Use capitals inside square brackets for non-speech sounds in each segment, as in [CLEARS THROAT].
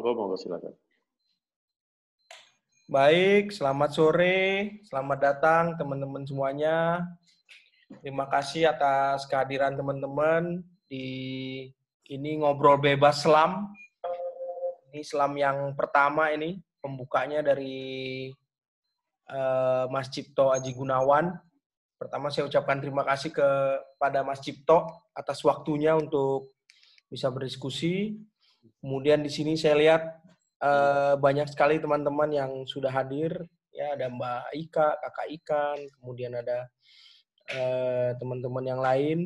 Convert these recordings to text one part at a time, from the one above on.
Monggo, monggo silakan. Baik, selamat sore, selamat datang teman-teman semuanya. Terima kasih atas kehadiran teman-teman di ini ngobrol bebas selam. Ini selam yang pertama ini pembukanya dari uh, Mas Cipto Aji Gunawan. Pertama saya ucapkan terima kasih kepada Mas Cipto atas waktunya untuk bisa berdiskusi. Kemudian di sini saya lihat uh, banyak sekali teman-teman yang sudah hadir. Ya ada Mbak Ika, Kakak Ikan, kemudian ada eh, teman-teman uh, yang lain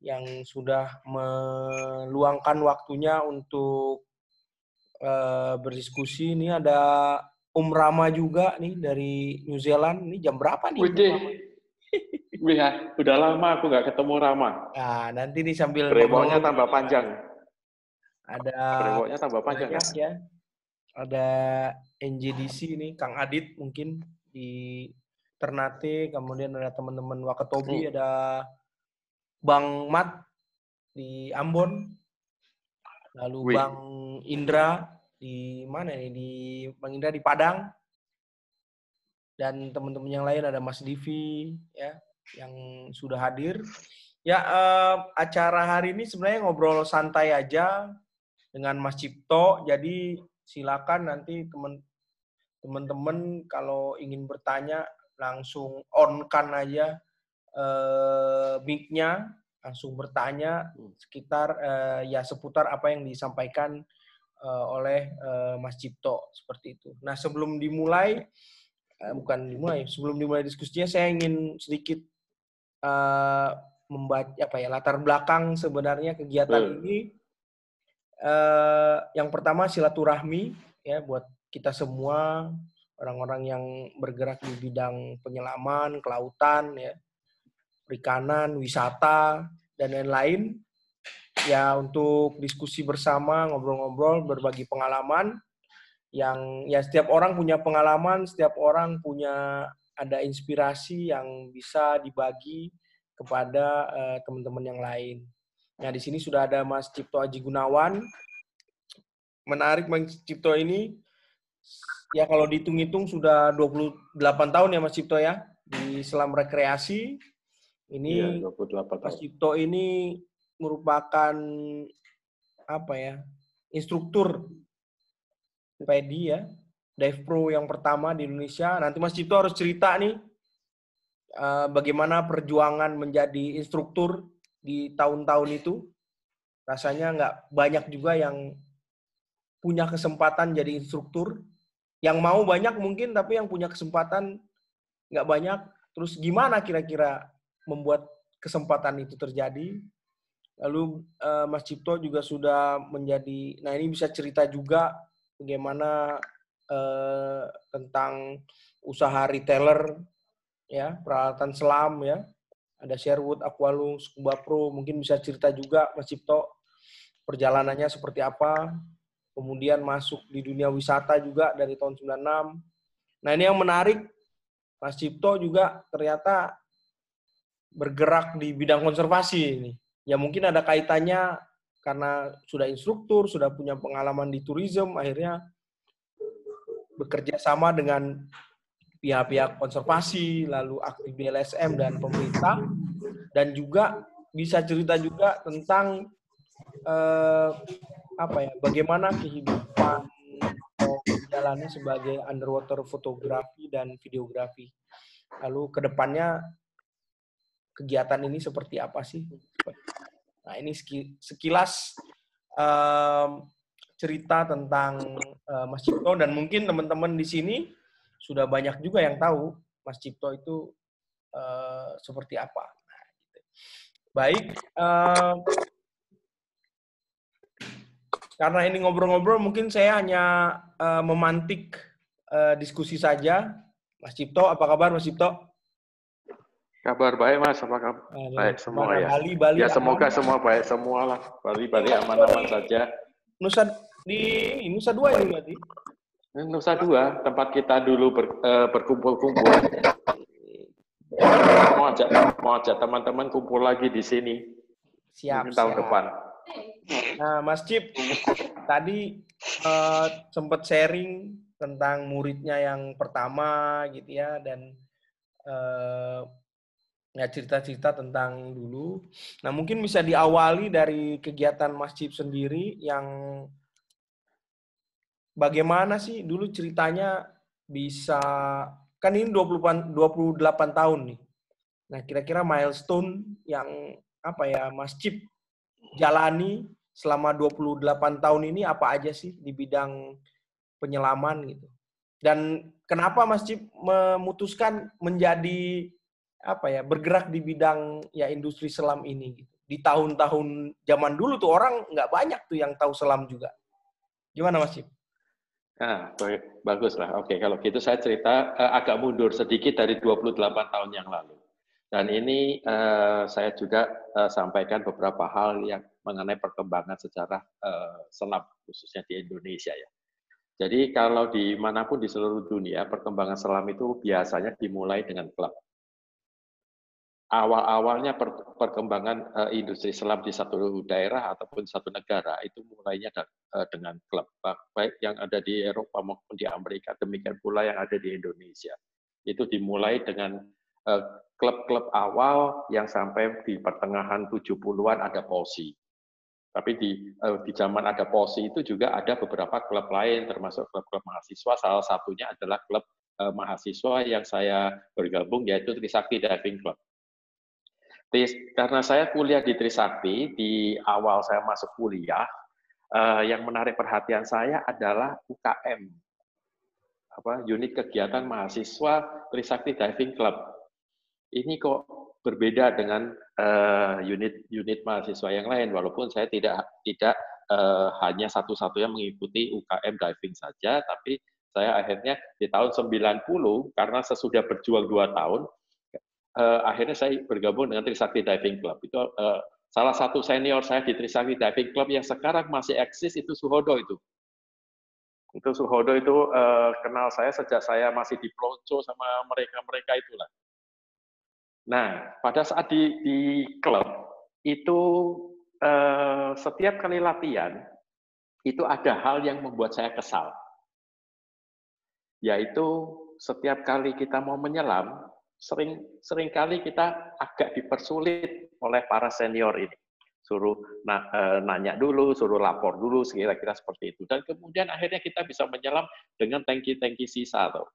yang sudah meluangkan waktunya untuk uh, berdiskusi. Ini ada Om Rama juga nih dari New Zealand. Ini jam berapa nih? Wih, ya, udah lama aku nggak ketemu Rama. Nah, nanti nih sambil brewoknya tambah panjang. Ada brewoknya tambah panjang ya. ya. Ada NJDC nih, Kang Adit mungkin di Ternate, kemudian ada teman-teman Wakatobi, hmm. ada Bang Mat di Ambon, lalu Wih. Bang Indra di mana nih di Bang Indra di Padang, dan teman-teman yang lain ada Mas Divi ya yang sudah hadir. Ya eh, acara hari ini sebenarnya ngobrol santai aja dengan Mas Cipto. Jadi silakan nanti teman teman-teman kalau ingin bertanya langsung on kan aja uh, mic-nya langsung bertanya hmm. sekitar uh, ya seputar apa yang disampaikan uh, oleh uh, Mas Cipto seperti itu. Nah sebelum dimulai uh, bukan dimulai sebelum dimulai diskusinya saya ingin sedikit uh, membaca apa ya latar belakang sebenarnya kegiatan hmm. ini. Uh, yang pertama silaturahmi ya buat kita semua orang-orang yang bergerak di bidang penyelaman, kelautan, ya, perikanan, wisata, dan lain-lain. Ya untuk diskusi bersama, ngobrol-ngobrol, berbagi pengalaman. Yang ya setiap orang punya pengalaman, setiap orang punya ada inspirasi yang bisa dibagi kepada uh, teman-teman yang lain. Nah di sini sudah ada Mas Cipto Aji Gunawan. Menarik Mas Cipto ini ya kalau dihitung-hitung sudah 28 tahun ya Mas Cipto ya di selam rekreasi. Ini ya, 28 Mas Cipto ini merupakan apa ya? instruktur pedi ya, dive pro yang pertama di Indonesia. Nanti Mas Cipto harus cerita nih uh, bagaimana perjuangan menjadi instruktur di tahun-tahun itu. Rasanya nggak banyak juga yang punya kesempatan jadi instruktur. Yang mau banyak mungkin tapi yang punya kesempatan nggak banyak. Terus gimana kira-kira membuat kesempatan itu terjadi? Lalu uh, Mas Cipto juga sudah menjadi nah ini bisa cerita juga bagaimana uh, tentang usaha retailer ya peralatan selam ya ada Sherwood, Aqualung, Scuba Pro mungkin bisa cerita juga Mas Cipto perjalanannya seperti apa kemudian masuk di dunia wisata juga dari tahun 96. Nah ini yang menarik, Mas Cipto juga ternyata bergerak di bidang konservasi ini. Ya mungkin ada kaitannya karena sudah instruktur, sudah punya pengalaman di tourism, akhirnya bekerja sama dengan pihak-pihak konservasi, lalu aktif di LSM dan pemerintah, dan juga bisa cerita juga tentang eh, apa ya bagaimana kehidupan jalannya sebagai underwater fotografi dan videografi. Lalu ke depannya kegiatan ini seperti apa sih? Nah ini sekilas um, cerita tentang uh, Mas Cipto dan mungkin teman-teman di sini sudah banyak juga yang tahu Mas Cipto itu uh, seperti apa. Nah, gitu. Baik, uh, karena ini ngobrol-ngobrol, mungkin saya hanya uh, memantik uh, diskusi saja. Mas Cipto, apa kabar Mas Cipto? Kabar baik Mas, apa kabar? Nah, baik semua ya. Bali, Bali ya semoga aman. semua baik semua lah. Bali, Bali aman-aman saja. Nusa di Nusa Dua ini berarti? Nusa Dua, tempat kita dulu ber, uh, berkumpul-kumpul. Mau ajak mau ajak teman-teman kumpul lagi di sini. Siap. Tahun siap. depan. Nah, Mas Cip, tadi uh, sempat sharing tentang muridnya yang pertama gitu ya dan uh, ya cerita-cerita tentang dulu. Nah mungkin bisa diawali dari kegiatan masjid sendiri yang bagaimana sih dulu ceritanya bisa kan ini 20, 28 tahun nih. Nah kira-kira milestone yang apa ya masjid jalani selama 28 tahun ini apa aja sih di bidang penyelaman gitu. Dan kenapa masjid memutuskan menjadi apa ya bergerak di bidang ya industri selam ini gitu. Di tahun-tahun zaman dulu tuh orang nggak banyak tuh yang tahu selam juga. Gimana Mas Cip? Ah, bagus lah. Oke, kalau gitu saya cerita uh, agak mundur sedikit dari 28 tahun yang lalu. Dan ini uh, saya juga uh, sampaikan beberapa hal yang mengenai perkembangan secara uh, selam, khususnya di Indonesia ya. Jadi kalau di mana pun di seluruh dunia, perkembangan selam itu biasanya dimulai dengan klub. Awal-awalnya per, perkembangan uh, industri selam di satu daerah ataupun satu negara itu mulainya uh, dengan klub, baik yang ada di Eropa maupun di Amerika, demikian pula yang ada di Indonesia. Itu dimulai dengan klub-klub uh, awal yang sampai di pertengahan 70-an ada POSI. Tapi di di zaman ada POSI itu juga ada beberapa klub lain, termasuk klub-klub mahasiswa. Salah satunya adalah klub mahasiswa yang saya bergabung, yaitu Trisakti Diving Club. Karena saya kuliah di Trisakti, di awal saya masuk kuliah, uh, yang menarik perhatian saya adalah UKM, apa unit kegiatan mahasiswa Trisakti Diving Club. Ini kok berbeda dengan unit-unit uh, mahasiswa yang lain walaupun saya tidak tidak uh, hanya satu-satunya mengikuti UKM diving saja tapi saya akhirnya di tahun 90 karena sesudah berjuang dua tahun uh, akhirnya saya bergabung dengan Trisakti Diving Club. Itu uh, salah satu senior saya di Trisakti Diving Club yang sekarang masih eksis itu Suhodo itu. Itu Suhodo itu uh, kenal saya sejak saya masih di Plonco sama mereka-mereka itulah. Nah, pada saat di, di klub itu eh, setiap kali latihan itu ada hal yang membuat saya kesal, yaitu setiap kali kita mau menyelam, sering sering kali kita agak dipersulit oleh para senior ini. Suruh na, e, nanya dulu, suruh lapor dulu, kira-kira seperti itu. Dan kemudian akhirnya kita bisa menyelam dengan tangki-tangki sisa. Tuh.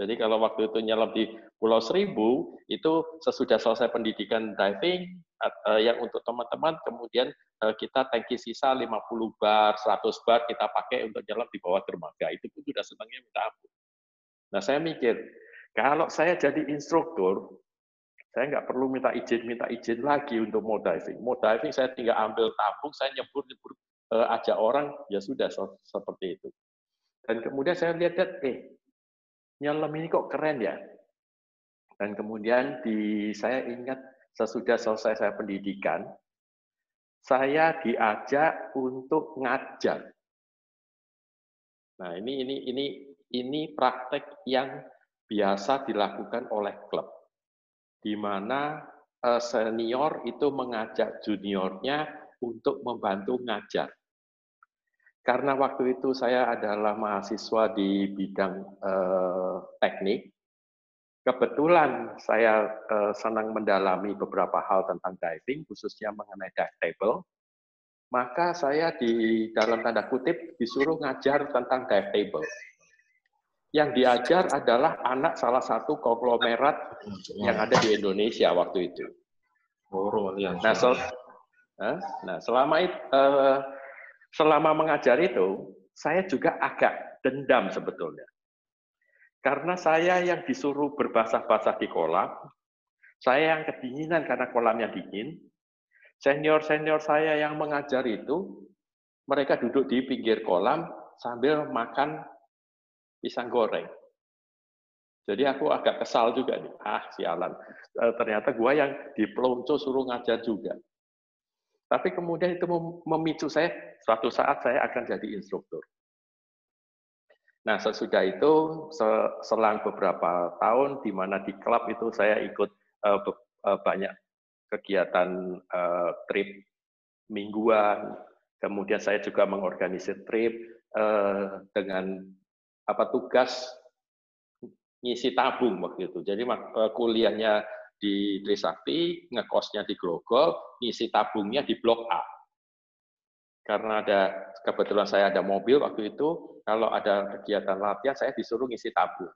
Jadi kalau waktu itu nyelam di Pulau Seribu, itu sesudah selesai pendidikan diving, uh, yang untuk teman-teman, kemudian uh, kita tangki sisa 50 bar, 100 bar kita pakai untuk nyelam di bawah dermaga. Itu pun sudah senangnya minta ampun. Nah saya mikir, kalau saya jadi instruktur, saya nggak perlu minta izin, minta izin lagi untuk mau diving. Mau diving saya tinggal ambil tabung, saya nyebur, nyebur uh, ajak orang, ya sudah seperti itu. Dan kemudian saya lihat, eh nyelam ini kok keren ya. Dan kemudian di saya ingat sesudah selesai saya pendidikan, saya diajak untuk ngajar. Nah, ini ini ini ini praktek yang biasa dilakukan oleh klub. Di mana eh, senior itu mengajak juniornya untuk membantu ngajar. Karena waktu itu saya adalah mahasiswa di bidang eh, teknik, kebetulan saya eh, senang mendalami beberapa hal tentang diving, khususnya mengenai dive table, maka saya di dalam tanda kutip disuruh ngajar tentang dive table. Yang diajar adalah anak salah satu konglomerat yang ada di Indonesia waktu itu. Oh, nah, so, nah selama itu, uh, selama mengajar itu, saya juga agak dendam sebetulnya. Karena saya yang disuruh berbasah-basah di kolam, saya yang kedinginan karena kolamnya dingin, senior-senior saya yang mengajar itu, mereka duduk di pinggir kolam sambil makan pisang goreng. Jadi aku agak kesal juga nih. Ah, sialan. Eh, ternyata gua yang di pelonco suruh ngajar juga. Tapi kemudian itu memicu saya, suatu saat saya akan jadi instruktur. Nah, sesudah itu, selang beberapa tahun, di mana di klub itu saya ikut uh, uh, banyak kegiatan trip mingguan, kemudian saya juga mengorganisir trip dengan apa tugas ngisi tabung waktu itu. Jadi eh, kuliahnya di Trisakti, ngekosnya di Grogol, ngisi tabungnya di Blok A. Karena ada kebetulan saya ada mobil waktu itu, kalau ada kegiatan latihan saya disuruh ngisi tabung.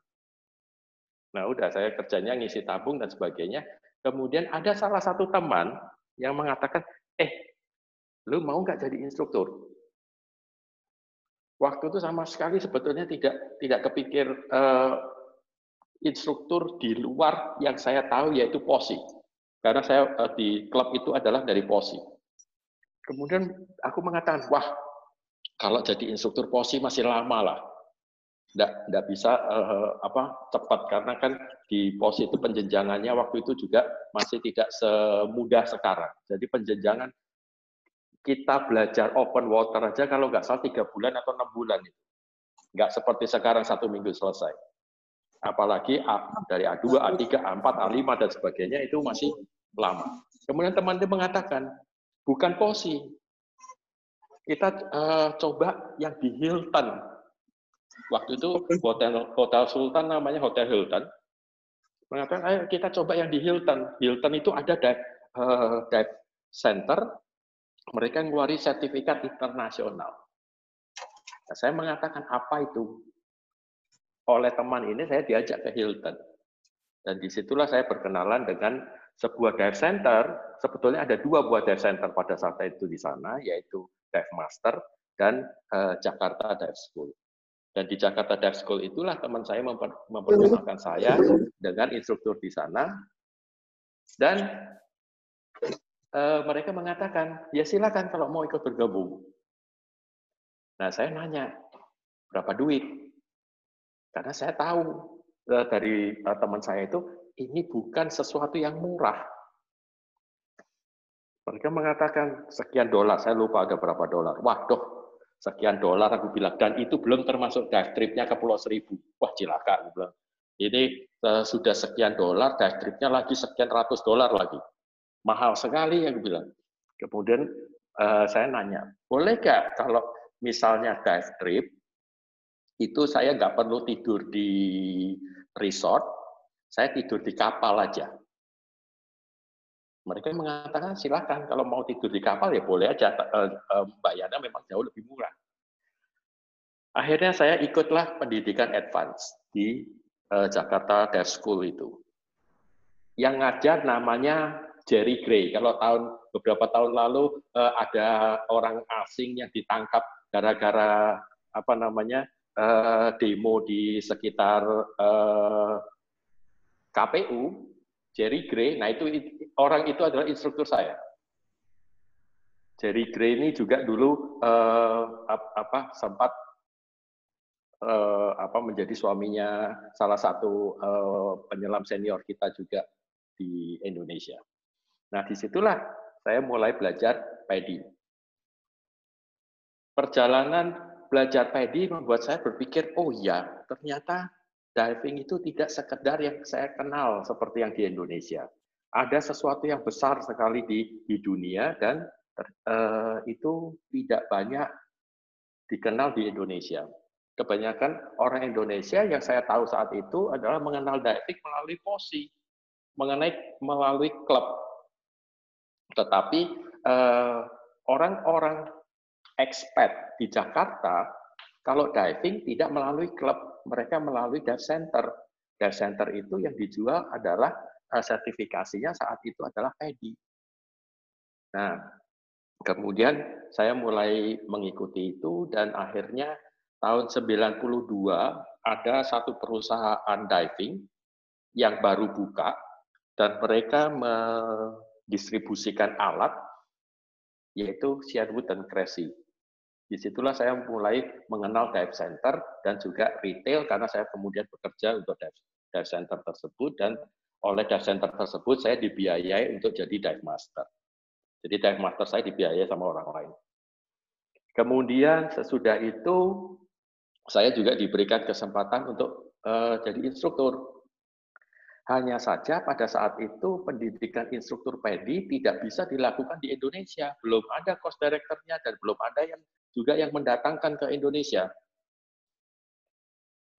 Nah udah saya kerjanya ngisi tabung dan sebagainya. Kemudian ada salah satu teman yang mengatakan, eh, lu mau nggak jadi instruktur? Waktu itu sama sekali sebetulnya tidak tidak kepikir uh, instruktur di luar yang saya tahu yaitu posi. Karena saya uh, di klub itu adalah dari posi. Kemudian aku mengatakan, wah kalau jadi instruktur posi masih lama lah. Nggak bisa uh, apa cepat karena kan di posi itu penjenjangannya waktu itu juga masih tidak semudah sekarang. Jadi penjenjangan kita belajar open water aja kalau nggak salah tiga bulan atau enam bulan itu. Nggak seperti sekarang satu minggu selesai. Apalagi A, dari A2, A3, A4, A5, dan sebagainya itu masih lama. Kemudian teman-teman mengatakan, bukan posi. Kita uh, coba yang di Hilton. Waktu itu hotel, hotel Sultan namanya Hotel Hilton. Mengatakan, ayo kita coba yang di Hilton. Hilton itu ada dive, uh, dive center mereka ngeluarin sertifikat internasional. Nah, saya mengatakan apa itu? Oleh teman ini saya diajak ke Hilton. Dan di situlah saya berkenalan dengan sebuah dive center. Sebetulnya ada dua buah dive center pada saat itu di sana, yaitu Dive Master dan uh, Jakarta Dive School. Dan di Jakarta Dive School itulah teman saya memperkenalkan saya dengan instruktur di sana. Dan uh, mereka mengatakan, ya silakan kalau mau ikut bergabung. Nah, saya nanya, berapa duit? Karena saya tahu uh, dari uh, teman saya itu, ini bukan sesuatu yang murah. Mereka mengatakan sekian dolar, saya lupa ada berapa dolar. Waduh, sekian dolar aku bilang. Dan itu belum termasuk dive tripnya ke Pulau Seribu. Wah, cilaka aku bilang. Ini sudah sekian dolar, dive tripnya lagi sekian ratus dolar lagi mahal sekali ya bilang. Kemudian uh, saya nanya, boleh nggak kalau misalnya dive trip itu saya nggak perlu tidur di resort, saya tidur di kapal aja. Mereka mengatakan silakan kalau mau tidur di kapal ya boleh aja, uh, bayarnya memang jauh lebih murah. Akhirnya saya ikutlah pendidikan advance di Jakarta Dive School itu. Yang ngajar namanya Jerry Gray. Kalau tahun beberapa tahun lalu uh, ada orang asing yang ditangkap gara-gara apa namanya uh, demo di sekitar uh, KPU, Jerry Gray. Nah itu orang itu adalah instruktur saya. Jerry Gray ini juga dulu apa sempat uh, apa menjadi suaminya salah satu uh, penyelam senior kita juga di Indonesia. Nah, di situlah saya mulai belajar pedi. Perjalanan belajar pedi membuat saya berpikir, oh ya, ternyata diving itu tidak sekedar yang saya kenal seperti yang di Indonesia. Ada sesuatu yang besar sekali di, di dunia dan uh, itu tidak banyak dikenal di Indonesia. Kebanyakan orang Indonesia yang saya tahu saat itu adalah mengenal diving melalui posi, mengenai melalui klub tetapi eh, orang-orang expat di Jakarta, kalau diving tidak melalui klub, mereka melalui dive center. Dive center itu yang dijual adalah eh, sertifikasinya saat itu adalah PEDI. Nah, kemudian saya mulai mengikuti itu dan akhirnya tahun 92 ada satu perusahaan diving yang baru buka dan mereka distribusikan alat, yaitu Sherwood dan Cressy. Di situlah saya mulai mengenal dive center dan juga retail karena saya kemudian bekerja untuk dive, dive center tersebut dan oleh dive center tersebut saya dibiayai untuk jadi dive master. Jadi dive master saya dibiayai sama orang lain. Kemudian sesudah itu saya juga diberikan kesempatan untuk uh, jadi instruktur. Hanya saja pada saat itu pendidikan instruktur PEDI tidak bisa dilakukan di Indonesia. Belum ada cost director-nya dan belum ada yang juga yang mendatangkan ke Indonesia.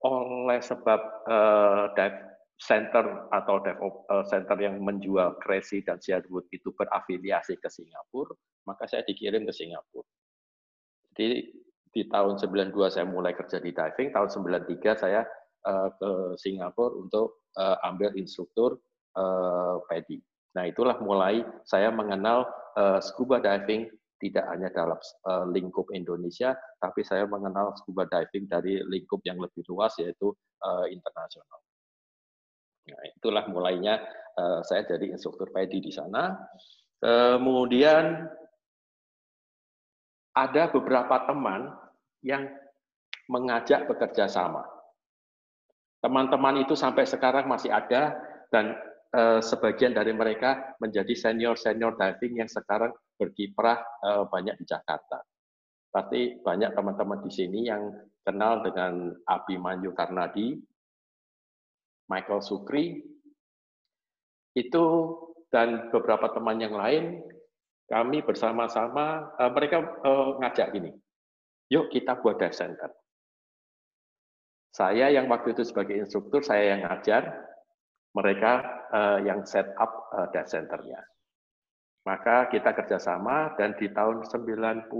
Oleh sebab uh, dev center atau dev uh, center yang menjual Crazy dan Sherwood itu berafiliasi ke Singapura, maka saya dikirim ke Singapura. Jadi di tahun 92 saya mulai kerja di diving, tahun 93 saya uh, ke Singapura untuk uh, ambil instruktur uh, PEDI. Nah, itulah mulai saya mengenal uh, scuba diving tidak hanya dalam uh, lingkup Indonesia, tapi saya mengenal scuba diving dari lingkup yang lebih luas yaitu uh, internasional. Nah, itulah mulainya uh, saya jadi instruktur PEDI di sana. Kemudian ada beberapa teman yang mengajak bekerja sama. Teman-teman itu sampai sekarang masih ada dan eh, sebagian dari mereka menjadi senior-senior diving yang sekarang berkiprah eh, banyak di Jakarta. Pasti banyak teman-teman di sini yang kenal dengan Abimanyu Karnadi, Michael Sukri, itu dan beberapa teman yang lain, kami bersama-sama, eh, mereka eh, ngajak gini, yuk kita buat dive center. Saya yang waktu itu sebagai instruktur, saya yang ngajar, mereka uh, yang set up uh, data centernya. Maka kita kerjasama dan di tahun 93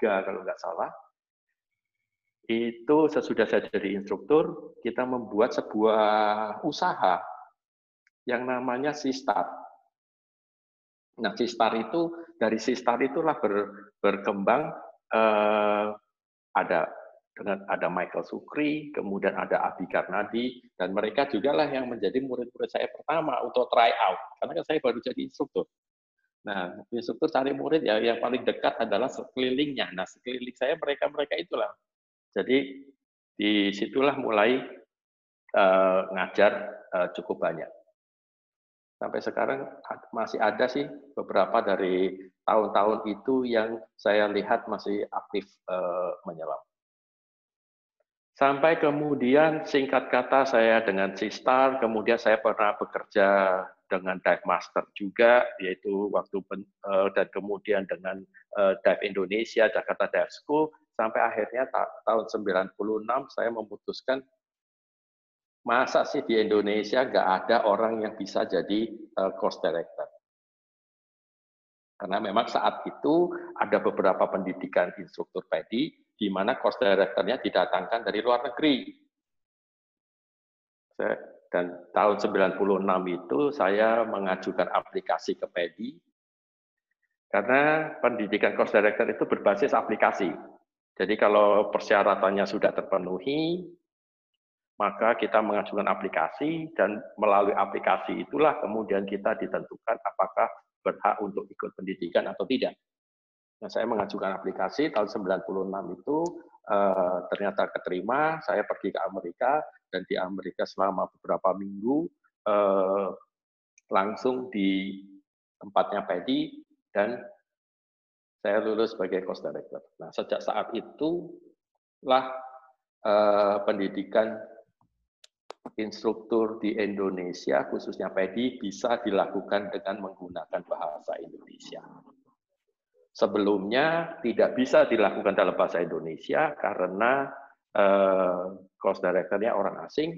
kalau nggak salah, itu sesudah saya jadi instruktur, kita membuat sebuah usaha yang namanya Sistar. Nah, Sistar itu dari Sistar itulah ber, berkembang eh, ada dengan ada Michael Sukri, kemudian ada Abi Karnadi, dan mereka juga lah yang menjadi murid-murid saya pertama untuk try out, karena kan saya baru jadi instruktur. Nah, instruktur cari murid ya yang paling dekat adalah sekelilingnya. Nah, sekeliling saya mereka-mereka itulah. Jadi di situlah mulai uh, ngajar uh, cukup banyak. Sampai sekarang masih ada sih beberapa dari tahun-tahun itu yang saya lihat masih aktif uh, menyelam. Sampai kemudian singkat kata saya dengan Sistar, kemudian saya pernah bekerja dengan Dive Master juga, yaitu waktu eh, dan kemudian dengan uh, Dive Indonesia, Jakarta Dive School, sampai akhirnya tahun 96 saya memutuskan masa sih di Indonesia nggak ada orang yang bisa jadi uh, course director. Karena memang saat itu ada beberapa pendidikan instruktur PEDI di mana cost director-nya didatangkan dari luar negeri. Dan tahun 96 itu saya mengajukan aplikasi ke PEDI, karena pendidikan cost director itu berbasis aplikasi. Jadi kalau persyaratannya sudah terpenuhi, maka kita mengajukan aplikasi dan melalui aplikasi itulah kemudian kita ditentukan apakah berhak untuk ikut pendidikan atau tidak. Nah, saya mengajukan aplikasi tahun 96 itu eh, ternyata keterima, saya pergi ke Amerika dan di Amerika selama beberapa minggu eh, langsung di tempatnya Pedi dan saya lulus sebagai cost director. Nah, sejak saat itu lah eh, pendidikan instruktur di Indonesia, khususnya PEDI, bisa dilakukan dengan menggunakan bahasa Indonesia. Sebelumnya tidak bisa dilakukan dalam bahasa Indonesia karena eh, cost director-nya orang asing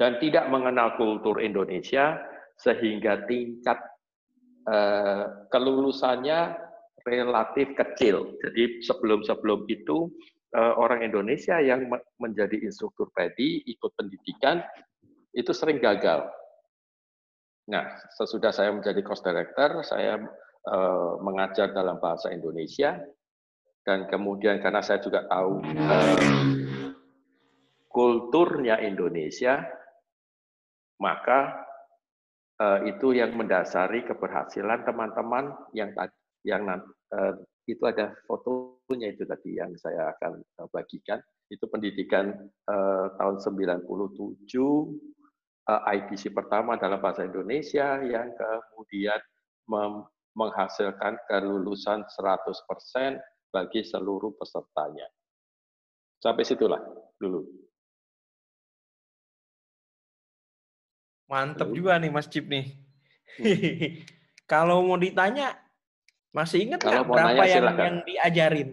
dan tidak mengenal kultur Indonesia sehingga tingkat eh, kelulusannya relatif kecil. Jadi sebelum-sebelum itu eh, orang Indonesia yang menjadi instruktur PEDI ikut pendidikan itu sering gagal. Nah, sesudah saya menjadi cost director, saya Eh, mengajar dalam bahasa Indonesia. Dan kemudian karena saya juga tahu uh, kulturnya Indonesia maka uh, itu yang mendasari keberhasilan teman-teman yang yang itu ada fotonya itu tadi yang saya akan bagikan. Itu pendidikan tahun 97 uh, IBC pertama dalam bahasa Indonesia yang kemudian menghasilkan kelulusan 100% bagi seluruh pesertanya. Sampai situlah dulu. Mantep juga nih Mas Cip nih. [LAUGHS] Kalau mau ditanya, masih ingat nggak berapa nanya, yang, yang diajarin?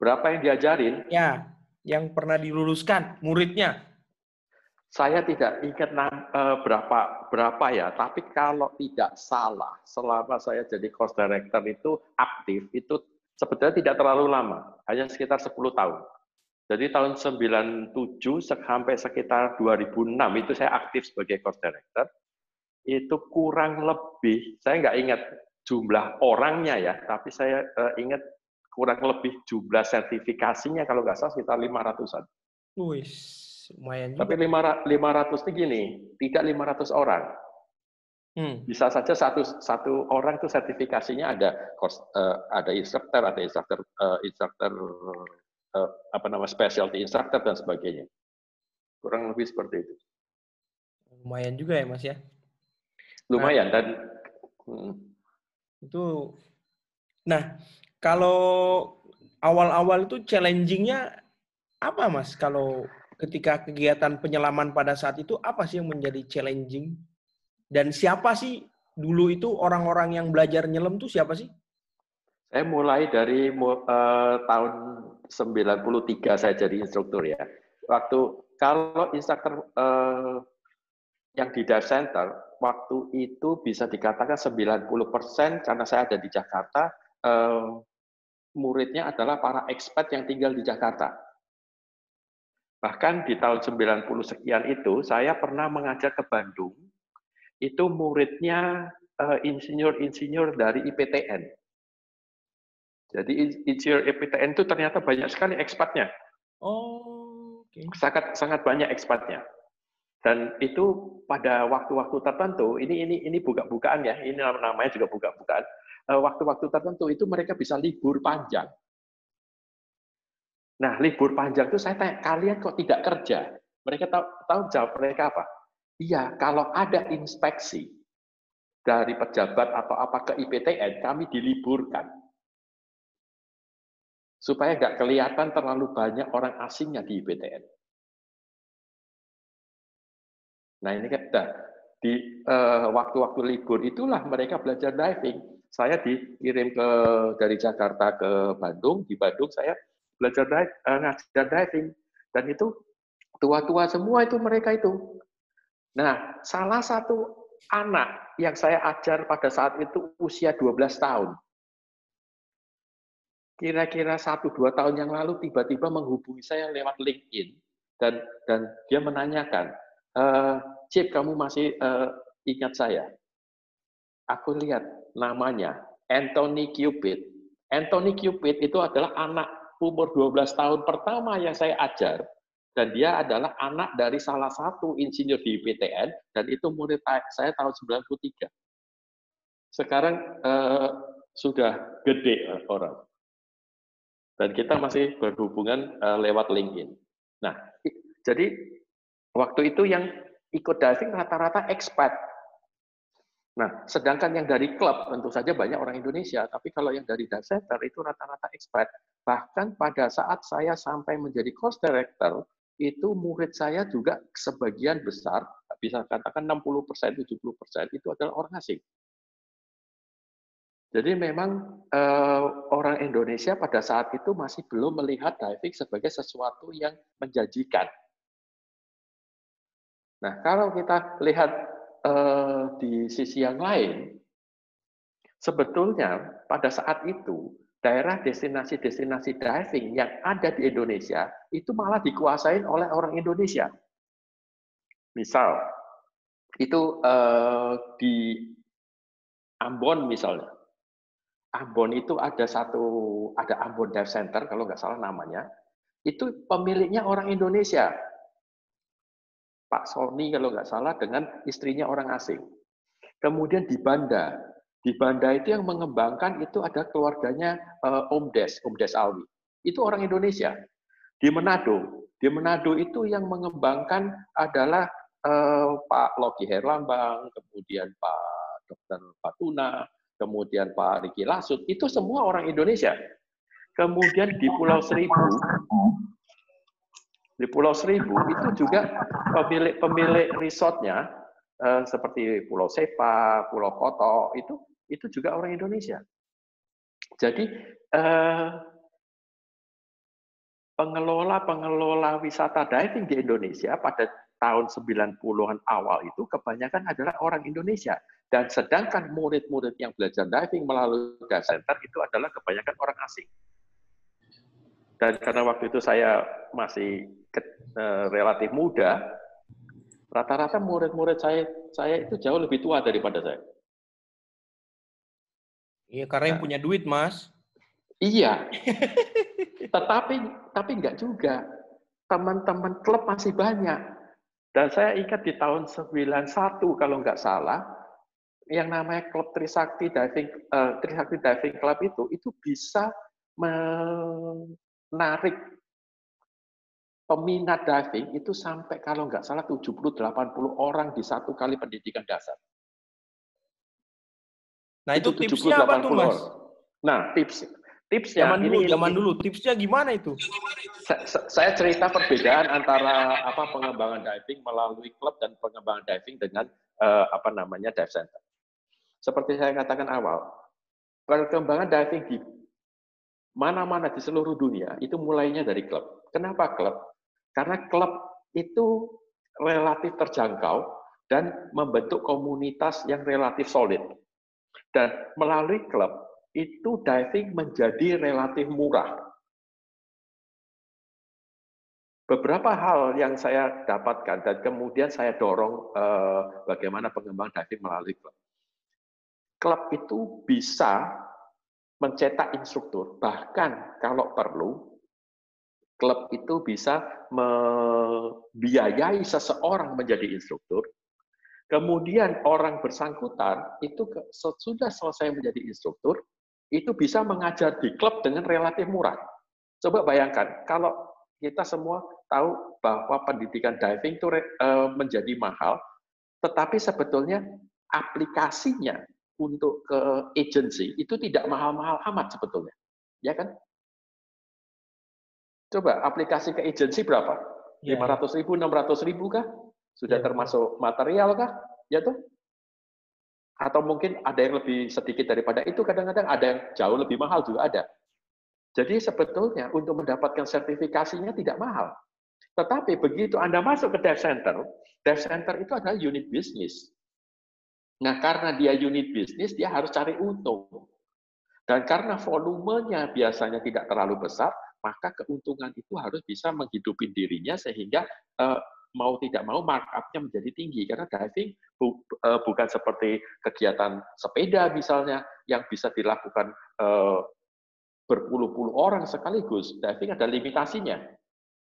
Berapa yang diajarin? Ya, yang pernah diluluskan muridnya. Saya tidak ingat uh, berapa berapa ya, tapi kalau tidak salah, selama saya jadi course director itu aktif itu sebetulnya tidak terlalu lama, hanya sekitar 10 tahun. Jadi tahun 97 sampai sekitar 2006 itu saya aktif sebagai course director. Itu kurang lebih, saya nggak ingat jumlah orangnya ya, tapi saya uh, ingat kurang lebih jumlah sertifikasinya kalau nggak salah sekitar 500-an. Wih, lumayan juga. Tapi 500 ini gini, tidak 500 orang. Hmm. Bisa saja satu satu orang itu sertifikasinya ada uh, ada instructor, ada instructor uh, instructor uh, apa nama specialty instructor dan sebagainya. Kurang lebih seperti itu. Lumayan juga ya Mas ya. Lumayan nah, dan hmm. itu nah kalau awal-awal itu challengingnya apa Mas kalau ketika kegiatan penyelaman pada saat itu apa sih yang menjadi challenging dan siapa sih dulu itu orang-orang yang belajar nyelam tuh siapa sih? Saya mulai dari uh, tahun 93 saya jadi instruktur ya. Waktu kalau instruktur uh, yang di dive center waktu itu bisa dikatakan 90% karena saya ada di Jakarta uh, muridnya adalah para expat yang tinggal di Jakarta. Bahkan di tahun 90 sekian itu saya pernah mengajar ke Bandung itu muridnya uh, insinyur-insinyur dari IPTN. Jadi insinyur IPTN itu ternyata banyak sekali ekspatnya. Oh, okay. sangat sangat banyak ekspatnya. Dan itu pada waktu-waktu tertentu, ini ini ini buka-bukaan ya, ini namanya juga buka-bukaan. Eh, waktu-waktu tertentu itu mereka bisa libur panjang. Nah, libur panjang itu saya tanya, kalian kok tidak kerja? Mereka tahu, tahu jawab mereka apa? Iya, kalau ada inspeksi dari pejabat atau apa ke IPTN, kami diliburkan. Supaya nggak kelihatan terlalu banyak orang asingnya di IPTN. Nah ini kan di eh, waktu-waktu uh, libur itulah mereka belajar diving. Saya dikirim ke dari Jakarta ke Bandung, di Bandung saya belajar uh, ngajar diving dan itu tua-tua semua itu mereka itu Nah, salah satu anak yang saya ajar pada saat itu usia 12 tahun. Kira-kira satu dua tahun yang lalu tiba-tiba menghubungi saya lewat LinkedIn dan dan dia menanyakan, e, Chip kamu masih uh, ingat saya? Aku lihat namanya Anthony Cupid. Anthony Cupid itu adalah anak umur 12 tahun pertama yang saya ajar dan dia adalah anak dari salah satu insinyur di PTN dan itu murid saya tahun 93. Sekarang eh, sudah gede eh, orang. Dan kita masih berhubungan eh, lewat LinkedIn. Nah, jadi waktu itu yang ikut diving rata-rata expat. Nah, sedangkan yang dari klub tentu saja banyak orang Indonesia, tapi kalau yang dari dive center itu rata-rata expat. Bahkan pada saat saya sampai menjadi course director, itu murid saya juga sebagian besar, bisa katakan 60 persen, 70 persen itu adalah orang asing. Jadi memang eh, orang Indonesia pada saat itu masih belum melihat diving sebagai sesuatu yang menjanjikan. Nah, kalau kita lihat eh, di sisi yang lain, sebetulnya pada saat itu daerah destinasi-destinasi diving yang ada di Indonesia itu malah dikuasain oleh orang Indonesia. Misal, itu uh, di Ambon misalnya. Ambon itu ada satu, ada Ambon Dive Center kalau nggak salah namanya. Itu pemiliknya orang Indonesia. Pak Sony kalau nggak salah dengan istrinya orang asing. Kemudian di Banda, di Banda itu yang mengembangkan itu ada keluarganya uh, Om Des, Om Des Alwi. Itu orang Indonesia. Di Manado, di Manado itu yang mengembangkan adalah uh, Pak Loki Herlambang, kemudian Pak Dr. Patuna, kemudian Pak Riki Lasut. Itu semua orang Indonesia. Kemudian di Pulau Seribu, Di Pulau Seribu itu juga pemilik-pemilik resortnya eh, seperti Pulau Sepa, Pulau Koto itu itu juga orang Indonesia. Jadi eh, pengelola-pengelola wisata diving di Indonesia pada tahun 90-an awal itu kebanyakan adalah orang Indonesia. Dan sedangkan murid-murid yang belajar diving melalui dive center itu adalah kebanyakan orang asing. Dan karena waktu itu saya masih ke, uh, relatif muda, rata-rata murid-murid saya saya itu jauh lebih tua daripada saya. Iya, karena yang nah. punya duit, Mas. Iya. [LAUGHS] Tetapi tapi enggak juga. Teman-teman klub masih banyak. Dan saya ingat di tahun 91 kalau enggak salah, yang namanya klub Trisakti Diving uh, Trisakti Diving Club itu itu bisa menarik peminat diving itu sampai kalau nggak salah 70-80 orang di satu kali pendidikan dasar. Nah itu, itu tipsnya apa tuh mas? Nah tips tipsnya zaman dulu, ini, zaman dulu tipsnya gimana itu? Saya cerita perbedaan antara apa pengembangan diving melalui klub dan pengembangan diving dengan uh, apa namanya dive center. Seperti saya katakan awal, perkembangan diving di mana-mana di seluruh dunia itu mulainya dari klub. Kenapa klub? Karena klub itu relatif terjangkau dan membentuk komunitas yang relatif solid. Dan melalui klub itu diving menjadi relatif murah. Beberapa hal yang saya dapatkan dan kemudian saya dorong eh, bagaimana pengembangan diving melalui klub. Klub itu bisa mencetak instruktur. Bahkan kalau perlu, klub itu bisa membiayai seseorang menjadi instruktur. Kemudian orang bersangkutan itu sudah selesai menjadi instruktur, itu bisa mengajar di klub dengan relatif murah. Coba bayangkan, kalau kita semua tahu bahwa pendidikan diving itu eh, menjadi mahal, tetapi sebetulnya aplikasinya untuk ke agency itu tidak mahal-mahal amat sebetulnya. Ya kan? Coba aplikasi ke agency berapa? Ya, 500 ya. ribu, 600 ribu kah? Sudah ya. termasuk material kah? Ya tuh? Atau mungkin ada yang lebih sedikit daripada itu, kadang-kadang ada yang jauh lebih mahal juga ada. Jadi sebetulnya untuk mendapatkan sertifikasinya tidak mahal. Tetapi begitu Anda masuk ke dev center, dev center itu adalah unit bisnis. Nah, karena dia unit bisnis, dia harus cari untung. Dan karena volumenya biasanya tidak terlalu besar, maka keuntungan itu harus bisa menghidupi dirinya sehingga uh, mau tidak mau markupnya menjadi tinggi. Karena diving bu, uh, bukan seperti kegiatan sepeda misalnya yang bisa dilakukan uh, berpuluh-puluh orang sekaligus. Diving ada limitasinya.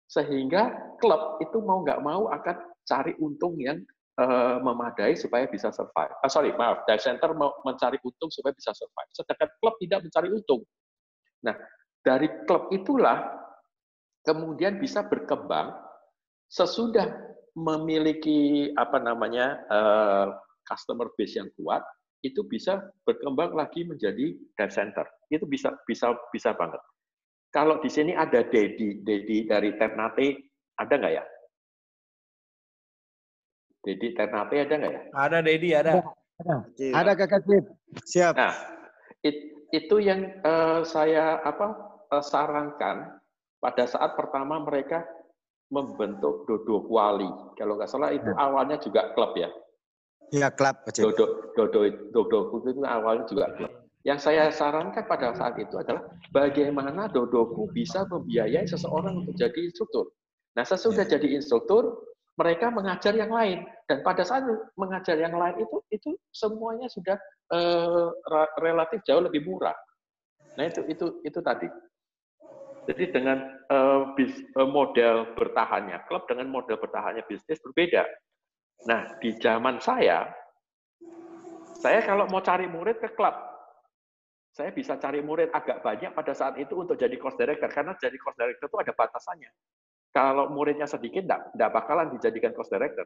Sehingga klub itu mau nggak mau akan cari untung yang uh, memadai supaya bisa survive. Uh, sorry, maaf, dive center mencari untung supaya bisa survive. Sedangkan klub tidak mencari untung. Nah, dari klub itulah kemudian bisa berkembang sesudah memiliki apa namanya uh, customer base yang kuat, itu bisa berkembang lagi menjadi dive center. Itu bisa bisa bisa banget. Kalau di sini ada Dedi, Dedi dari Ternate, ada nggak ya? Dedi Ternate ada nggak ya? Ada Dedi, ada. Ada, ada kakak Sip. Siap. Nah, it, itu yang uh, saya apa uh, sarankan pada saat pertama mereka membentuk Dodo Kuali. Kalau nggak salah itu ya. awalnya juga klub ya. Iya, klub. Dodo, Dodo, Dodo itu awalnya juga klub. Yang saya sarankan pada saat itu adalah bagaimana Dodoku bisa membiayai seseorang untuk jadi instruktur. Nah, sesudah ya. jadi instruktur, mereka mengajar yang lain dan pada saat mengajar yang lain itu itu semuanya sudah uh, relatif jauh lebih murah. Nah itu itu itu tadi. Jadi dengan uh, model bertahannya klub dengan model bertahannya bisnis berbeda. Nah di zaman saya, saya kalau mau cari murid ke klub, saya bisa cari murid agak banyak pada saat itu untuk jadi course director karena jadi course director itu ada batasannya kalau muridnya sedikit tidak bakalan dijadikan course director.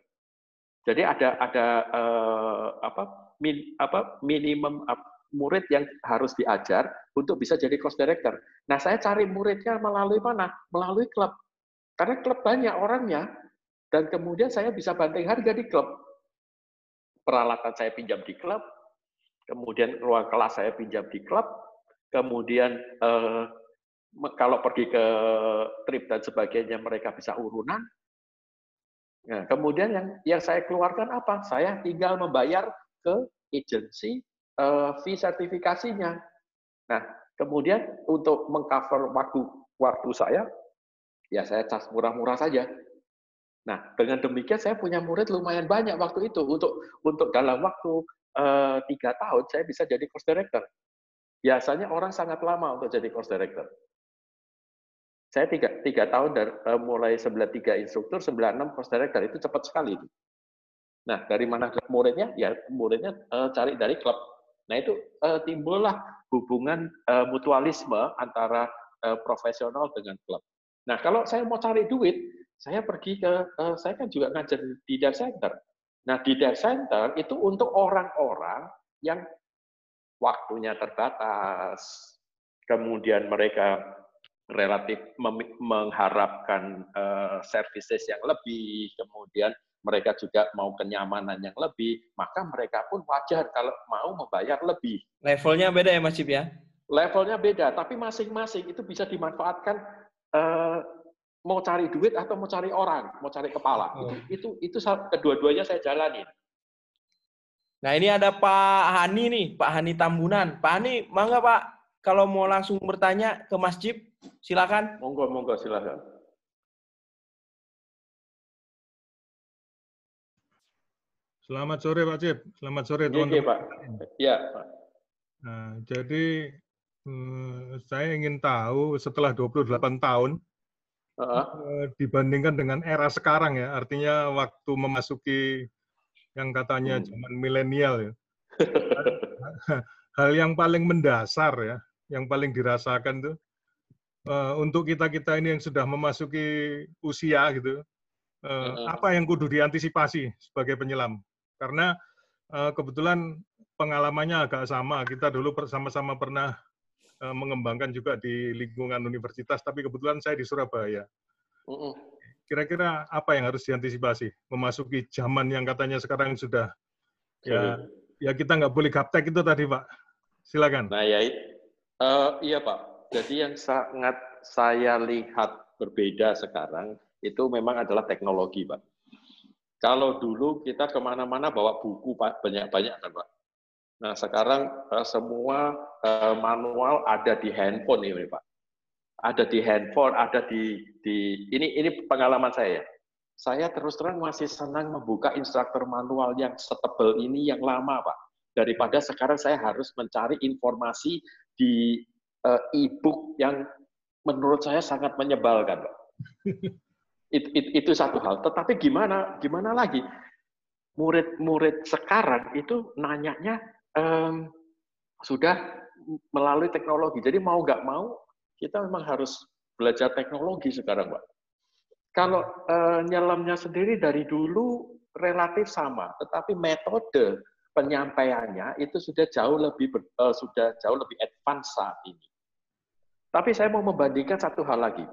Jadi ada ada uh, apa min, apa minimum uh, murid yang harus diajar untuk bisa jadi course director. Nah, saya cari muridnya melalui mana? Melalui klub. Karena klub banyak orangnya, dan kemudian saya bisa banting harga di klub. Peralatan saya pinjam di klub, kemudian ruang kelas saya pinjam di klub, kemudian eh, kalau pergi ke trip dan sebagainya mereka bisa urunan. Nah, kemudian yang yang saya keluarkan apa? Saya tinggal membayar ke agensi uh, fee sertifikasinya. Nah, kemudian untuk mengcover waktu waktu saya, ya saya cas murah-murah saja. Nah, dengan demikian saya punya murid lumayan banyak waktu itu untuk untuk dalam waktu uh, tiga tahun saya bisa jadi course director. Biasanya orang sangat lama untuk jadi course director. Saya tiga, tiga tahun dari uh, mulai 93 instruktur, 96 course director itu cepat sekali. Nah, dari mana muridnya? Ya, muridnya uh, cari dari klub. Nah, itu uh, timbullah hubungan uh, mutualisme antara uh, profesional dengan klub. Nah, kalau saya mau cari duit, saya pergi ke, uh, saya kan juga ngajar di dive center. Nah, di dive center itu untuk orang-orang yang waktunya terbatas, kemudian mereka relatif mengharapkan uh, services yang lebih, kemudian mereka juga mau kenyamanan yang lebih, maka mereka pun wajar kalau mau membayar lebih. Levelnya beda ya Mas Cip ya? Levelnya beda, tapi masing-masing itu bisa dimanfaatkan uh, mau cari duit atau mau cari orang, mau cari kepala. Oh. Itu itu, itu kedua-duanya saya jalani. Nah ini ada Pak Hani nih, Pak Hani Tambunan. Pak Hani, mangga Pak, kalau mau langsung bertanya ke Mas Cip, Silakan. Monggo, monggo, silakan. Selamat sore Pak Cip. Selamat sore teman-teman. Iya Pak. Pak. Nah, jadi hmm, saya ingin tahu setelah 28 tahun uh -huh. dibandingkan dengan era sekarang ya, artinya waktu memasuki yang katanya hmm. zaman milenial ya. [LAUGHS] Hal yang paling mendasar ya, yang paling dirasakan tuh uh, untuk kita kita ini yang sudah memasuki usia gitu, uh, uh apa yang kudu diantisipasi sebagai penyelam? Karena uh, kebetulan pengalamannya agak sama. Kita dulu bersama-sama pernah uh, mengembangkan juga di lingkungan universitas, tapi kebetulan saya di Surabaya. Kira-kira apa yang harus diantisipasi memasuki zaman yang katanya sekarang sudah ya ya kita nggak boleh gaptek itu tadi Pak. Silakan. Nah ya uh, iya Pak jadi yang sangat saya lihat berbeda sekarang itu memang adalah teknologi, Pak. Kalau dulu kita ke mana-mana bawa buku banyak-banyak kan, Pak. Nah sekarang eh, semua eh, manual ada di handphone ini, Pak. Ada di handphone, ada di di ini ini pengalaman saya. Saya terus terang masih senang membuka instruktur manual yang setebal ini yang lama, Pak. Daripada sekarang saya harus mencari informasi di e-book yang menurut saya sangat menyebalkan, Pak. [LAUGHS] It, it, itu satu hal. Tetapi gimana gimana lagi? Murid-murid sekarang itu nanyanya um, sudah melalui teknologi. Jadi mau nggak mau kita memang harus belajar teknologi sekarang, Pak. Kalau uh, nyelamnya sendiri dari dulu relatif sama, tetapi metode penyampaiannya itu sudah jauh lebih uh, sudah jauh lebih advance saat ini. Tapi saya mau membandingkan satu hal lagi.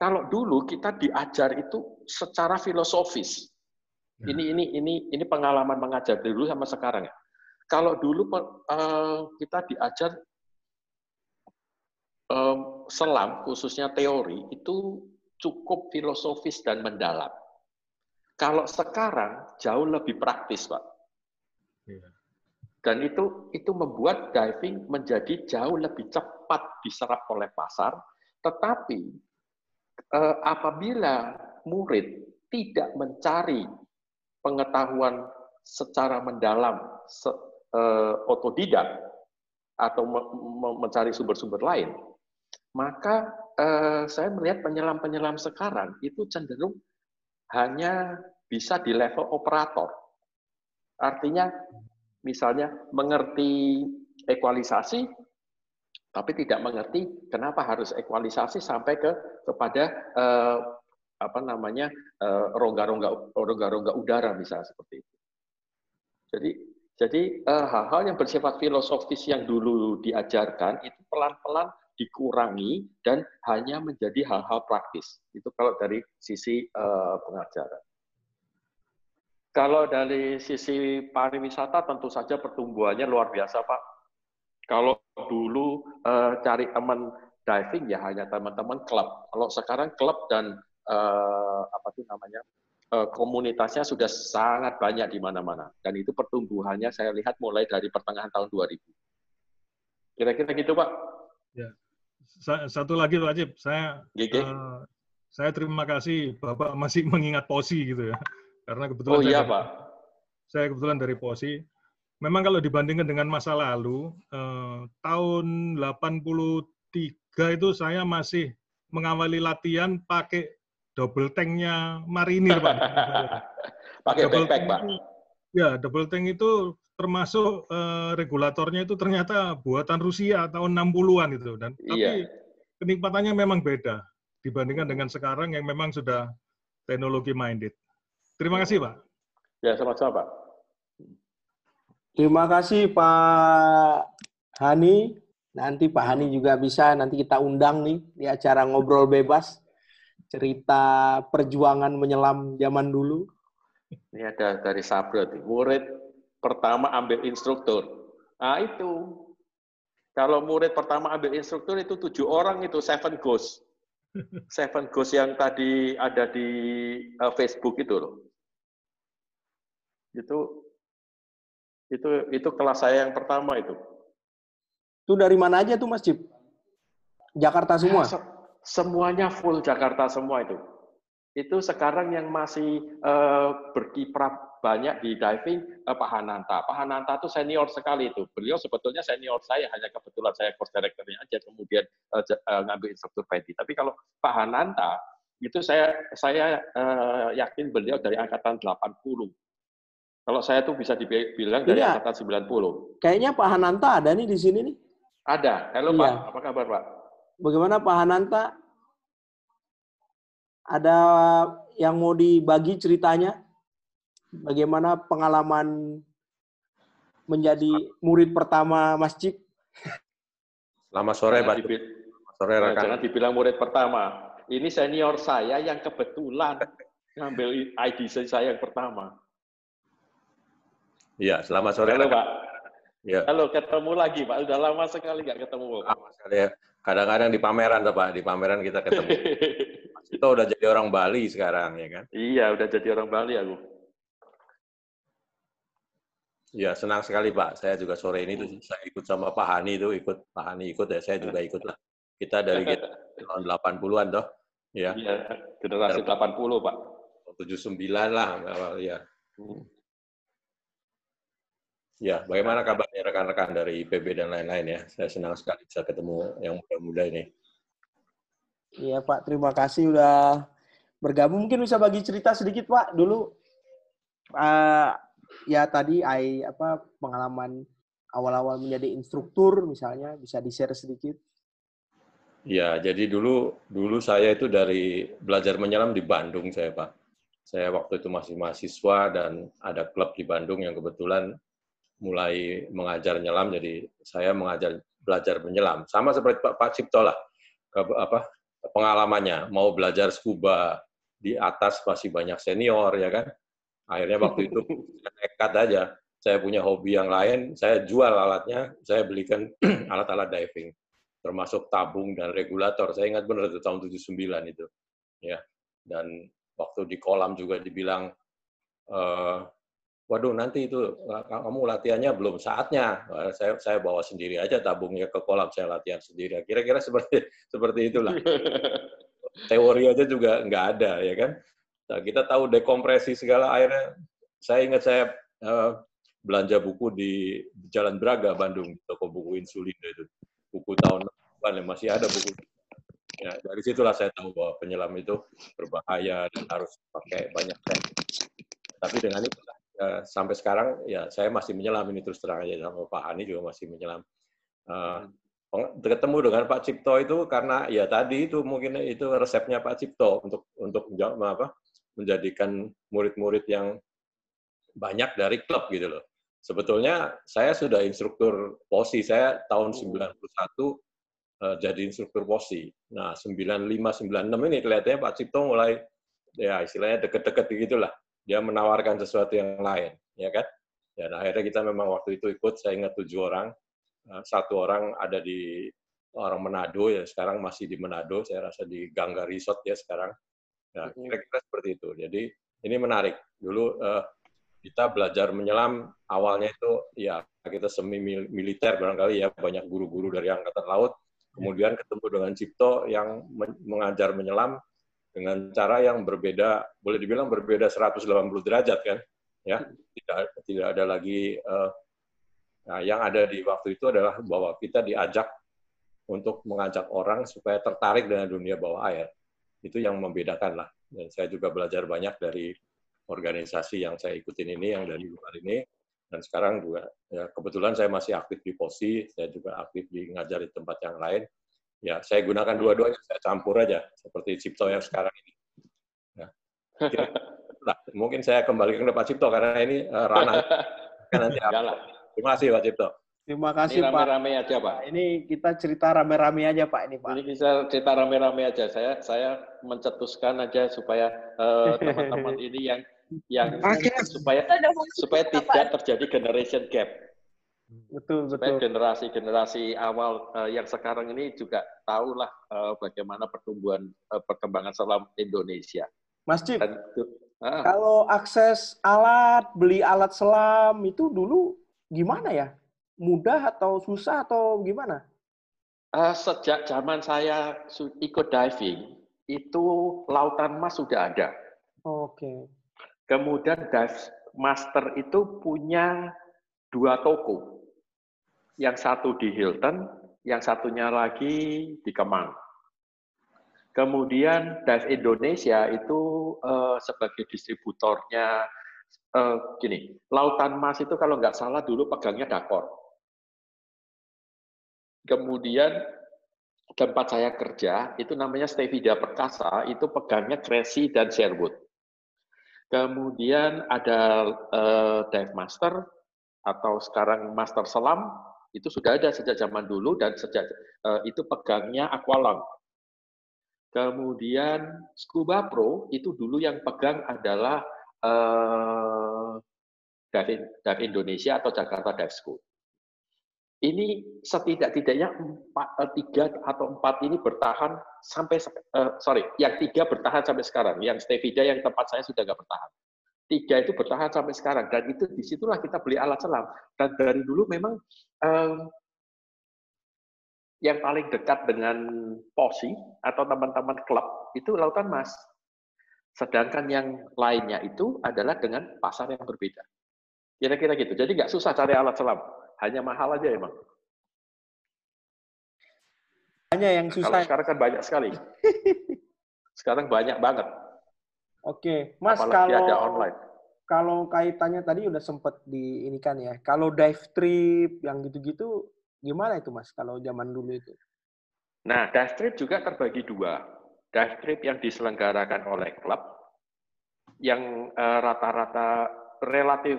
Kalau dulu kita diajar itu secara filosofis. Ya. Ini ini ini ini pengalaman mengajar dulu sama sekarang ya. Kalau dulu uh, kita diajar um, selam khususnya teori itu cukup filosofis dan mendalam. Kalau sekarang jauh lebih praktis, Pak. Ya. Dan itu itu membuat diving menjadi jauh lebih cepat diserap oleh pasar. Tetapi eh, apabila murid tidak mencari pengetahuan secara mendalam, eh, otodidak atau me, me, mencari sumber-sumber lain, maka eh, saya melihat penyelam-penyelam sekarang itu cenderung hanya bisa di level operator. Artinya misalnya mengerti ekualisasi, tapi tidak mengerti kenapa harus ekualisasi sampai ke kepada eh, apa namanya eh, rongga-rongga rongga-rongga udara bisa seperti itu. Jadi jadi eh, hal-hal yang bersifat filosofis yang dulu diajarkan itu pelan-pelan dikurangi dan hanya menjadi hal-hal praktis. Itu kalau dari sisi uh, pengajaran. Kalau dari sisi pariwisata tentu saja pertumbuhannya luar biasa, Pak. Kalau dulu uh, cari teman diving ya hanya teman-teman klub. Kalau sekarang klub dan uh, apa tuh namanya uh, komunitasnya sudah sangat banyak di mana-mana. Dan itu pertumbuhannya saya lihat mulai dari pertengahan tahun 2000. Kira-kira gitu, Pak. Ya. Satu lagi, Pak Ajib. Saya uh, saya terima kasih Bapak masih [LAUGHS] mengingat posi gitu ya. Karena kebetulan oh, iya, saya, Pak. saya kebetulan dari POSI. Memang kalau dibandingkan dengan masa lalu, eh, tahun 83 itu saya masih mengawali latihan pakai double tanknya marinir, Pak. [LAUGHS] pakai double backpack, Pak. Ya, double tank itu termasuk eh, regulatornya itu ternyata buatan Rusia tahun 60-an itu dan iya. tapi kenikmatannya memang beda dibandingkan dengan sekarang yang memang sudah teknologi minded. Terima kasih, Pak. Ya, sama-sama, Pak. Terima kasih, Pak Hani. Nanti Pak Hani juga bisa, nanti kita undang nih di acara ngobrol bebas. Cerita perjuangan menyelam zaman dulu. Ini ada dari Sabrot, murid pertama ambil instruktur. Nah itu, kalau murid pertama ambil instruktur itu tujuh orang itu seven ghost. Seven ghost yang tadi ada di uh, Facebook itu loh itu itu itu kelas saya yang pertama itu. Itu dari mana aja tuh Mas Cip? Jakarta semua? Se semuanya full Jakarta semua itu. Itu sekarang yang masih uh, berkiprah banyak di diving uh, Pak Hananta. Pak Hananta itu senior sekali itu. Beliau sebetulnya senior saya, hanya kebetulan saya course directornya aja kemudian uh, uh, ngambil instruktur pedi. Tapi kalau Pak Hananta itu saya saya uh, yakin beliau dari angkatan 80 kalau saya tuh bisa dibilang dari iya. angkatan 90. Kayaknya Pak Hananta ada nih di sini nih. Ada. Halo iya. Pak, apa kabar Pak? Bagaimana Pak Hananta? Ada yang mau dibagi ceritanya? Bagaimana pengalaman menjadi murid pertama masjid? Selamat sore Pak. Selamat sore rekan. Jangan dibilang murid pertama. Ini senior saya yang kebetulan [LAUGHS] ngambil ID saya yang pertama. Iya, selamat sore. Halo, Pak. Ya. Halo, ketemu lagi, Pak. Udah lama sekali nggak ketemu. Lama sekali ya. Kadang-kadang di pameran, Pak. Di pameran kita ketemu. [LAUGHS] Itu udah jadi orang Bali sekarang, ya kan? Iya, udah jadi orang Bali aku. Iya, senang sekali, Pak. Saya juga sore ini tuh saya ikut sama Pak Hani itu, ikut Pak Hani ikut ya, saya juga ikut lah. Kita dari [LAUGHS] tahun 80-an toh. Ya. Iya, generasi 80, Pak. 79 lah, ya. Hmm. Ya, bagaimana kabarnya rekan-rekan dari IPB dan lain-lain ya? Saya senang sekali bisa ketemu yang muda-muda ini. Iya Pak, terima kasih udah bergabung. Mungkin bisa bagi cerita sedikit Pak dulu. Uh, ya tadi I, apa pengalaman awal-awal menjadi instruktur misalnya bisa di-share sedikit. Ya, jadi dulu dulu saya itu dari belajar menyelam di Bandung saya Pak. Saya waktu itu masih mahasiswa dan ada klub di Bandung yang kebetulan mulai mengajar nyelam, jadi saya mengajar belajar menyelam. Sama seperti Pak, Pak Cipto lah, ke, apa pengalamannya. Mau belajar scuba di atas masih banyak senior, ya kan? Akhirnya waktu itu [LAUGHS] nekat aja. Saya punya hobi yang lain, saya jual alatnya, saya belikan [CLEARS THROAT] alat-alat diving, termasuk tabung dan regulator. Saya ingat benar itu tahun 79 itu. Ya. Dan waktu di kolam juga dibilang, uh, waduh nanti itu kamu latihannya belum saatnya. Saya saya bawa sendiri aja tabungnya ke kolam saya latihan sendiri. Kira-kira seperti seperti itulah. [LAUGHS] Teori aja juga nggak ada ya kan. Nah, kita tahu dekompresi segala airnya. Saya ingat saya uh, belanja buku di Jalan Braga Bandung toko buku insulin itu buku tahun 80 masih ada buku ya dari situlah saya tahu bahwa penyelam itu berbahaya dan harus pakai banyak teknik tapi dengan itu uh, sampai sekarang ya saya masih menyelam ini terus terang aja sama Pak Hani juga masih menyelam. Uh, ketemu dengan Pak Cipto itu karena ya tadi itu mungkin itu resepnya Pak Cipto untuk untuk apa menjadikan murid-murid yang banyak dari klub gitu loh. Sebetulnya saya sudah instruktur posi saya tahun 91 uh, uh, jadi instruktur posi. Nah, 95 96 ini kelihatannya Pak Cipto mulai ya istilahnya deket-deket gitulah. Dia menawarkan sesuatu yang lain, ya kan? Dan akhirnya kita memang waktu itu ikut, saya ingat tujuh orang, satu orang ada di orang Manado ya sekarang masih di Manado, saya rasa di Gangga Resort ya sekarang. Nah, kira-kira seperti itu. Jadi ini menarik. Dulu uh, kita belajar menyelam awalnya itu ya kita semi militer barangkali ya banyak guru-guru dari angkatan laut kemudian ketemu dengan Cipto yang mengajar menyelam dengan cara yang berbeda boleh dibilang berbeda 180 derajat kan ya. Tidak tidak ada lagi uh, nah yang ada di waktu itu adalah bahwa kita diajak untuk mengajak orang supaya tertarik dengan dunia bawah air. Itu yang membedakan lah. Dan saya juga belajar banyak dari organisasi yang saya ikutin ini yang dari luar ini. Dan sekarang juga ya kebetulan saya masih aktif di POSI, saya juga aktif di ngajar di tempat yang lain. Ya, saya gunakan dua-duanya, saya campur aja seperti Cipto yang sekarang ini. Ya. Nah, [LAUGHS] mungkin saya kembali ke Pak Cipto karena ini uh, ranah kan nanti [LAUGHS] Terima kasih Pak Cipto. Terima kasih ini rame -rame Pak. aja Pak. Ini kita cerita rame-rame aja Pak ini Pak. Ini kita cerita rame-rame aja. Saya saya mencetuskan aja supaya eh, [LAUGHS] teman-teman uh, ini yang yang supaya supaya tidak terjadi generation gap. Betul, supaya generasi-generasi awal uh, yang sekarang ini juga tahulah uh, bagaimana pertumbuhan uh, perkembangan selam Indonesia. Mas Cip, Dan, uh, kalau akses alat, beli alat selam itu dulu gimana ya? Mudah atau susah atau gimana? Uh, sejak zaman saya ikut diving, itu lautan mas sudah ada. Oke. Okay. Kemudian Dive Master itu punya dua toko. Yang satu di Hilton, yang satunya lagi di Kemang. Kemudian Dive Indonesia itu uh, sebagai distributornya uh, gini, Lautan Mas itu kalau nggak salah dulu pegangnya Dakor. Kemudian tempat saya kerja itu namanya Stevida Perkasa, itu pegangnya Tracy dan Sherwood. Kemudian ada uh, dive master atau sekarang master selam itu sudah ada sejak zaman dulu dan sejak uh, itu pegangnya Aqualung. Kemudian Scuba Pro itu dulu yang pegang adalah uh, Dive, Dive Indonesia atau Jakarta Dive School ini setidak-tidaknya empat, eh, tiga atau empat ini bertahan sampai uh, sorry, yang tiga bertahan sampai sekarang, yang Stevida yang tempat saya sudah nggak bertahan. Tiga itu bertahan sampai sekarang dan itu di situlah kita beli alat selam dan dari dulu memang um, yang paling dekat dengan posi atau teman-teman klub itu lautan mas. Sedangkan yang lainnya itu adalah dengan pasar yang berbeda. Kira-kira gitu. Jadi nggak susah cari alat selam hanya mahal aja emang. Hanya yang susah. Kalau sekarang kan banyak sekali. [LAUGHS] sekarang banyak banget. Oke, Mas Apalagi kalau ada online. Kalau kaitannya tadi udah sempet di ini kan ya. Kalau dive trip yang gitu-gitu gimana itu Mas kalau zaman dulu itu? Nah, dive trip juga terbagi dua. Dive trip yang diselenggarakan oleh klub yang eh, rata-rata uh, relatif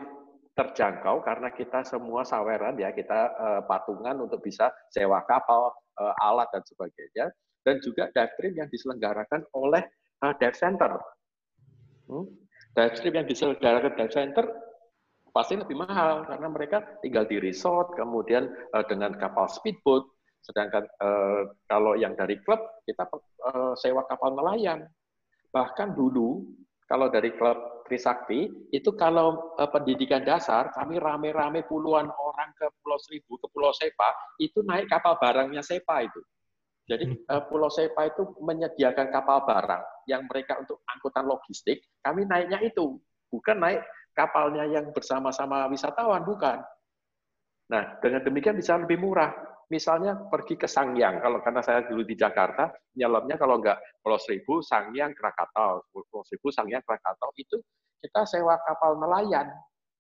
terjangkau karena kita semua saweran ya kita uh, patungan untuk bisa sewa kapal, uh, alat dan sebagainya dan juga dive trip yang diselenggarakan oleh uh, dive center. Hmm? Dive trip yang diselenggarakan dive center pasti lebih mahal karena mereka tinggal di resort kemudian uh, dengan kapal speedboat sedangkan uh, kalau yang dari klub kita uh, sewa kapal nelayan. Bahkan dulu kalau dari klub Trisakti, itu kalau uh, pendidikan dasar, kami rame-rame puluhan orang ke Pulau Seribu, ke Pulau Sepa, itu naik kapal barangnya Sepa itu. Jadi uh, Pulau Sepa itu menyediakan kapal barang yang mereka untuk angkutan logistik, kami naiknya itu, bukan naik kapalnya yang bersama-sama wisatawan, bukan. Nah, dengan demikian bisa lebih murah. Misalnya pergi ke Sangyang, kalau karena saya dulu di Jakarta, nyelamnya kalau nggak Pulau Seribu, Sangyang, Krakatau. Pulau Seribu, Sangyang, Krakatau, itu kita sewa kapal nelayan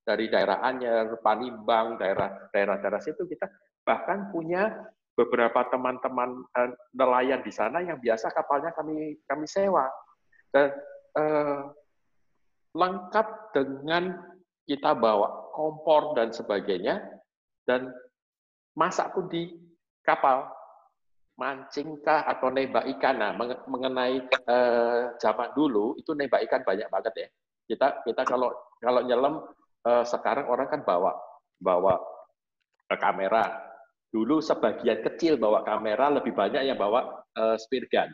dari daerah Anyer, Panimbang, daerah daerah-daerah situ. Kita bahkan punya beberapa teman-teman eh, nelayan di sana yang biasa kapalnya kami kami sewa dan eh, lengkap dengan kita bawa kompor dan sebagainya dan masak pun di kapal. mancing kah atau nembak ikan. Nah, mengenai uh, zaman dulu itu nembak ikan banyak banget ya. Kita kita kalau kalau nyelam uh, sekarang orang kan bawa bawa uh, kamera. Dulu sebagian kecil bawa kamera, lebih banyak yang bawa uh, spear gun.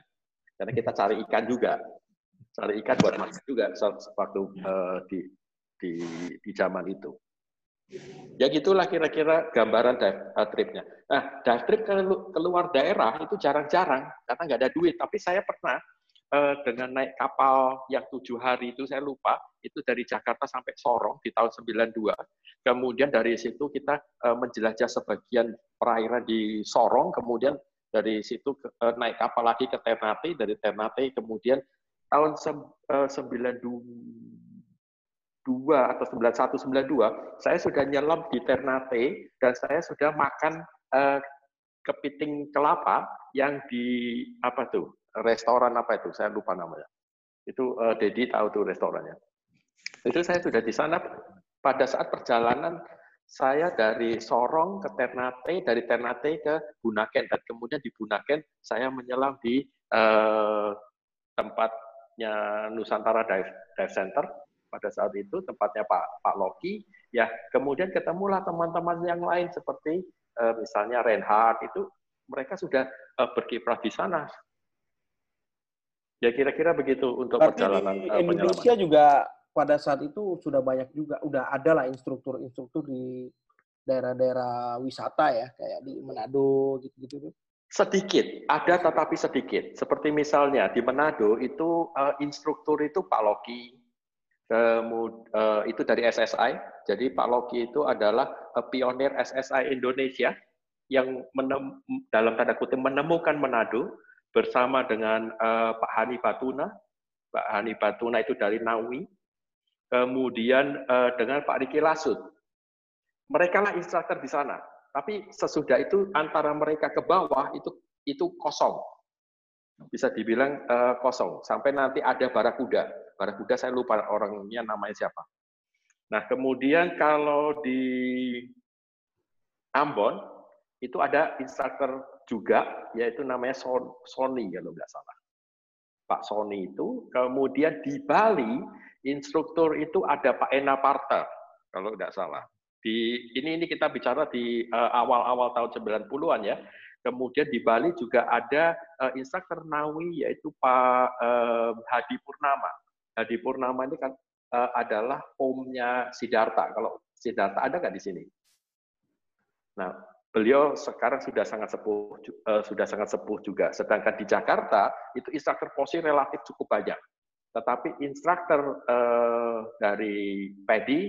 Karena kita cari ikan juga. Cari ikan buat makan juga waktu uh, di di di zaman itu. Ya gitulah kira-kira gambaran dive uh, tripnya. Nah, dive trip ke keluar daerah itu jarang-jarang karena nggak ada duit. Tapi saya pernah uh, dengan naik kapal yang tujuh hari itu saya lupa itu dari Jakarta sampai Sorong di tahun 92. Kemudian dari situ kita uh, menjelajah sebagian perairan di Sorong. Kemudian dari situ uh, naik kapal lagi ke Ternate. Dari Ternate kemudian tahun uh, 92 atau 91 92 saya sudah nyelam di Ternate dan saya sudah makan uh, kepiting kelapa yang di apa tuh restoran apa itu? Saya lupa namanya. Itu uh, Dedi tahu tuh restorannya. Itu saya sudah di sana. Pada saat perjalanan saya dari Sorong ke Ternate dari Ternate ke Bunaken dan kemudian di Bunaken saya menyelam di uh, tempatnya Nusantara Dive, Dive Center. Pada saat itu tempatnya Pak Pak Loki. Ya kemudian ketemulah teman-teman yang lain seperti uh, misalnya Reinhard itu. Mereka sudah berkiprah di sana ya kira-kira begitu untuk Berarti perjalanan di uh, Indonesia penyelaman. juga pada saat itu sudah banyak juga udah ada lah instruktur-instruktur di daerah-daerah wisata ya kayak di Manado gitu-gitu Sedikit, ada tetapi sedikit. Seperti misalnya di Manado itu uh, instruktur itu Pak Loki, uh, itu dari SSI. Jadi Pak Loki itu adalah uh, pionir SSI Indonesia yang menem, dalam tanda kutip menemukan Manado bersama dengan uh, Pak Hani Batuna. Pak Hani Batuna itu dari Nawi. Kemudian uh, dengan Pak Riki Lasut. Mereka lah instruktur di sana. Tapi sesudah itu antara mereka ke bawah itu itu kosong bisa dibilang uh, kosong sampai nanti ada barakuda. Barakuda saya lupa orangnya namanya siapa. Nah, kemudian kalau di Ambon itu ada instruktur juga yaitu namanya Sony kalau nggak salah. Pak Sony itu. Kemudian di Bali instruktur itu ada Pak Ena Parta kalau nggak salah. Di ini ini kita bicara di eh, awal-awal tahun 90-an ya. Kemudian di Bali juga ada uh, instruktur Nawi yaitu Pak uh, Hadi Purnama. Hadi Purnama ini kan uh, adalah omnya Siddhartha. Kalau Siddhartha ada nggak di sini? Nah, beliau sekarang sudah sangat sepuh uh, sudah sangat sepuh juga. Sedangkan di Jakarta itu instruktur posi relatif cukup banyak. Tetapi instruktur uh, dari PEDI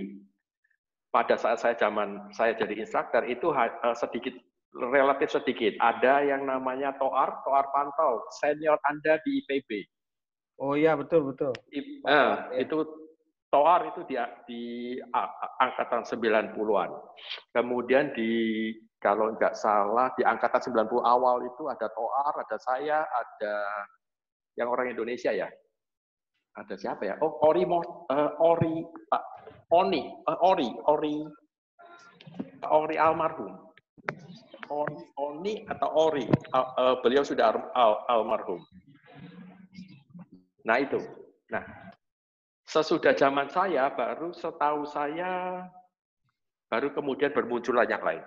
pada saat saya zaman saya jadi instruktur itu uh, sedikit relatif sedikit. Ada yang namanya Toar, Toar Pantau, senior Anda di IPB. Oh iya, betul, betul. I, ya. itu Toar itu di, di angkatan 90-an. Kemudian di kalau nggak salah di angkatan 90 awal itu ada Toar, ada saya, ada yang orang Indonesia ya. Ada siapa ya? Oh, Ori uh, Ori Pak Oni, uh, Ori, Ori Ori almarhum. Oni atau Ori, uh, beliau sudah al almarhum. Nah itu. Nah, sesudah zaman saya, baru setahu saya, baru kemudian bermunculan yang lain.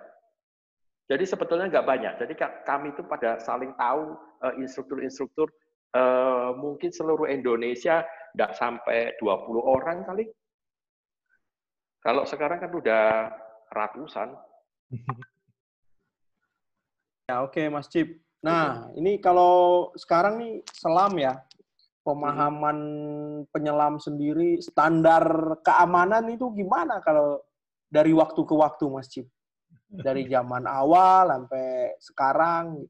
Jadi sebetulnya nggak banyak. Jadi kami itu pada saling tahu instruktur-instruktur uh, mungkin seluruh Indonesia nggak sampai 20 orang kali. Kalau sekarang kan udah ratusan. [LAUGHS] Ya, oke okay, Mas Cip. Nah, ini kalau sekarang nih selam ya, pemahaman penyelam sendiri, standar keamanan itu gimana kalau dari waktu ke waktu Mas Cip? Dari zaman awal sampai sekarang.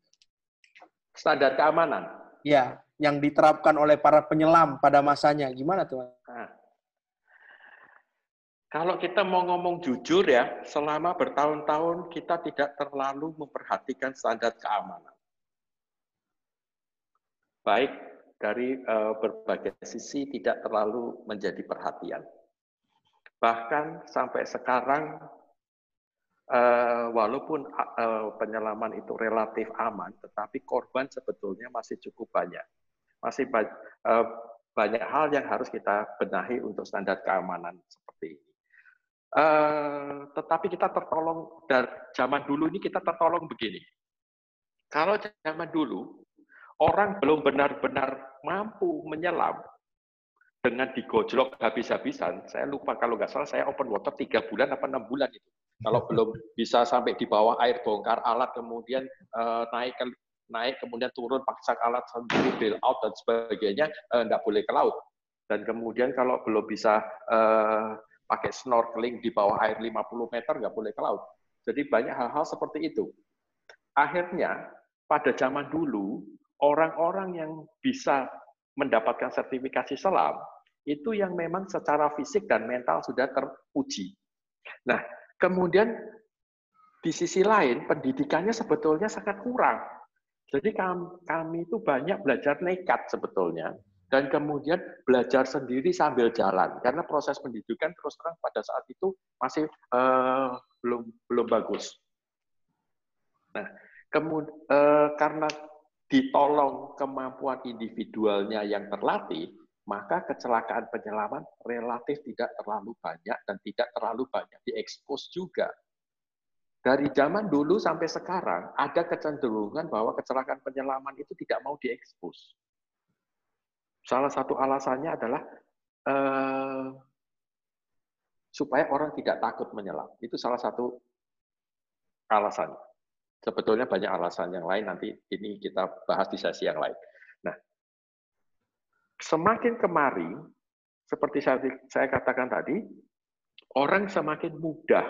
Standar keamanan? Ya, yang diterapkan oleh para penyelam pada masanya. Gimana tuh? Nah, kalau kita mau ngomong jujur ya, selama bertahun-tahun kita tidak terlalu memperhatikan standar keamanan. Baik dari uh, berbagai sisi tidak terlalu menjadi perhatian. Bahkan sampai sekarang uh, walaupun uh, penyelaman itu relatif aman, tetapi korban sebetulnya masih cukup banyak. Masih ba uh, banyak hal yang harus kita benahi untuk standar keamanan seperti ini. Uh, tetapi kita tertolong dari zaman dulu ini kita tertolong begini. Kalau zaman dulu orang belum benar-benar mampu menyelam dengan digojlok habis-habisan, saya lupa kalau nggak salah saya open water tiga bulan apa enam bulan itu. Kalau belum bisa sampai di bawah air bongkar alat kemudian uh, naik ke naik kemudian turun paksa alat sendiri bail out dan sebagainya uh, nggak boleh ke laut. Dan kemudian kalau belum bisa uh, pakai snorkeling di bawah air 50 meter nggak boleh ke laut. Jadi banyak hal-hal seperti itu. Akhirnya pada zaman dulu orang-orang yang bisa mendapatkan sertifikasi selam itu yang memang secara fisik dan mental sudah teruji. Nah, kemudian di sisi lain pendidikannya sebetulnya sangat kurang. Jadi kami, itu banyak belajar nekat sebetulnya dan kemudian belajar sendiri sambil jalan karena proses pendidikan terus terang pada saat itu masih uh, belum belum bagus. Nah, kemudian uh, karena ditolong kemampuan individualnya yang terlatih, maka kecelakaan penyelaman relatif tidak terlalu banyak dan tidak terlalu banyak diekspos juga. Dari zaman dulu sampai sekarang ada kecenderungan bahwa kecelakaan penyelaman itu tidak mau diekspos. Salah satu alasannya adalah uh, supaya orang tidak takut menyelam. Itu salah satu alasannya. Sebetulnya banyak alasan yang lain, nanti ini kita bahas di sesi yang lain. Semakin kemari, seperti saya, katakan tadi, orang semakin mudah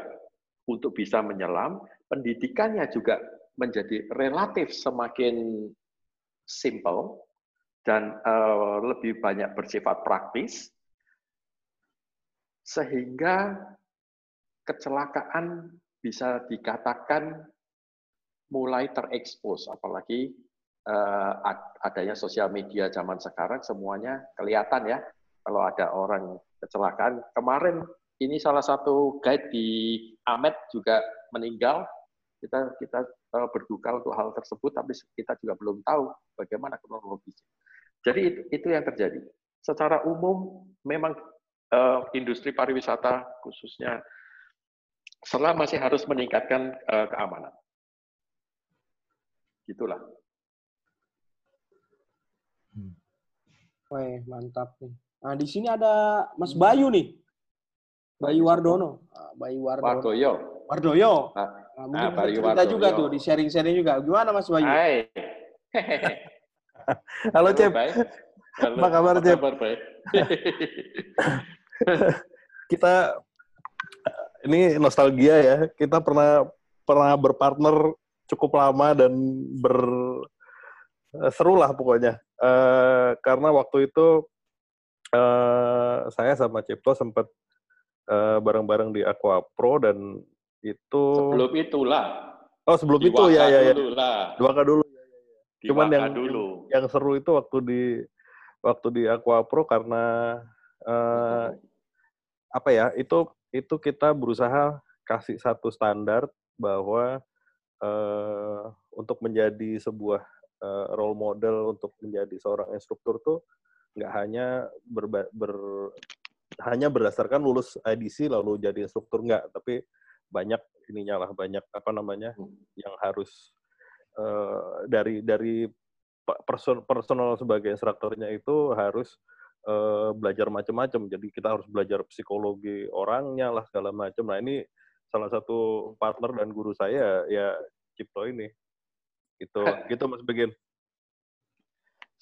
untuk bisa menyelam, pendidikannya juga menjadi relatif semakin simple, dan uh, lebih banyak bersifat praktis, sehingga kecelakaan bisa dikatakan mulai terekspos, apalagi uh, adanya sosial media zaman sekarang semuanya kelihatan ya kalau ada orang kecelakaan. Kemarin ini salah satu guide di Amet juga meninggal. Kita kita uh, berduka untuk hal tersebut, tapi kita juga belum tahu bagaimana kronologisnya. Jadi itu, itu yang terjadi. Secara umum memang uh, industri pariwisata khususnya setelah masih harus meningkatkan keamanan. Gitulah. Hmm. Wah, mantap nih. Nah, di sini ada Mas Bayu nih. Bayu Wardono. Ah, Bayu Wardono. Wardoyo. Wardoyo. Nah, nah mungkin nah, Bayu cerita Wardoyo. juga tuh di sharing-sharing juga. Gimana Mas Bayu? Hai. [LAUGHS] Halo, Cep. Apa kabar, Cep? [LAUGHS] kita ini nostalgia ya. Kita pernah pernah berpartner cukup lama dan ber seru lah pokoknya. Uh, karena waktu itu uh, saya sama Cipto sempat uh, bareng-bareng di Aqua Pro dan itu sebelum itulah. Oh sebelum itu ya ya ya. Dulu lah. Dua dulu Cuman yang, dulu. yang seru itu waktu di waktu di Aqua Pro karena uh, apa ya itu itu kita berusaha kasih satu standar bahwa uh, untuk menjadi sebuah uh, role model untuk menjadi seorang instruktur tuh nggak hanya ber, ber hanya berdasarkan lulus IDC lalu jadi instruktur nggak tapi banyak ininya lah banyak apa namanya hmm. yang harus uh, dari dari person, personal sebagai instrukturnya itu harus uh, belajar macam-macam. Jadi kita harus belajar psikologi orangnya lah segala macam. Nah ini salah satu partner dan guru saya ya Cipto ini. Gitu, gitu Mas Begin.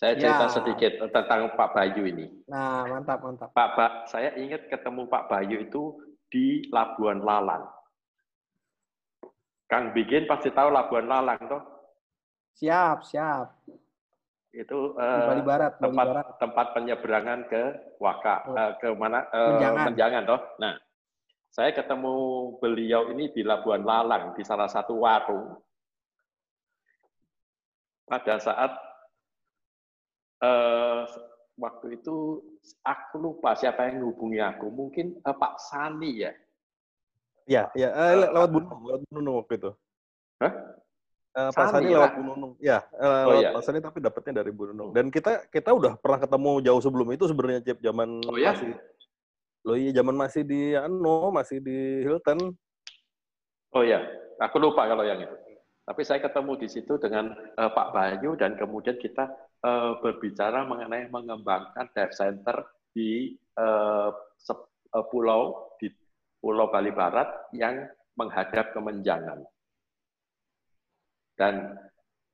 Saya cerita ya. sedikit tentang Pak Bayu ini. Nah, mantap, mantap. Pak, Pak, saya ingat ketemu Pak Bayu itu di Labuan Lalang. Kang Bikin pasti tahu Labuan Lalang, toh? Siap, siap. Itu uh, Bali Barat, Bali tempat Barat. tempat penyeberangan ke Waka, oh. uh, ke mana? Uh, Menjangan. Menjangan, toh. Nah, saya ketemu beliau ini di Labuan Lalang di salah satu warung. Pada saat uh, waktu itu aku lupa siapa yang hubungi aku, mungkin uh, Pak Sani ya. Ya, ya uh, lewat Bunung, lewat Bunung waktu itu. Hah? Uh, Pak Sani lewat Bunung. Ya, uh, oh, lewat iya. Pak Sani tapi dapatnya dari Bunung. Dan kita kita udah pernah ketemu jauh sebelum itu sebenarnya Cip zaman oh, ya? masih Loh iya zaman masih di ano, masih di Hilton. Oh iya, aku lupa kalau yang itu. Tapi saya ketemu di situ dengan uh, Pak Bayu dan kemudian kita uh, berbicara mengenai mengembangkan dive center di uh, pulau di Pulau Bali Barat yang menghadap ke Menjangan. Dan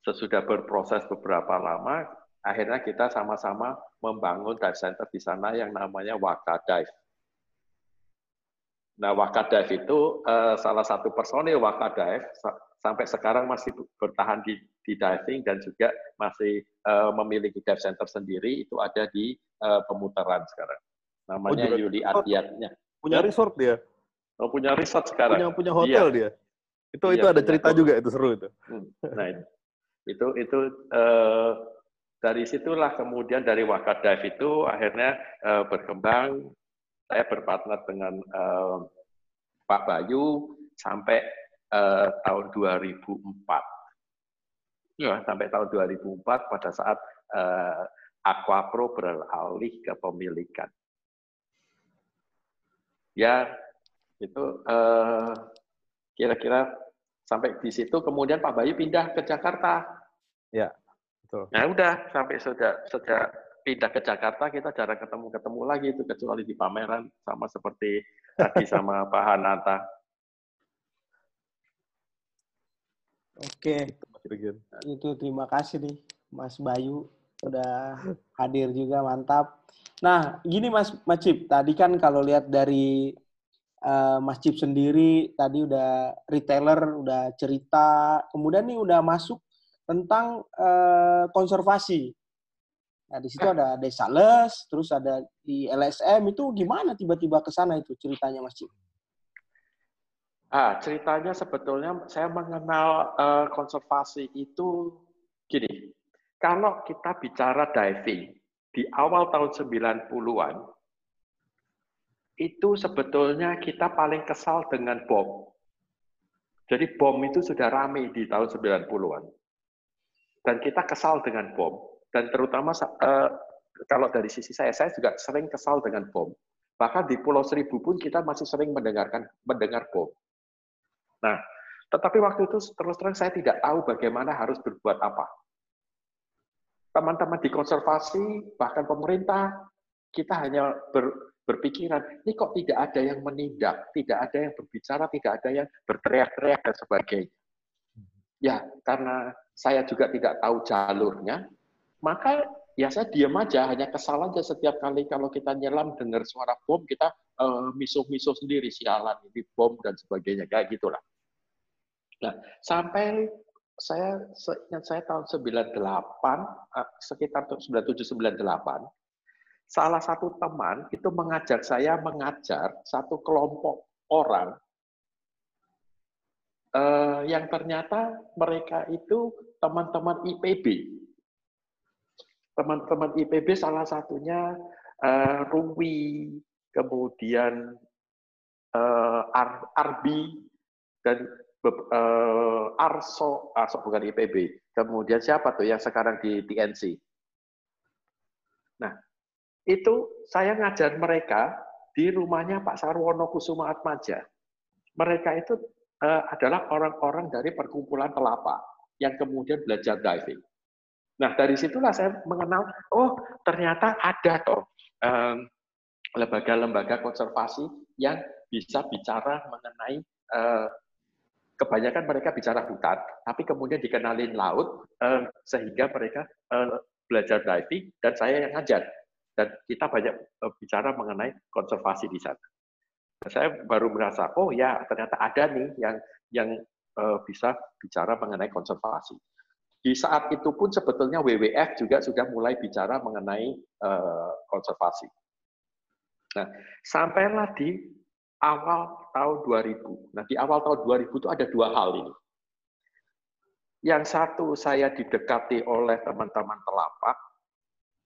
sesudah berproses beberapa lama, akhirnya kita sama-sama membangun dive center di sana yang namanya Waka Dive. Nah, Waka Dive itu salah satu personil Waka Dive sampai sekarang masih bertahan di, di diving dan juga masih uh, memiliki dive center sendiri itu ada di uh, pemutaran sekarang. Namanya oh, Yuli. Punya resort dia? Oh, punya resort sekarang. Punya punya hotel iya. dia. Itu iya, itu ada cerita juga itu seru itu. Hmm. Nah, itu itu, itu uh, dari situlah kemudian dari Waka Dive itu akhirnya uh, berkembang saya berpartner dengan uh, Pak Bayu sampai uh, tahun 2004. Ya, sampai tahun 2004 pada saat uh, Aquapro beralih ke pemilikan. Ya, itu eh, kira-kira sampai di situ kemudian Pak Bayu pindah ke Jakarta. Ya, betul. Nah udah sampai sudah sejak pindah ke Jakarta kita jarang ketemu-ketemu lagi itu kecuali di pameran sama seperti tadi sama Pak Hananta. Oke, itu terima kasih nih Mas Bayu udah hadir juga mantap. Nah gini Mas Macip, tadi kan kalau lihat dari uh, Mas Cip sendiri tadi udah retailer, udah cerita, kemudian nih udah masuk tentang uh, konservasi. Nah, di situ ada Desa Les, terus ada di LSM itu gimana tiba-tiba ke sana itu ceritanya Mas Cip? Ah, ceritanya sebetulnya saya mengenal uh, konservasi itu gini. Kalau kita bicara diving di awal tahun 90-an, itu sebetulnya kita paling kesal dengan bom. Jadi bom itu sudah ramai di tahun 90-an. Dan kita kesal dengan bom. Dan terutama uh, kalau dari sisi saya, saya juga sering kesal dengan bom. Bahkan di Pulau Seribu pun kita masih sering mendengarkan mendengar bom. Nah, tetapi waktu itu terus terang saya tidak tahu bagaimana harus berbuat apa. Teman-teman di konservasi, bahkan pemerintah, kita hanya ber, berpikiran, ini kok tidak ada yang menindak, tidak ada yang berbicara, tidak ada yang berteriak-teriak dan sebagainya. Ya, karena saya juga tidak tahu jalurnya, maka ya saya diam aja, hanya kesal aja setiap kali kalau kita nyelam dengar suara bom, kita uh, misuh-misuh sendiri, sialan, ini bom dan sebagainya, kayak gitulah. Nah, sampai saya seingat saya tahun 98, eh, sekitar 97 98, salah satu teman itu mengajak saya mengajar satu kelompok orang eh, yang ternyata mereka itu teman-teman IPB. Teman-teman IPB salah satunya eh, Ruwi, kemudian Ar Arbi, dan eh, Arso, Arso bukan IPB. Kemudian siapa tuh yang sekarang di TNC? Nah, itu saya ngajar mereka di rumahnya Pak Sarwono Kusuma Atmaja. Mereka itu uh, adalah orang-orang dari perkumpulan pelapa yang kemudian belajar diving. Nah, dari situlah saya mengenal, oh ternyata ada toh lembaga-lembaga konservasi yang bisa bicara mengenai uh, kebanyakan mereka bicara hutan, tapi kemudian dikenalin laut uh, sehingga mereka uh, belajar diving dan saya yang ngajar. Dan kita banyak eh, bicara mengenai konservasi di sana. Saya baru merasa, oh ya ternyata ada nih yang yang eh, bisa bicara mengenai konservasi. Di saat itu pun sebetulnya WWF juga sudah mulai bicara mengenai uh, konservasi. Nah, sampailah di awal tahun 2000. Nah, di awal tahun 2000 itu ada dua hal ini. Yang satu saya didekati oleh teman-teman telapak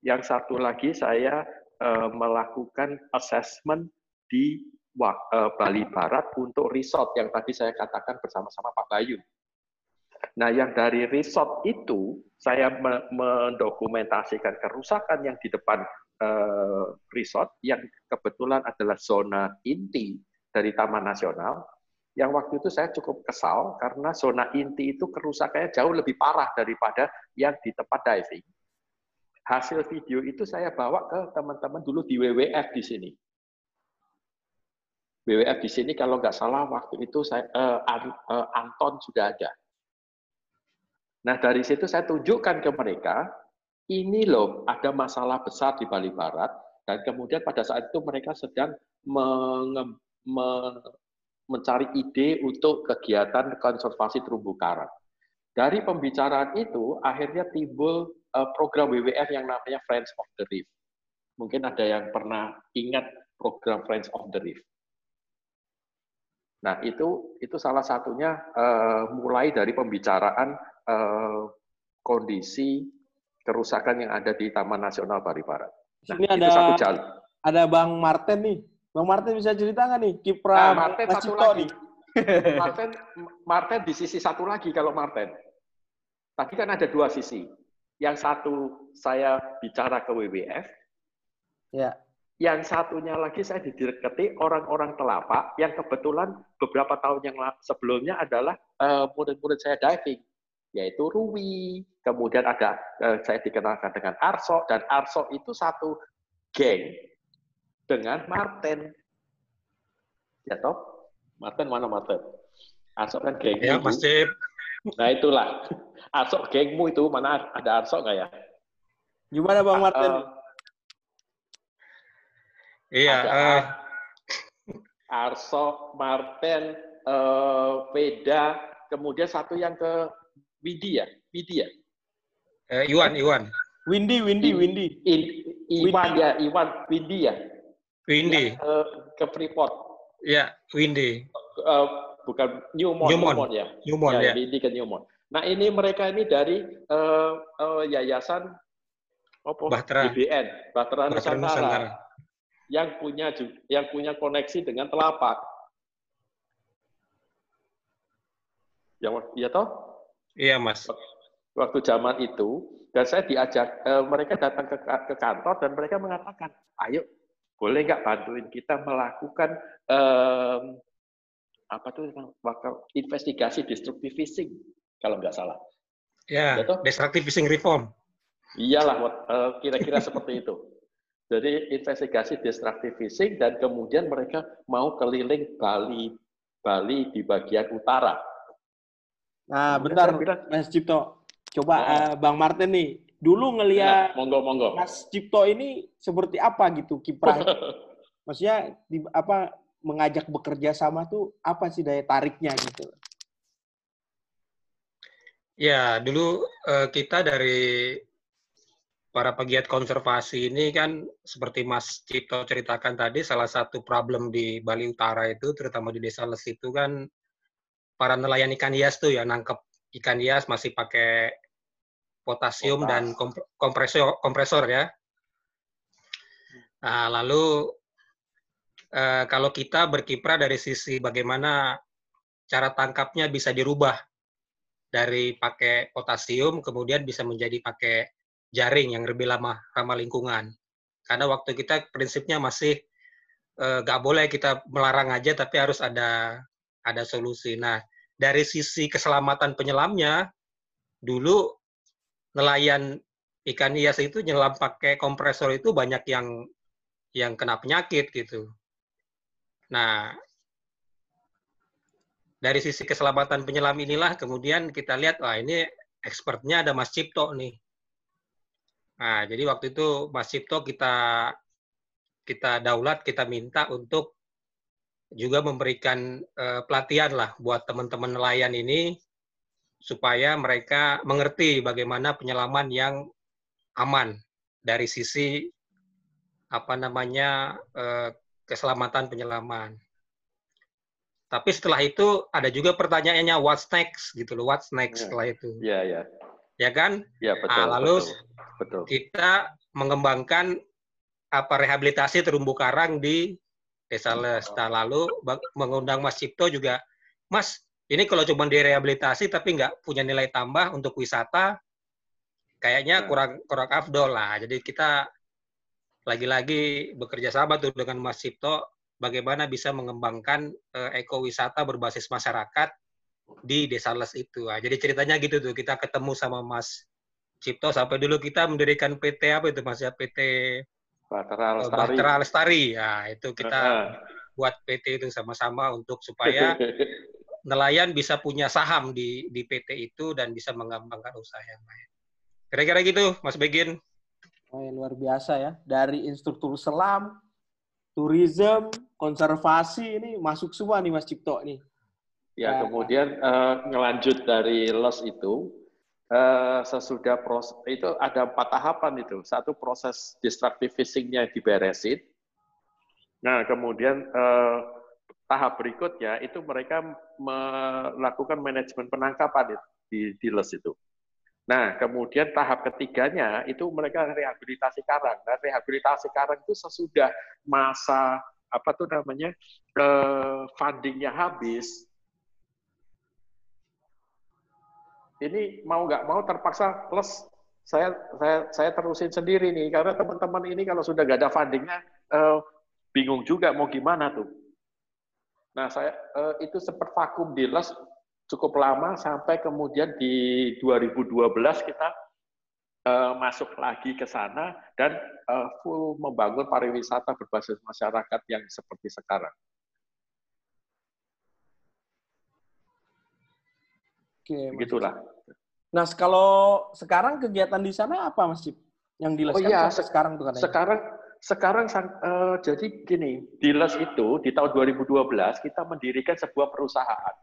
yang satu lagi saya uh, melakukan assessment di uh, Bali Barat untuk resort yang tadi saya katakan bersama-sama Pak Bayu. Nah, yang dari resort itu saya mendokumentasikan kerusakan yang di depan uh, resort yang kebetulan adalah zona inti dari Taman Nasional. Yang waktu itu saya cukup kesal karena zona inti itu kerusakannya jauh lebih parah daripada yang di tempat diving. Hasil video itu saya bawa ke teman-teman dulu di WWF di sini. WWF di sini kalau nggak salah waktu itu saya uh, uh, Anton sudah ada. Nah dari situ saya tunjukkan ke mereka, ini loh ada masalah besar di Bali Barat, dan kemudian pada saat itu mereka sedang menge, me, mencari ide untuk kegiatan konservasi terumbu karang. Dari pembicaraan itu akhirnya timbul uh, program WWF yang namanya Friends of the Reef. Mungkin ada yang pernah ingat program Friends of the Reef. Nah, itu itu salah satunya uh, mulai dari pembicaraan uh, kondisi kerusakan yang ada di Taman Nasional Bali Barat. Nah, Ini ada satu jalan. Ada Bang Martin nih. Bang Martin bisa cerita nggak nih kiprah nah, Martin satu lagi. Nih? [LAUGHS] Martin Martin di sisi satu lagi kalau Martin. Tadi kan ada dua sisi. Yang satu saya bicara ke WWF. Ya. Yang satunya lagi saya didekati orang-orang telapak yang kebetulan beberapa tahun yang sebelumnya adalah uh, murid-murid saya diving, yaitu Rui. Kemudian ada uh, saya dikenalkan dengan Arso dan Arso itu satu geng dengan Martin. Ya toh? Martin mana Martin? Arso kan geng. Ya, pasti. Nah itulah. Arso gengmu itu mana ada Arso nggak ya? Gimana Bang Martin? Uh, Iya. uh, Arso, Martin, uh, Veda, kemudian satu yang ke Widi ya, Widi ya. Uh, Iwan, Iwan. Windy, Windy, Windy. In, Iwan Windy. ya, Iwan, Windy ya. Windy. ke, ke Freeport. Ya, Windy. Uh, bukan Newmont, Newmont, Newmont ya. Newmont ya. ya. Windy ke Newmont. Nah ini mereka ini dari uh, uh, yayasan apa? Bahtera. BBN, Bahtera Nusantara. Nusantara yang punya yang punya koneksi dengan telapak. Ya, ya toh? Iya, Mas. Waktu zaman itu, dan saya diajak, eh, mereka datang ke, ke kantor dan mereka mengatakan, ayo, boleh nggak bantuin kita melakukan eh, apa tuh investigasi destructive fishing kalau nggak salah. Ya, ya destructive fishing reform. Iyalah, eh, kira-kira seperti itu. Jadi investigasi destructive fishing dan kemudian mereka mau keliling Bali Bali di bagian utara. Nah, bentar bilang, Mas Cipto. Coba oh. uh, Bang Martin nih, dulu ngelihat nah, monggo monggo. Mas Cipto ini seperti apa gitu kiprah? [LAUGHS] Maksudnya di, apa mengajak bekerja sama tuh apa sih daya tariknya gitu? Ya, dulu uh, kita dari para pegiat konservasi ini kan seperti Mas Cipto ceritakan tadi salah satu problem di Bali Utara itu terutama di Desa Les itu kan para nelayan ikan hias tuh ya nangkep ikan hias masih pakai potasium Potas. dan kompresor kompresor ya. Nah, lalu eh, kalau kita berkiprah dari sisi bagaimana cara tangkapnya bisa dirubah dari pakai potasium kemudian bisa menjadi pakai jaring yang lebih lama ramah lingkungan. Karena waktu kita prinsipnya masih eh, nggak uh, boleh kita melarang aja, tapi harus ada ada solusi. Nah, dari sisi keselamatan penyelamnya, dulu nelayan ikan hias itu nyelam pakai kompresor itu banyak yang yang kena penyakit gitu. Nah, dari sisi keselamatan penyelam inilah kemudian kita lihat, wah ini expertnya ada Mas Cipto nih. Nah, jadi waktu itu Mas Cipto kita kita daulat, kita minta untuk juga memberikan uh, pelatihan lah buat teman-teman nelayan ini supaya mereka mengerti bagaimana penyelaman yang aman dari sisi apa namanya uh, keselamatan penyelaman. Tapi setelah itu ada juga pertanyaannya what's next gitu loh, what's next ya. setelah itu. Iya, iya. Ya kan? Ya, betul. Nah, lalu betul Betul. kita mengembangkan apa rehabilitasi terumbu karang di Desa Lesta. Lalu mengundang Mas Cipto juga, Mas, ini kalau cuma direhabilitasi tapi nggak punya nilai tambah untuk wisata, kayaknya nah. kurang kurang afdol lah. Jadi kita lagi-lagi bekerja sama tuh dengan Mas Cipto, bagaimana bisa mengembangkan uh, ekowisata berbasis masyarakat di Desa Les itu. Nah, jadi ceritanya gitu tuh, kita ketemu sama Mas Cipto sampai dulu kita mendirikan PT apa itu Mas ya PT Bahtera Lestari. Bahtera Lestari. Ya, itu kita uh buat PT itu sama-sama untuk supaya [LAUGHS] nelayan bisa punya saham di di PT itu dan bisa mengembangkan usaha yang lain. Kira-kira gitu, Mas Begin. Oh, ya, luar biasa ya. Dari instruktur selam, tourism, konservasi ini masuk semua nih Mas Cipto nih. Ya, ya. kemudian uh, ngelanjut dari los itu, uh, sesudah proses itu ada empat tahapan itu. Satu proses destructive fishingnya diberesin. Nah, kemudian uh, tahap berikutnya itu mereka melakukan manajemen penangkapan di, di les itu. Nah, kemudian tahap ketiganya itu mereka rehabilitasi karang. Nah, rehabilitasi karang itu sesudah masa apa tuh namanya uh, fundingnya habis, ini mau nggak mau terpaksa plus saya saya saya terusin sendiri nih karena teman-teman ini kalau sudah nggak ada fundingnya uh, bingung juga mau gimana tuh. Nah saya uh, itu sempat vakum di les cukup lama sampai kemudian di 2012 kita uh, masuk lagi ke sana dan uh, full membangun pariwisata berbasis masyarakat yang seperti sekarang. Oke, Begitulah. Nah, kalau sekarang kegiatan di sana apa, Mas Cip? Yang di Les oh, iya, se sekarang tuh katanya. Sekarang sekarang uh, jadi gini, di Les itu di tahun 2012 kita mendirikan sebuah perusahaan.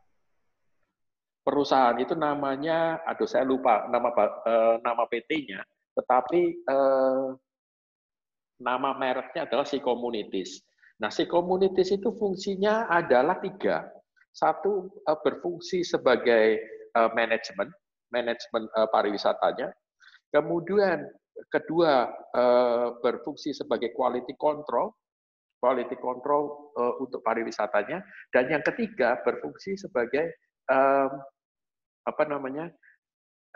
Perusahaan itu namanya, aduh saya lupa nama uh, nama PT-nya, tetapi uh, nama mereknya adalah si Communities. Nah, si Communities itu fungsinya adalah tiga. Satu uh, berfungsi sebagai uh, manajemen, manajemen uh, pariwisatanya. Kemudian kedua uh, berfungsi sebagai quality control, quality control uh, untuk pariwisatanya. Dan yang ketiga berfungsi sebagai um, apa namanya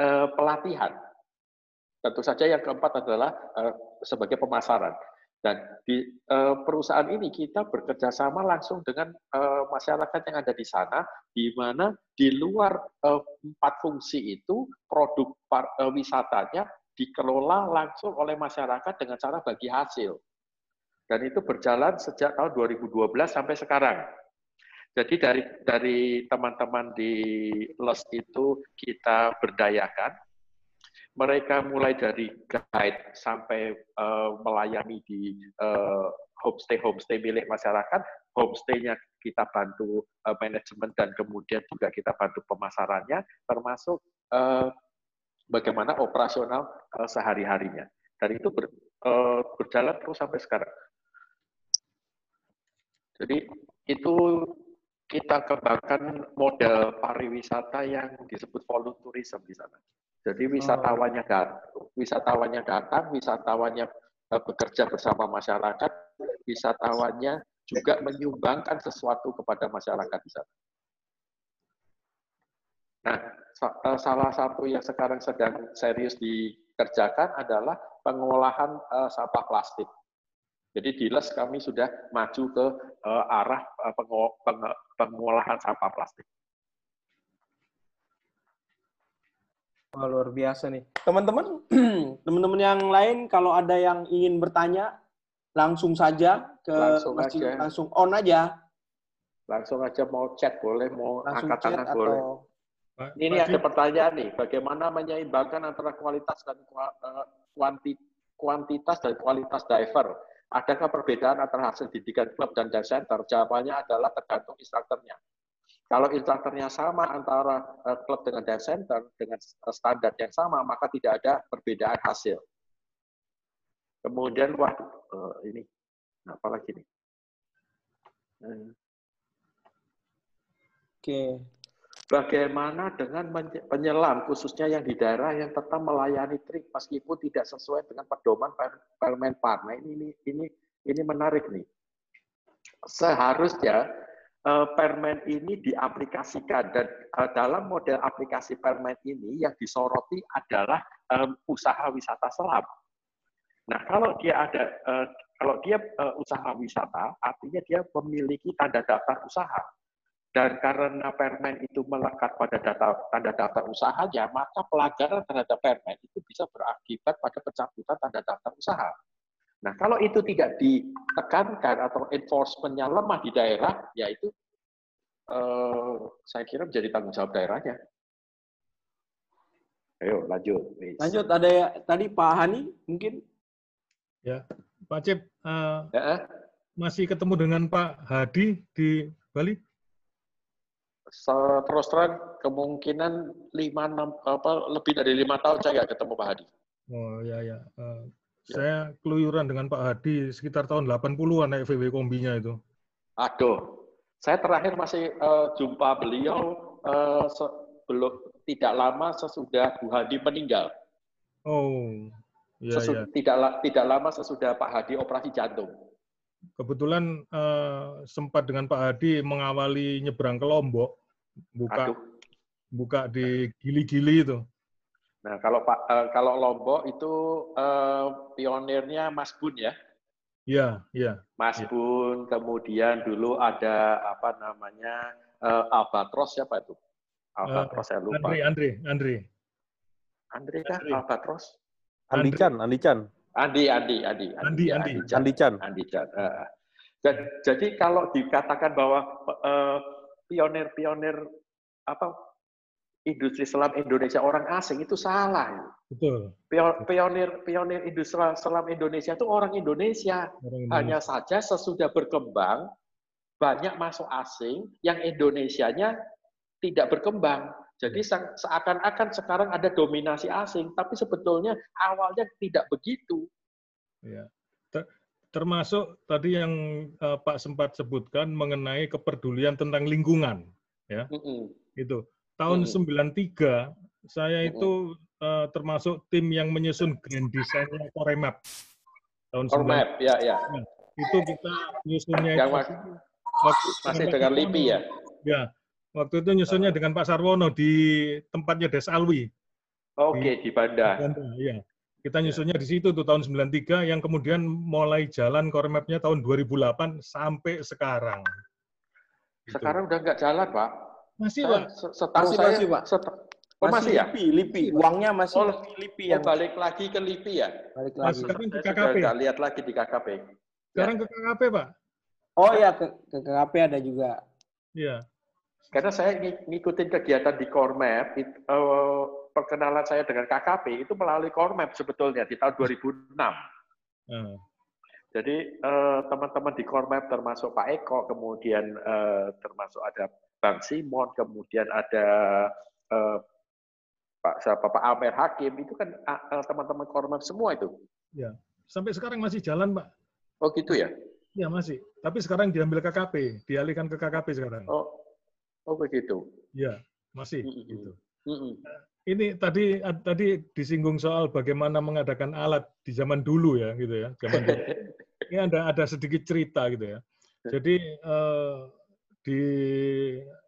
uh, pelatihan. Tentu saja yang keempat adalah uh, sebagai pemasaran. Dan di uh, perusahaan ini kita bekerja sama langsung dengan uh, masyarakat yang ada di sana, di mana di luar uh, empat fungsi itu produk par, uh, wisatanya dikelola langsung oleh masyarakat dengan cara bagi hasil. Dan itu berjalan sejak tahun 2012 sampai sekarang. Jadi dari dari teman-teman di LES itu kita berdayakan mereka mulai dari guide sampai uh, melayani di uh, homestay homestay milik masyarakat, homestaynya kita bantu uh, manajemen dan kemudian juga kita bantu pemasarannya, termasuk uh, bagaimana operasional uh, sehari harinya. Dan itu ber, uh, berjalan terus sampai sekarang. Jadi itu kita kembangkan model pariwisata yang disebut volunteerism di sana. Jadi wisatawannya datang, wisatawannya datang, wisatawannya eh, bekerja bersama masyarakat, wisatawannya juga menyumbangkan sesuatu kepada masyarakat di sana. Nah, eh, salah satu yang sekarang sedang serius dikerjakan adalah pengolahan uh, sampah plastik. Jadi di LES kami sudah maju ke uh, arah uh, pengolahan sampah plastik. Wah, luar biasa nih. Teman-teman, [CLEARS THROAT] teman-teman yang lain kalau ada yang ingin bertanya, langsung saja ke langsung masjid, aja. langsung on aja. Langsung aja mau chat boleh, mau langsung angkat tangan atau... boleh. Ini ada pertanyaan nih, bagaimana menyeimbangkan antara kualitas dan eh, kuantitas dan kualitas diver? Adakah perbedaan antara hasil didikan klub dan dive center? Jawabannya adalah tergantung instrukturnya. Kalau instrukturnya sama antara uh, klub dengan dive center dengan standar yang sama, maka tidak ada perbedaan hasil. Kemudian, wah, uh, ini, apa lagi nih? Uh. Oke. Bagaimana dengan penyelam, khususnya yang di daerah yang tetap melayani trik meskipun tidak sesuai dengan pedoman permen par. Nah, ini, ini, ini, ini menarik nih. seharusnya permen ini diaplikasikan dan uh, dalam model aplikasi permen ini yang disoroti adalah usaha wisata selam. Nah, kalau dia ada uh, kalau dia usaha wisata, artinya dia memiliki tanda daftar usaha. Dan karena permen itu melekat pada data, tanda daftar usahanya, maka pelanggaran terhadap permen itu bisa berakibat pada pencabutan tanda daftar usaha. Nah, kalau itu tidak ditekankan atau enforcement-nya lemah di daerah, yaitu eh, saya kira menjadi tanggung jawab daerahnya. Ayo lanjut. Please. Lanjut ada ya, tadi Pak Hani mungkin. Ya, Pak Cip, uh, ya. masih ketemu dengan Pak Hadi di Bali? Terus terang kemungkinan lima enam apa lebih dari lima tahun saya nggak ketemu Pak Hadi. Oh ya ya. Uh, Ya. Saya keluyuran dengan Pak Hadi sekitar tahun 80-an naik VW kombinya itu. Aduh, saya terakhir masih uh, jumpa beliau uh, belum tidak lama sesudah Bu Hadi meninggal. Oh, ya, Sesu ya. Tidak tidak lama sesudah Pak Hadi operasi jantung. Kebetulan uh, sempat dengan Pak Hadi mengawali nyebrang ke Lombok, buka Aduh. buka di Gili-Gili itu. Nah, kalau Pak uh, kalau Lombok itu uh, pionirnya Mas Bun ya. Iya, iya. Mas ya. Bun, kemudian dulu ada apa namanya uh, Albatros siapa itu? Albatros uh, saya lupa. Andre, Andre, Andre. Andre kah Andre. Albatros? Andi Chan, Andi Chan. Andi, Andi, Andi, Andi, Andi, Andi Chan. Andi Chan. Uh, jadi kalau dikatakan bahwa pionir-pionir uh, apa industri selam Indonesia orang asing itu salah. Betul. Pionir pionir industri selam Indonesia itu orang Indonesia. orang Indonesia. Hanya saja sesudah berkembang banyak masuk asing yang Indonesianya tidak berkembang. Jadi ya. seakan-akan sekarang ada dominasi asing, tapi sebetulnya awalnya tidak begitu. Ya. Termasuk tadi yang uh, Pak sempat sebutkan mengenai kepedulian tentang lingkungan, ya. Mm -mm. Itu tahun hmm. 93 saya itu uh, termasuk tim yang menyusun grand desainnya Coremap. Tahun Coremap, ya, ya. Nah, itu kita nyusunnya yang itu, waktu, masih dengan LIPI ya? Ya, waktu itu nyusunnya dengan Pak Sarwono di tempatnya Des Alwi. Oke, okay, di, di Banda. Banda. Ya. Kita nyusunnya di situ tuh tahun 93 yang kemudian mulai jalan Coremapnya tahun 2008 sampai sekarang. Sekarang udah nggak jalan, Pak. Masih, Pak. Setahu masih, saya, masih, Pak. Set, oh, masih, masih ya? Lipi, Lipi. Uangnya masih oh, Lipi yang... Oh, balik lagi ke Lipi ya? Balik lagi. Sekarang ke KKP. Saya lihat lagi di KKP. Sekarang ya. ke KKP, Pak. Oh ya, ke, ke KKP ada juga. Iya. Karena saya ngikutin kegiatan di Coremap, it, uh, perkenalan saya dengan KKP itu melalui Coremap sebetulnya di tahun 2006. Hmm. Jadi eh, teman-teman uh, di Coremap termasuk Pak Eko, kemudian uh, termasuk ada Bang Simon, kemudian ada uh, Pak siapa Pak Amer Hakim, itu kan teman-teman Kormap semua itu. Ya, sampai sekarang masih jalan, Pak. Oh gitu ya? Ya masih. Tapi sekarang diambil KKP, dialihkan ke KKP sekarang. Oh, oh begitu. Ya, masih. Mm -hmm. gitu. Mm -hmm. Ini tadi tadi disinggung soal bagaimana mengadakan alat di zaman dulu ya, gitu ya. Zaman dulu. [LAUGHS] Ini ada ada sedikit cerita gitu ya. Jadi uh, di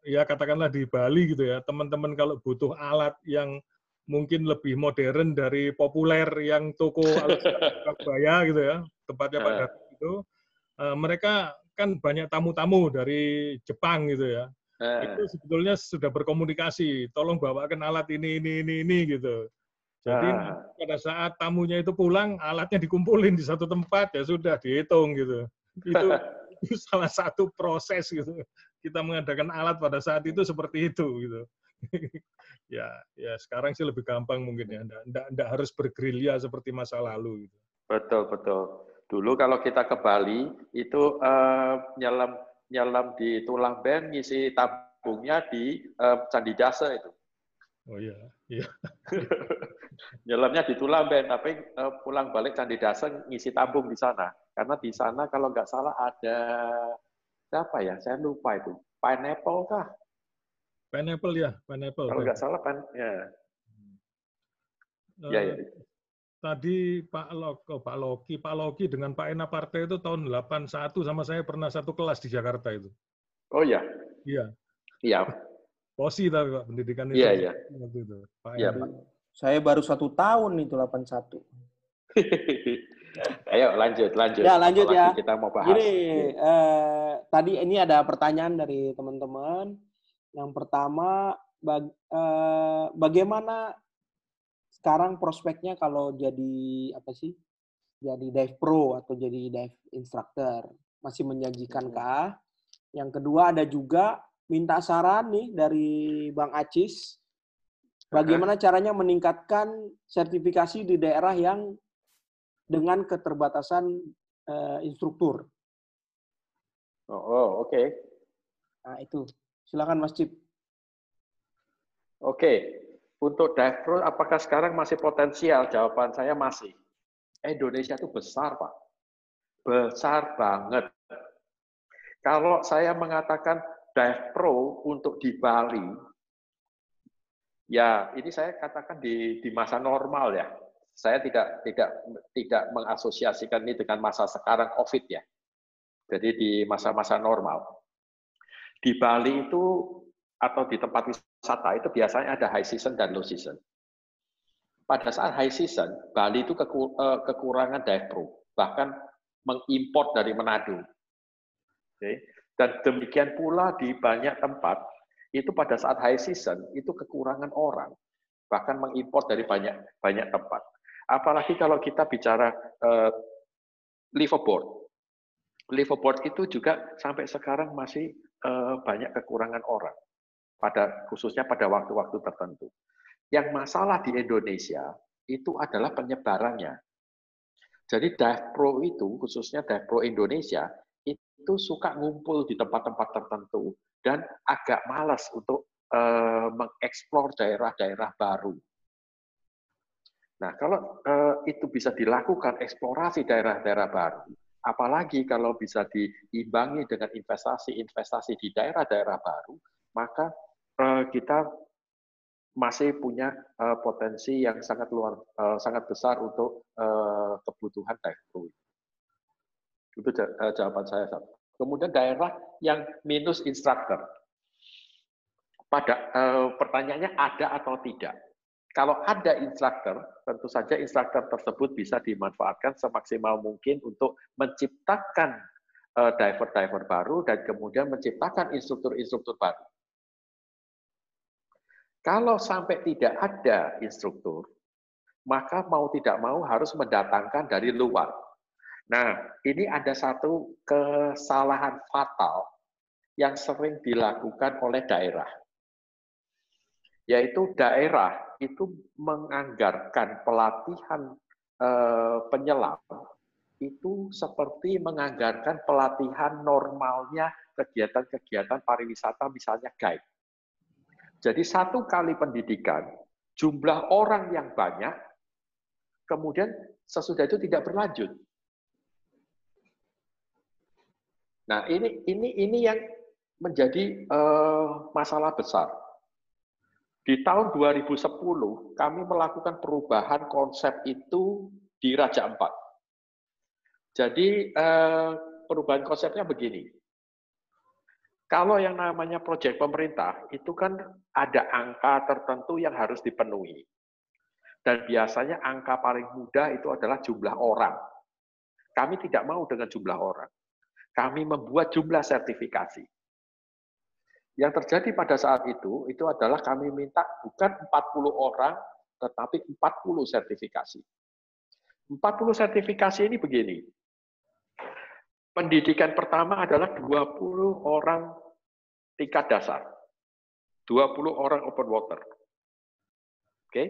ya katakanlah di Bali gitu ya teman-teman kalau butuh alat yang mungkin lebih modern dari populer yang toko alat [LAUGHS] Surabaya gitu ya tempatnya Pak Datuk itu uh, mereka kan banyak tamu-tamu dari Jepang gitu ya uh. itu sebetulnya sudah berkomunikasi tolong bawakan alat ini ini ini ini gitu jadi uh. pada saat tamunya itu pulang alatnya dikumpulin di satu tempat ya sudah dihitung gitu itu itu [LAUGHS] [LAUGHS] salah satu proses gitu. Kita mengadakan alat pada saat itu seperti itu gitu. [LAUGHS] ya, ya sekarang sih lebih gampang mungkin ya. Nggak, nggak, harus bergerilya seperti masa lalu gitu. Betul, betul. Dulu kalau kita ke Bali itu uh, nyelam nyelam di tulang ben ngisi tabungnya di uh, Candi Dasa itu. Oh iya, iya. [LAUGHS] Nyelamnya di Tulamben, tapi uh, pulang balik Candi Dasar ngisi tabung di sana. Karena di sana kalau nggak salah ada siapa ya? Saya lupa itu. Pineapple kah? Pineapple ya, pineapple. Kalau nggak salah pan ya. Uh, ya, ya. tadi Pak Loko, Pak Loki, Pak Loki dengan Pak Ena Partai itu tahun 81 sama saya pernah satu kelas di Jakarta itu. Oh iya. Iya. Iya. Posi tapi Pak pendidikan itu. Iya, iya. Waktu itu. Pak iya, Pak. Saya baru satu tahun itu 81. [LAUGHS] Ayo lanjut, lanjut. Ya lanjut ya. Kita mau bahas. Jadi eh, tadi ini ada pertanyaan dari teman-teman. Yang pertama, bag, eh, bagaimana sekarang prospeknya kalau jadi apa sih? Jadi dive pro atau jadi dive instructor masih menjanjikan kah? Yang kedua ada juga minta saran nih dari Bang Acis. Bagaimana caranya meningkatkan sertifikasi di daerah yang dengan keterbatasan uh, instruktur? Oh, oh oke. Okay. Nah, itu. Silakan Mas Cip. Oke. Okay. Untuk pro, apakah sekarang masih potensial? Jawaban saya masih. Indonesia itu besar, Pak. Besar banget. Kalau saya mengatakan dive pro untuk di Bali, ya ini saya katakan di, di masa normal ya. Saya tidak tidak tidak mengasosiasikan ini dengan masa sekarang COVID ya. Jadi di masa-masa normal. Di Bali itu atau di tempat wisata itu biasanya ada high season dan low season. Pada saat high season, Bali itu eh, kekurangan dive pro, bahkan mengimpor dari Manado. Okay. Dan demikian pula di banyak tempat, itu pada saat high season, itu kekurangan orang. Bahkan mengimpor dari banyak banyak tempat. Apalagi kalau kita bicara uh, liveaboard. Liveaboard itu juga sampai sekarang masih uh, banyak kekurangan orang. pada Khususnya pada waktu-waktu tertentu. Yang masalah di Indonesia itu adalah penyebarannya. Jadi Dive Pro itu, khususnya Dive Pro Indonesia, itu suka ngumpul di tempat-tempat tertentu dan agak malas untuk uh, mengeksplor daerah-daerah baru. Nah, kalau uh, itu bisa dilakukan eksplorasi daerah-daerah baru, apalagi kalau bisa diimbangi dengan investasi-investasi di daerah-daerah baru, maka uh, kita masih punya uh, potensi yang sangat luar uh, sangat besar untuk uh, kebutuhan dive Itu jawaban saya. Kemudian daerah yang minus instruktur. Pada eh, pertanyaannya ada atau tidak. Kalau ada instruktur, tentu saja instruktur tersebut bisa dimanfaatkan semaksimal mungkin untuk menciptakan eh, diver-diver baru dan kemudian menciptakan instruktur-instruktur baru. Kalau sampai tidak ada instruktur, maka mau tidak mau harus mendatangkan dari luar. Nah, ini ada satu kesalahan fatal yang sering dilakukan oleh daerah. Yaitu daerah itu menganggarkan pelatihan eh, penyelam itu seperti menganggarkan pelatihan normalnya kegiatan-kegiatan pariwisata misalnya guide. Jadi satu kali pendidikan, jumlah orang yang banyak, kemudian sesudah itu tidak berlanjut. Nah, ini ini ini yang menjadi uh, masalah besar. Di tahun 2010 kami melakukan perubahan konsep itu di Raja Empat. Jadi uh, perubahan konsepnya begini. Kalau yang namanya proyek pemerintah itu kan ada angka tertentu yang harus dipenuhi. Dan biasanya angka paling mudah itu adalah jumlah orang. Kami tidak mau dengan jumlah orang kami membuat jumlah sertifikasi. Yang terjadi pada saat itu, itu adalah kami minta bukan 40 orang, tetapi 40 sertifikasi. 40 sertifikasi ini begini. Pendidikan pertama adalah 20 orang tingkat dasar. 20 orang open water. Oke? Okay?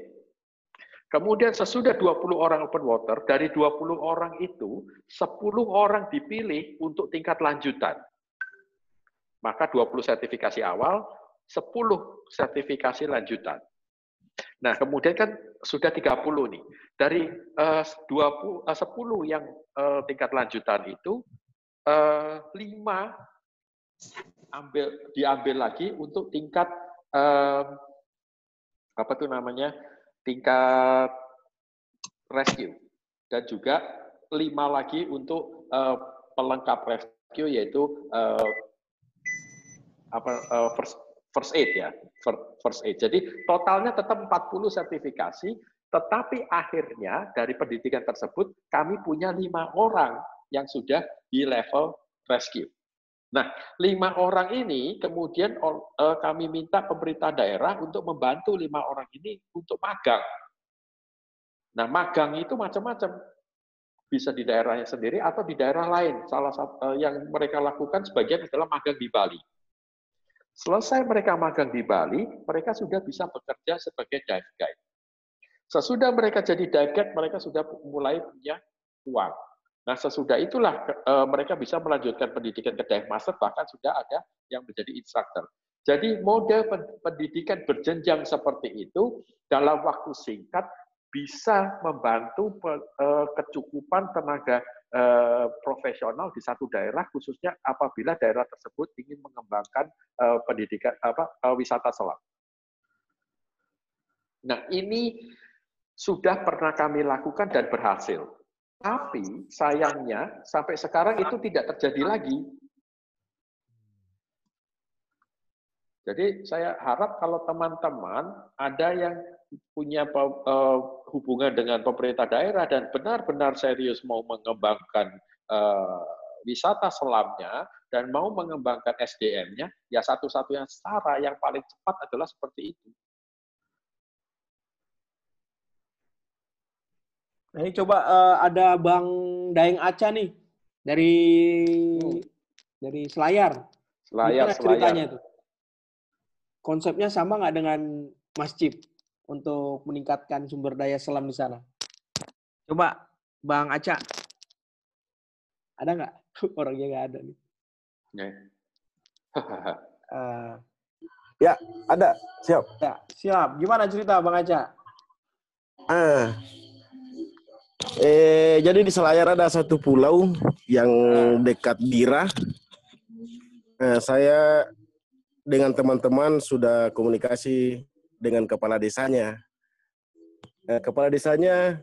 Kemudian sesudah 20 orang open water, dari 20 orang itu, 10 orang dipilih untuk tingkat lanjutan. Maka 20 sertifikasi awal, 10 sertifikasi lanjutan. Nah, kemudian kan sudah 30 nih. Dari uh, 20, uh, 10 yang uh, tingkat lanjutan itu, uh, 5 ambil diambil lagi untuk tingkat uh, apa tuh namanya? Tingkat rescue dan juga lima lagi untuk uh, pelengkap rescue yaitu uh, apa uh, first first aid ya first aid. Jadi totalnya tetap 40 sertifikasi, tetapi akhirnya dari pendidikan tersebut kami punya lima orang yang sudah di level rescue. Nah, lima orang ini kemudian uh, kami minta pemerintah daerah untuk membantu lima orang ini untuk magang. Nah, magang itu macam-macam. Bisa di daerahnya sendiri atau di daerah lain. Salah satu uh, yang mereka lakukan sebagian adalah magang di Bali. Selesai mereka magang di Bali, mereka sudah bisa bekerja sebagai dive guide. Sesudah mereka jadi dive guide, mereka sudah mulai punya uang. Nah, sesudah itulah e, mereka bisa melanjutkan pendidikan ke dive master, bahkan sudah ada yang menjadi instructor. Jadi model pendidikan berjenjang seperti itu dalam waktu singkat bisa membantu e, kecukupan tenaga e, profesional di satu daerah, khususnya apabila daerah tersebut ingin mengembangkan pendidikan apa wisata selam. Nah, ini sudah pernah kami lakukan dan berhasil. Tapi sayangnya sampai sekarang itu tidak terjadi lagi. Jadi saya harap kalau teman-teman ada yang punya uh, hubungan dengan pemerintah daerah dan benar-benar serius mau mengembangkan uh, wisata selamnya dan mau mengembangkan SDM-nya, ya satu-satunya cara yang paling cepat adalah seperti itu. Nah, ini coba uh, ada Bang Daeng Aca nih dari hmm. dari Selayar. Selayar, Gimana ceritanya itu? Konsepnya sama nggak dengan Mas Cip untuk meningkatkan sumber daya selam di sana? Coba Bang Aca. Ada nggak? [LAUGHS] Orangnya nggak ada nih. uh, [LAUGHS] ya, ada. Siap. Ya, siap. Gimana cerita Bang Aca? Uh, Eh, jadi di Selayar ada satu pulau yang dekat Dira. Eh, saya dengan teman-teman sudah komunikasi dengan kepala desanya. Eh, kepala desanya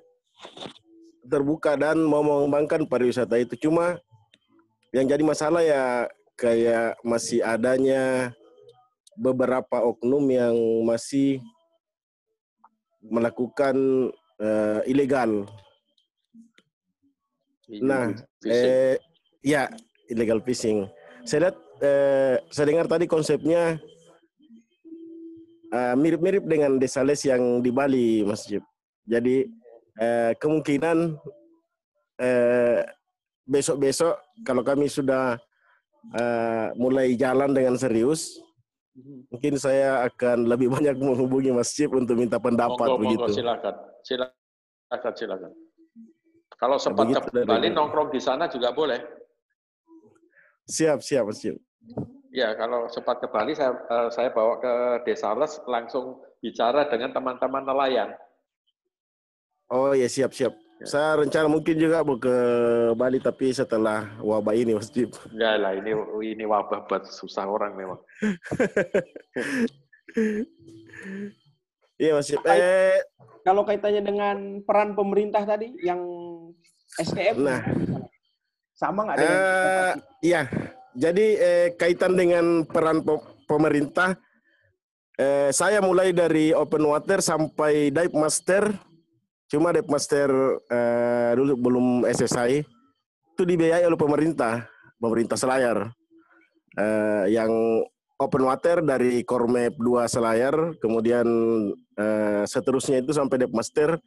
terbuka dan mau mengembangkan pariwisata itu. Cuma yang jadi masalah ya kayak masih adanya beberapa oknum yang masih melakukan uh, ilegal Nah, eh, ya illegal fishing. Saya lihat, eh, saya dengar tadi konsepnya eh, mirip-mirip dengan desales yang di Bali, Mas Jib. Jadi eh, kemungkinan eh, besok-besok kalau kami sudah eh, mulai jalan dengan serius, mungkin saya akan lebih [LAUGHS] banyak menghubungi Mas Jib untuk minta pendapat monggo, begitu. Monggo, silakan, silakan, silakan. Kalau sempat Begitu, ke Bali nongkrong di sana juga boleh. Siap, siap, siap. Ya, kalau sempat ke Bali saya uh, saya bawa ke Desa Les langsung bicara dengan teman-teman nelayan. Oh ya siap siap. Ya. Saya rencana mungkin juga mau ke Bali tapi setelah wabah ini Mas Jip. Enggak lah, ini ini wabah buat susah orang memang. [LAUGHS] Iya Mas Jip. Eh, kalau kaitannya dengan peran pemerintah tadi yang SDM nah, sama nggak dengan? Uh, iya, jadi eh, kaitan dengan peran pemerintah, eh, saya mulai dari open water sampai dive master, cuma dive master eh, dulu belum SSI, itu dibiayai oleh pemerintah, pemerintah Selayar, eh, yang open water dari Kormep 2 Selayar, kemudian eh, seterusnya itu sampai dive master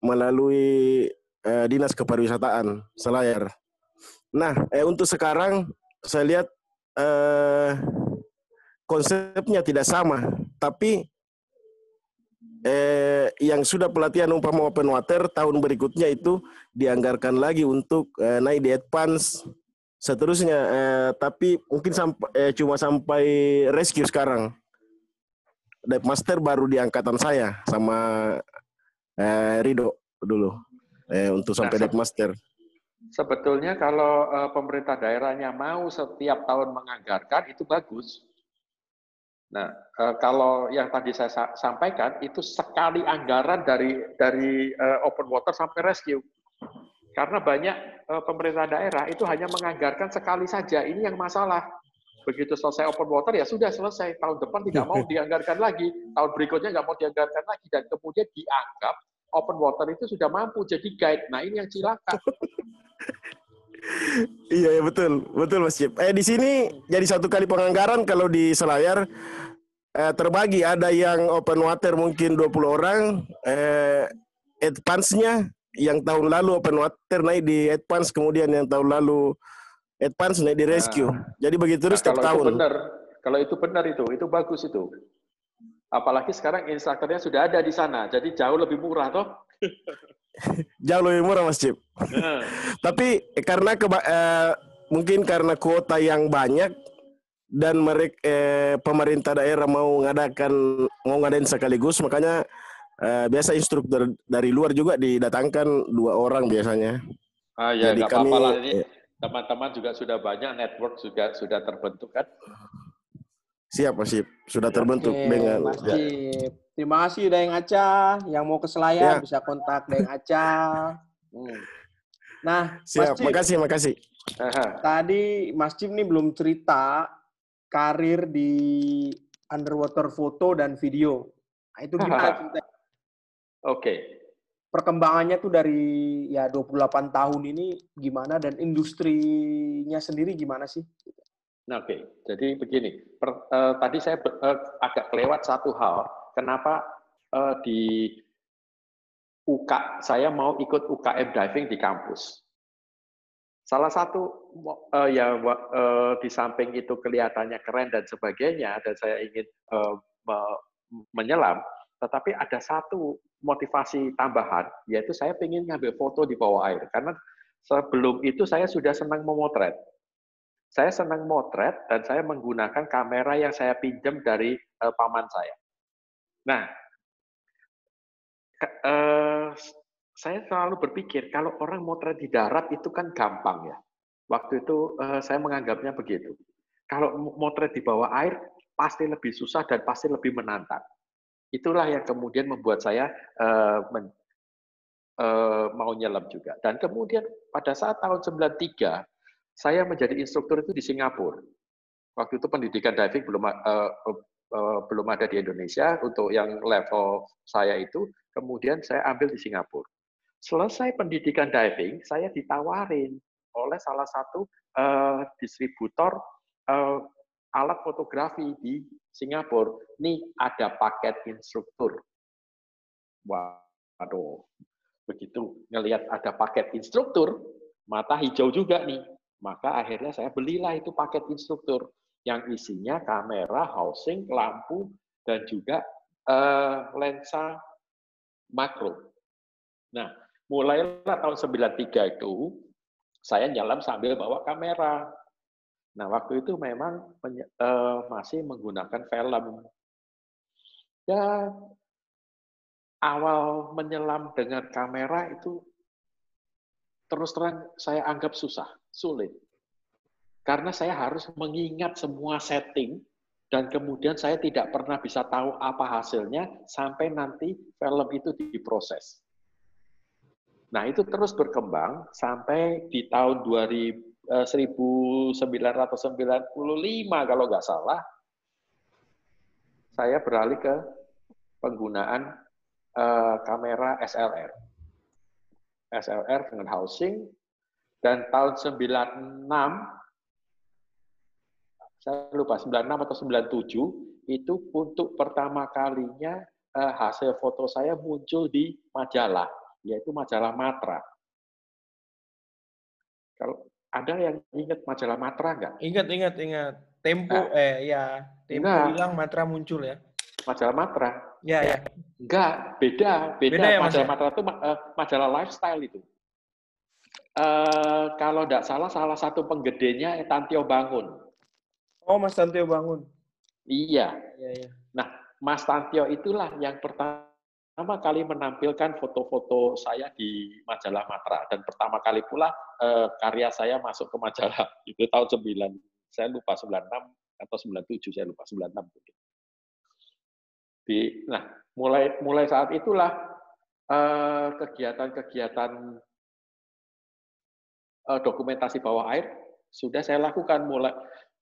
melalui eh, Dinas Kepariwisataan Selayar. Nah, eh, untuk sekarang saya lihat eh, konsepnya tidak sama, tapi eh, yang sudah pelatihan umpama open water tahun berikutnya itu dianggarkan lagi untuk eh, naik di advance seterusnya. Eh, tapi mungkin sampai eh, cuma sampai rescue sekarang. Dive master baru di angkatan saya sama eh, Rido dulu eh, untuk sampai nah, master. Sebetulnya kalau uh, pemerintah daerahnya mau setiap tahun menganggarkan itu bagus. Nah, uh, kalau yang tadi saya sa sampaikan itu sekali anggaran dari dari uh, open water sampai rescue. Karena banyak uh, pemerintah daerah itu hanya menganggarkan sekali saja. Ini yang masalah. Begitu selesai open water ya sudah selesai. Tahun depan tidak mau dianggarkan lagi, tahun berikutnya nggak mau dianggarkan lagi, dan kemudian dianggap open water itu sudah mampu jadi guide. Nah ini yang cilaka. [LAUGHS] iya ya betul, betul Mas Cip. Eh di sini jadi satu kali penganggaran kalau di Selayar eh, terbagi ada yang open water mungkin 20 orang, eh, advance-nya yang tahun lalu open water naik di advance kemudian yang tahun lalu advance naik di rescue. Nah, Jadi begitu terus nah, setiap tahun. Itu benar, kalau itu benar itu, itu bagus itu. Apalagi sekarang instrukturnya sudah ada di sana, jadi jauh lebih murah toh. [LAUGHS] jauh lebih murah Mas Cip. Nah. [LAUGHS] Tapi karena keba eh, mungkin karena kuota yang banyak dan mereka eh, pemerintah daerah mau ngadakan mau ngadain sekaligus, makanya eh, biasa instruktur dari luar juga didatangkan dua orang biasanya. Ah ya, Jadi kami, ini. Eh, teman-teman juga sudah banyak network juga sudah terbentuk kan? Siap Mas sudah terbentuk Oke, dengan Mas ya. terima kasih Dayang Aca. Yang mau ke Selayar ya. bisa kontak Dayang Aca. Hmm. nah siap. Mas makasih makasih. Tadi Mas Cip nih belum cerita karir di underwater foto dan video. Nah, itu gimana [LAUGHS] Oke okay perkembangannya tuh dari ya 28 tahun ini gimana dan industrinya sendiri gimana sih? Nah, Oke, okay. jadi begini. Per, uh, tadi saya uh, agak kelewat satu hal. Kenapa uh, di UK saya mau ikut UKM diving di kampus? Salah satu uh, ya uh, di samping itu kelihatannya keren dan sebagainya, dan saya ingin uh, me menyelam, tetapi ada satu motivasi tambahan, yaitu saya ingin ngambil foto di bawah air. Karena sebelum itu saya sudah senang memotret. Saya senang motret dan saya menggunakan kamera yang saya pinjam dari uh, paman saya. Nah, ke, uh, saya selalu berpikir kalau orang motret di darat itu kan gampang ya. Waktu itu uh, saya menganggapnya begitu. Kalau motret di bawah air pasti lebih susah dan pasti lebih menantang. Itulah yang kemudian membuat saya uh, mau nyelam juga. Dan kemudian pada saat tahun 93, saya menjadi instruktur itu di Singapura. Waktu itu pendidikan diving belum uh, uh, belum ada di Indonesia untuk yang level saya itu. Kemudian saya ambil di Singapura. Selesai pendidikan diving, saya ditawarin oleh salah satu uh, distributor uh, alat fotografi di Singapura. Nih ada paket instruktur. Waduh, begitu ngelihat ada paket instruktur, mata hijau juga nih. Maka akhirnya saya belilah itu paket instruktur yang isinya kamera, housing, lampu, dan juga uh, lensa makro. Nah, mulailah tahun 93 itu, saya nyelam sambil bawa kamera. Nah, waktu itu memang uh, masih menggunakan film. Ya, awal menyelam dengan kamera itu terus terang saya anggap susah, sulit. Karena saya harus mengingat semua setting dan kemudian saya tidak pernah bisa tahu apa hasilnya sampai nanti film itu diproses. Nah, itu terus berkembang sampai di tahun 2000 1995 eh, kalau nggak salah, saya beralih ke penggunaan uh, kamera SLR. SLR dengan housing, dan tahun 96, saya lupa 96 atau 97, itu untuk pertama kalinya uh, hasil foto saya muncul di majalah, yaitu majalah Matra. Kalau ada yang ingat majalah Matra nggak? Ingat, ingat, ingat. Tempo, nah, eh ya, Tempo enggak. bilang Matra muncul ya. Majalah Matra. Ya, ya. Enggak, beda, beda. beda ya, majalah ya? Matra itu uh, majalah lifestyle itu. Uh, kalau tidak salah, salah satu penggedenya Tantio Bangun. Oh, Mas Tantio Bangun. Iya. iya, iya. Nah, Mas Tantio itulah yang pertama pertama kali menampilkan foto-foto saya di majalah Matra. Dan pertama kali pula eh, karya saya masuk ke majalah. [LAUGHS] Itu tahun 9 saya lupa 96 atau 97 saya lupa 96 Di, nah, mulai mulai saat itulah eh, kegiatan-kegiatan uh, dokumentasi bawah air sudah saya lakukan. Mulai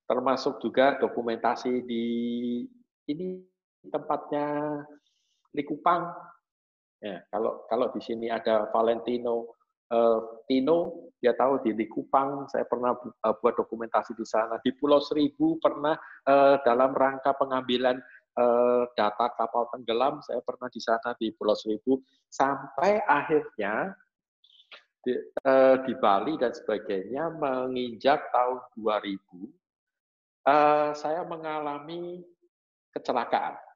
termasuk juga dokumentasi di ini tempatnya Likupang. Ya, kalau kalau di sini ada Valentino uh, Tino, dia tahu di Likupang, saya pernah uh, buat dokumentasi di sana. Di Pulau Seribu pernah uh, dalam rangka pengambilan data kapal tenggelam, saya pernah di sana di Pulau Seribu. Sampai akhirnya di, uh, di Bali dan sebagainya menginjak tahun 2000, uh, saya mengalami kecelakaan.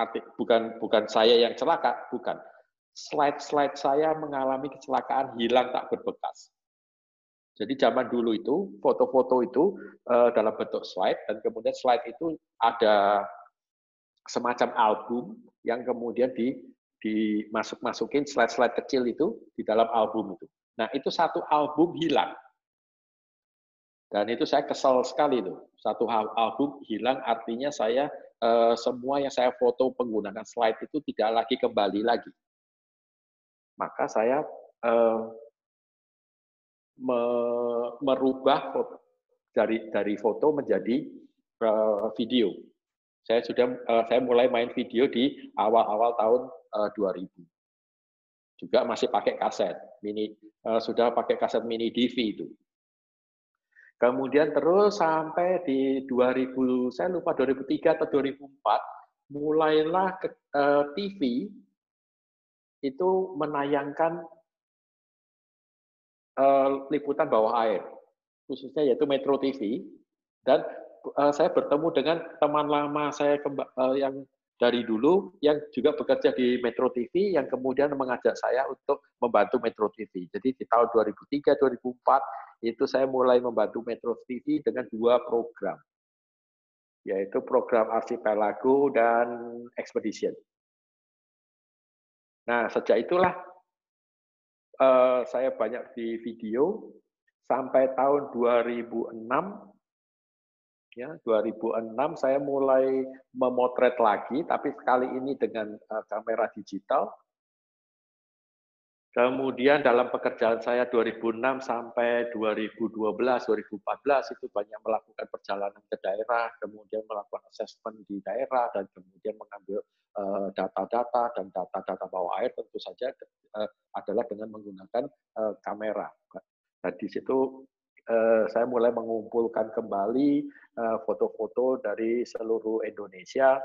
Arti, bukan bukan saya yang celaka, bukan. Slide-slide saya mengalami kecelakaan hilang tak berbekas. Jadi zaman dulu itu foto-foto itu uh, dalam bentuk slide dan kemudian slide itu ada semacam album yang kemudian di dimasuk masukin slide-slide kecil itu di dalam album itu. Nah itu satu album hilang. Dan itu saya kesal sekali itu. Satu album hilang artinya saya eh, semua yang saya foto menggunakan slide itu tidak lagi kembali lagi. Maka saya eh, me, merubah foto, dari dari foto menjadi eh, video. Saya sudah saya mulai main video di awal-awal tahun 2000. Eh, Juga masih pakai kaset mini, sudah pakai kaset mini DV itu. Kemudian terus sampai di 2000, saya lupa 2003 atau 2004, mulailah ke, uh, TV itu menayangkan uh, liputan bawah air, khususnya yaitu Metro TV, dan uh, saya bertemu dengan teman lama saya uh, yang dari dulu yang juga bekerja di Metro TV yang kemudian mengajak saya untuk membantu Metro TV. Jadi di tahun 2003 2004 itu saya mulai membantu Metro TV dengan dua program. Yaitu program Archipelago dan Expedition. Nah, sejak itulah uh, saya banyak di video sampai tahun 2006 ya 2006 saya mulai memotret lagi tapi kali ini dengan uh, kamera digital. Kemudian dalam pekerjaan saya 2006 sampai 2012 2014 itu banyak melakukan perjalanan ke daerah kemudian melakukan assessment di daerah dan kemudian mengambil eh, data-data dan data-data bawah air tentu saja uh, adalah dengan menggunakan uh, kamera. Dan di situ uh, saya mulai mengumpulkan kembali Eh, foto-foto dari seluruh Indonesia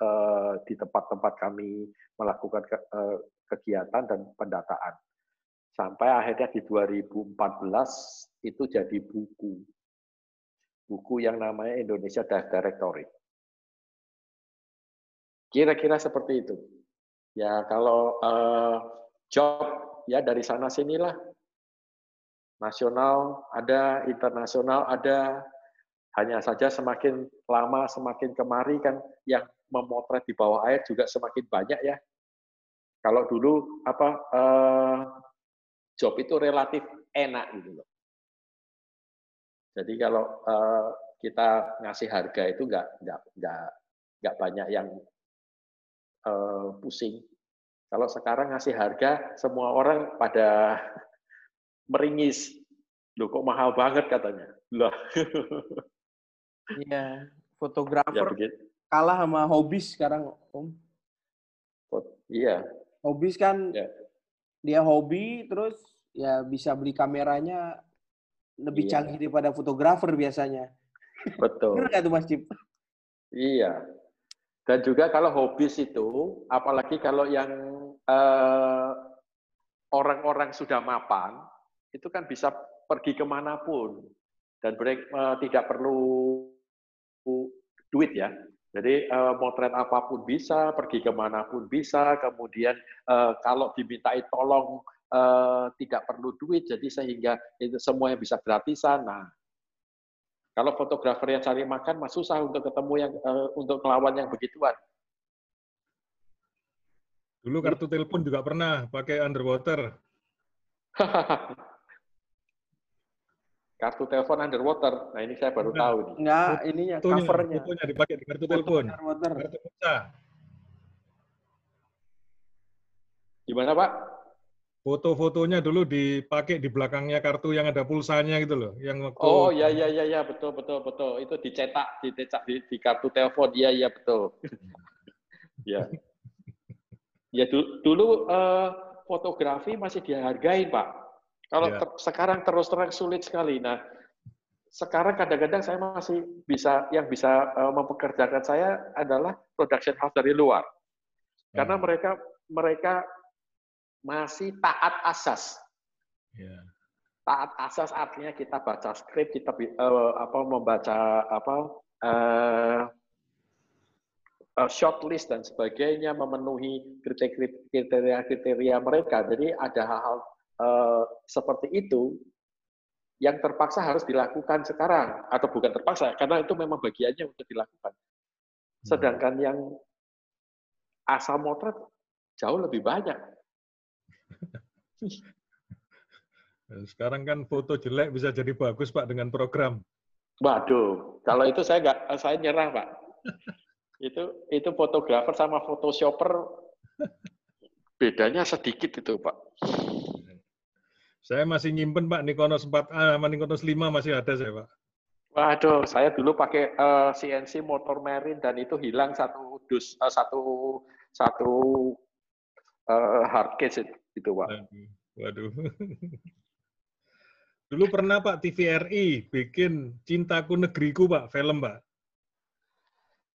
eh, di tempat-tempat kami melakukan eh, kegiatan dan pendataan. Sampai akhirnya di 2014 itu jadi buku. Buku yang namanya Indonesia Dive Directory. Kira-kira seperti itu. Ya kalau uh, job ya dari sana sinilah. Nasional ada, internasional ada, hanya saja semakin lama, semakin kemari kan yang memotret di bawah air juga semakin banyak ya. Kalau dulu apa eh, job itu relatif enak gitu loh. Jadi kalau eh, kita ngasih harga itu nggak nggak nggak nggak banyak yang eh, pusing. Kalau sekarang ngasih harga, semua orang pada meringis. Loh kok mahal banget katanya. Lah. Iya, fotografer ya, kalah sama hobis sekarang, Om. Iya. Hobis kan ya. dia hobi terus ya bisa beli kameranya lebih iya. canggih daripada fotografer biasanya. Betul. Benar nggak tuh Mas Cip? Iya. Dan juga kalau hobis itu, apalagi kalau yang orang eh, orang-orang sudah mapan, itu kan bisa pergi ke mana pun dan break, uh, tidak perlu duit ya. Jadi uh, motret apa pun bisa, pergi ke mana pun bisa. Kemudian uh, kalau dimintai tolong uh, tidak perlu duit, jadi sehingga itu semuanya bisa gratisan. Nah, kalau fotografer yang cari makan, mah susah untuk ketemu yang uh, untuk melawan yang begituan. Dulu kartu telepon juga pernah pakai underwater. [LAUGHS] kartu telepon underwater. Nah ini saya baru Enggak. tahu nih. Enggak, ininya fotonya, covernya. Fotonya dipakai di kartu telepon. Underwater. Kartu pulsa. Gimana Pak? Foto-fotonya dulu dipakai di belakangnya kartu yang ada pulsanya gitu loh, yang waktu Oh iya iya iya ya, betul betul betul itu dicetak dicetak di, di kartu telepon iya iya betul. [LAUGHS] Iya. ya. Ya dulu, dulu uh, fotografi masih dihargai Pak kalau ya. ter, sekarang terus terang sulit sekali. Nah, sekarang kadang-kadang saya masih bisa yang bisa uh, mempekerjakan saya adalah production house dari luar. Karena hmm. mereka mereka masih taat asas. Yeah. Taat asas artinya kita baca skrip, kita uh, apa membaca apa uh, uh, shortlist dan sebagainya, memenuhi kriteria-kriteria mereka. Jadi ada hal-hal uh, seperti itu yang terpaksa harus dilakukan sekarang atau bukan terpaksa karena itu memang bagiannya untuk dilakukan. Hmm. Sedangkan yang asal motret jauh lebih banyak. [LAUGHS] Sekarang kan foto jelek bisa jadi bagus Pak dengan program. Waduh, kalau itu saya nggak, saya nyerah Pak. [LAUGHS] itu itu fotografer sama photoshopper bedanya sedikit itu Pak. Saya masih nyimpen Pak Nikonos 4A sama Nikonos 5 masih ada saya Pak. Waduh, saya dulu pakai uh, eh, CNC motor merin dan itu hilang satu dus uh, satu satu uh, hard case itu, Pak. Waduh. [LAUGHS] Dulu pernah Pak TVRI bikin Cintaku Negeriku Pak, film Pak.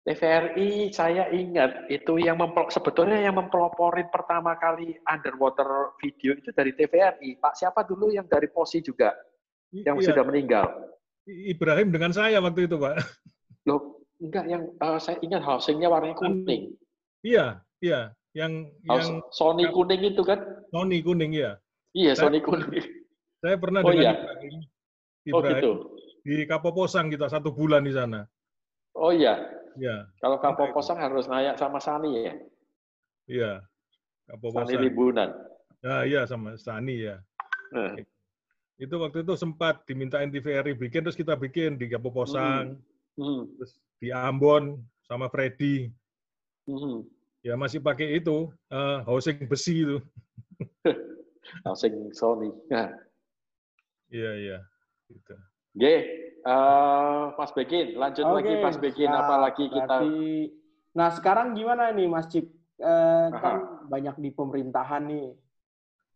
TVRI saya ingat itu yang sebetulnya yang mempeloporin pertama kali underwater video itu dari TVRI. Pak siapa dulu yang dari Posi juga yang iya. sudah meninggal? Ibrahim dengan saya waktu itu Pak. Loh, enggak yang uh, saya ingat housingnya warnanya kuning. Iya, iya. Yang House, yang Sony yang, kuning itu kan? Sony kuning ya. Iya, saya, Sony kuning. Saya pernah oh, dengan iya. Ibrahim, Ibrahim oh, gitu. di Kapoposang kita satu bulan di sana. Oh iya. Ya. Kalau kapal kosong harus naik sama Sani ya? Iya. Kapal Sani Libunan. Ya, iya sama Sani ya. Nah. Itu waktu itu sempat dimintain TVRI bikin, terus kita bikin di Kapoposang, hmm. hmm. terus di Ambon sama Freddy. Hmm. Ya masih pakai itu, uh, housing besi itu. [LAUGHS] housing Sony. Nah. Iya, iya. Gitu. Oke, uh, Mas Begin, lanjut okay. lagi Mas Begin, nah, apalagi kita. Nah sekarang gimana nih Mas Cip? Uh, kan banyak di pemerintahan nih.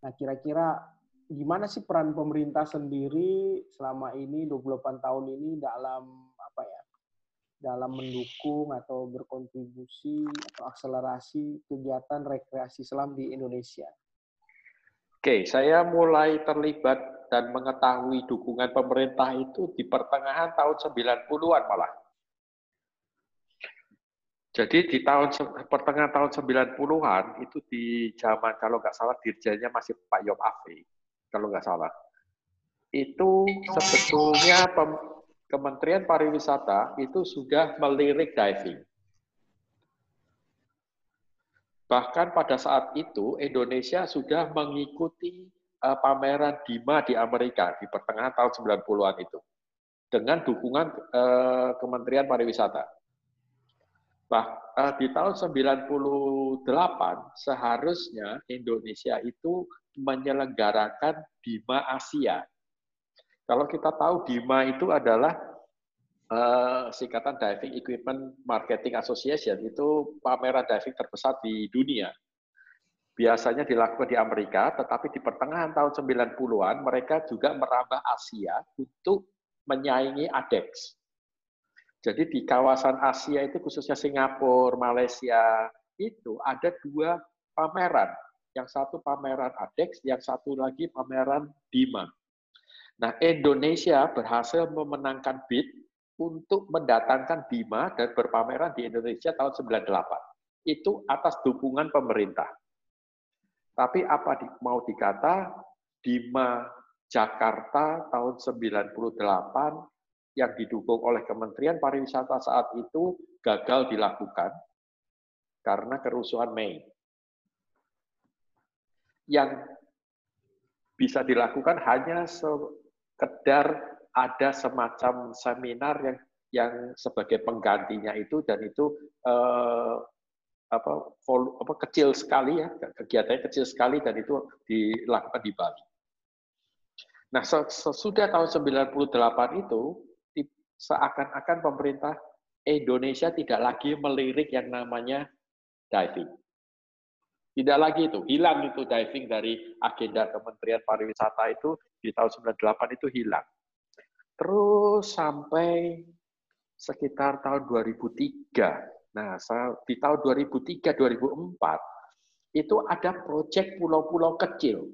Nah kira-kira gimana sih peran pemerintah sendiri selama ini 28 tahun ini dalam apa ya? Dalam mendukung atau berkontribusi atau akselerasi kegiatan rekreasi selam di Indonesia. Oke, saya mulai terlibat dan mengetahui dukungan pemerintah itu di pertengahan tahun 90-an malah. Jadi di tahun pertengahan tahun 90-an itu di zaman kalau nggak salah dirjennya masih Pak Yop Afi, kalau nggak salah. Itu sebetulnya Kementerian Pariwisata itu sudah melirik diving. Bahkan pada saat itu Indonesia sudah mengikuti uh, pameran DIMA di Amerika di pertengahan tahun 90-an itu dengan dukungan uh, Kementerian Pariwisata. Bah, uh, di tahun 98 seharusnya Indonesia itu menyelenggarakan DIMA Asia. Kalau kita tahu DIMA itu adalah uh, singkatan Diving Equipment Marketing Association, itu pameran diving terbesar di dunia biasanya dilakukan di Amerika, tetapi di pertengahan tahun 90-an mereka juga merambah Asia untuk menyaingi ADEX. Jadi di kawasan Asia itu khususnya Singapura, Malaysia, itu ada dua pameran. Yang satu pameran ADEX, yang satu lagi pameran DIMA. Nah, Indonesia berhasil memenangkan bid untuk mendatangkan DIMA dan berpameran di Indonesia tahun 98. Itu atas dukungan pemerintah. Tapi apa di, mau dikata, Dima Jakarta tahun 98 yang didukung oleh Kementerian Pariwisata saat itu gagal dilakukan karena kerusuhan Mei. Yang bisa dilakukan hanya sekedar ada semacam seminar yang yang sebagai penggantinya itu dan itu eh, apa, vol, apa kecil sekali ya, kegiatannya kecil sekali dan itu dilakukan di Bali. Nah, sesudah tahun 98 itu seakan-akan pemerintah Indonesia tidak lagi melirik yang namanya diving. Tidak lagi itu, hilang itu diving dari agenda Kementerian Pariwisata itu di tahun 98 itu hilang. Terus sampai sekitar tahun 2003. Nah, di tahun 2003-2004 itu ada proyek pulau-pulau kecil.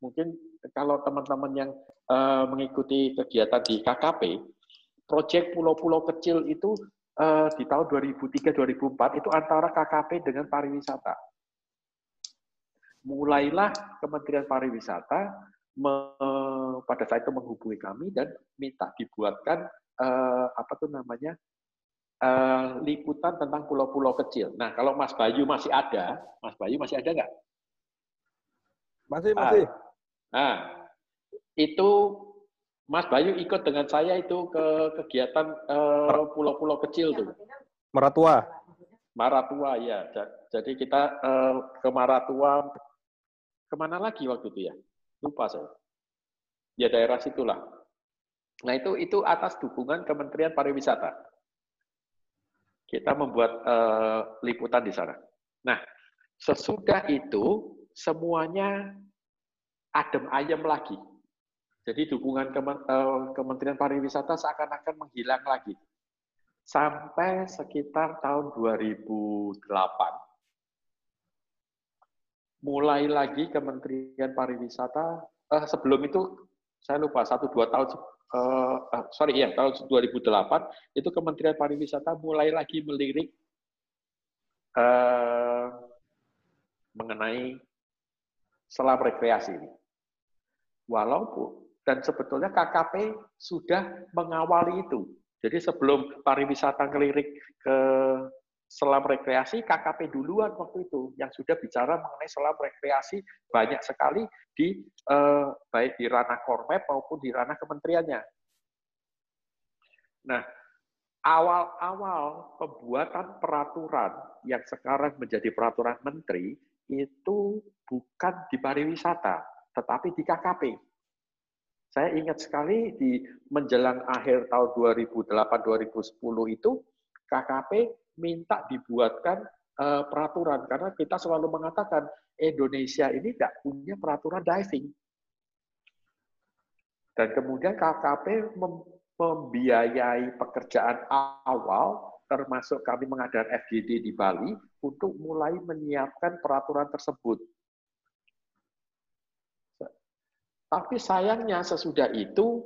Mungkin kalau teman-teman yang uh, mengikuti kegiatan di KKP, proyek pulau-pulau kecil itu uh, di tahun 2003-2004 itu antara KKP dengan pariwisata mulailah Kementerian Pariwisata me, pada saat itu menghubungi kami dan minta dibuatkan uh, apa tuh namanya uh, liputan tentang pulau-pulau kecil. Nah, kalau Mas Bayu masih ada, Mas Bayu masih ada nggak? Masih, masih. Nah, itu Mas Bayu ikut dengan saya itu ke kegiatan uh, pulau-pulau kecil tuh. Maratua. Maratua ya. Jadi kita uh, ke Maratua Ke mana lagi waktu itu ya? Lupa saya. Ya daerah situlah. Nah itu itu atas dukungan Kementerian Pariwisata. Kita membuat uh, liputan di sana. Nah sesudah itu semuanya adem ayam lagi. Jadi dukungan eh, Kementerian Pariwisata seakan-akan menghilang lagi. Sampai sekitar tahun 2008, mulai lagi Kementerian Pariwisata eh, sebelum itu saya lupa satu dua tahun uh, sorry ya tahun 2008 itu Kementerian Pariwisata mulai lagi melirik uh, mengenai selam rekreasi ini. Walaupun dan sebetulnya KKP sudah mengawali itu. Jadi sebelum pariwisata ngelirik ke selam rekreasi KKP duluan waktu itu yang sudah bicara mengenai selam rekreasi banyak sekali di eh, baik di ranah kormep maupun di ranah kementeriannya. Nah, awal-awal pembuatan peraturan yang sekarang menjadi peraturan menteri itu bukan di pariwisata, tetapi di KKP. Saya ingat sekali di menjelang akhir tahun 2008-2010 itu KKP minta dibuatkan uh, peraturan karena kita selalu mengatakan Indonesia ini tidak punya peraturan diving. Dan kemudian KKP mem membiayai pekerjaan awal termasuk kami mengadakan FGD di Bali untuk mulai menyiapkan peraturan tersebut. Tapi sayangnya sesudah itu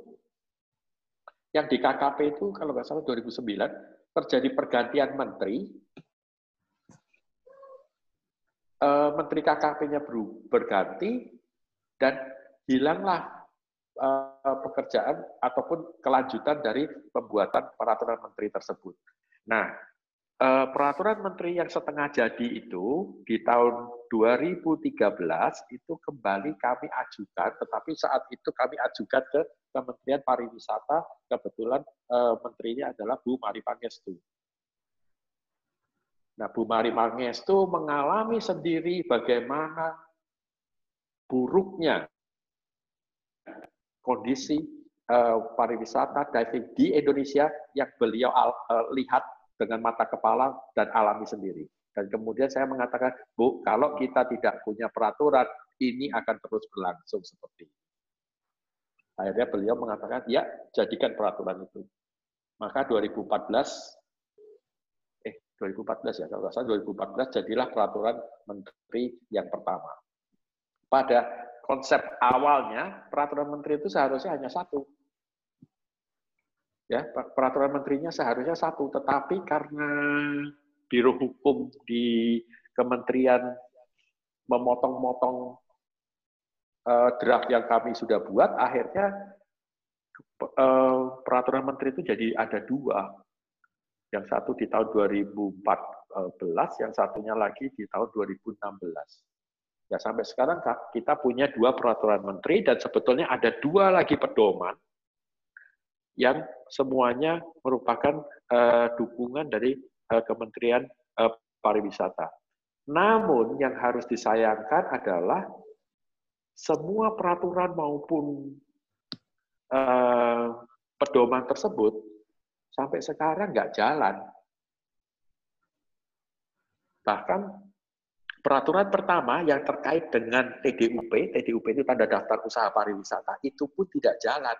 yang di KKP itu kalau nggak salah 2009 terjadi pergantian menteri, eh, menteri KKP-nya berganti, dan hilanglah eh, pekerjaan ataupun kelanjutan dari pembuatan peraturan menteri tersebut. Nah, eh, peraturan menteri yang setengah jadi itu di tahun 2013 itu kembali kami ajukan, tetapi saat itu kami ajukan ke Kementerian Pariwisata, kebetulan eh, menterinya adalah Bu Mari Pangestu. Nah, Bu Mari Pangestu mengalami sendiri bagaimana buruknya kondisi eh, pariwisata diving di Indonesia yang beliau eh, lihat dengan mata kepala dan alami sendiri. Dan kemudian saya mengatakan, Bu, kalau kita tidak punya peraturan, ini akan terus berlangsung seperti ini. Akhirnya beliau mengatakan, ya jadikan peraturan itu. Maka 2014, eh 2014 ya, kalau salah 2014 jadilah peraturan menteri yang pertama. Pada konsep awalnya, peraturan menteri itu seharusnya hanya satu. Ya, peraturan menterinya seharusnya satu, tetapi karena Biro Hukum di Kementerian memotong-motong uh, draft yang kami sudah buat, akhirnya uh, peraturan menteri itu jadi ada dua. Yang satu di tahun 2014, yang satunya lagi di tahun 2016. Ya sampai sekarang kita punya dua peraturan menteri dan sebetulnya ada dua lagi pedoman yang semuanya merupakan uh, dukungan dari uh, Kementerian uh, pariwisata. Namun yang harus disayangkan adalah semua peraturan maupun eh, pedoman tersebut sampai sekarang nggak jalan. Bahkan peraturan pertama yang terkait dengan TDUP, TDUP itu tanda daftar usaha pariwisata, itu pun tidak jalan.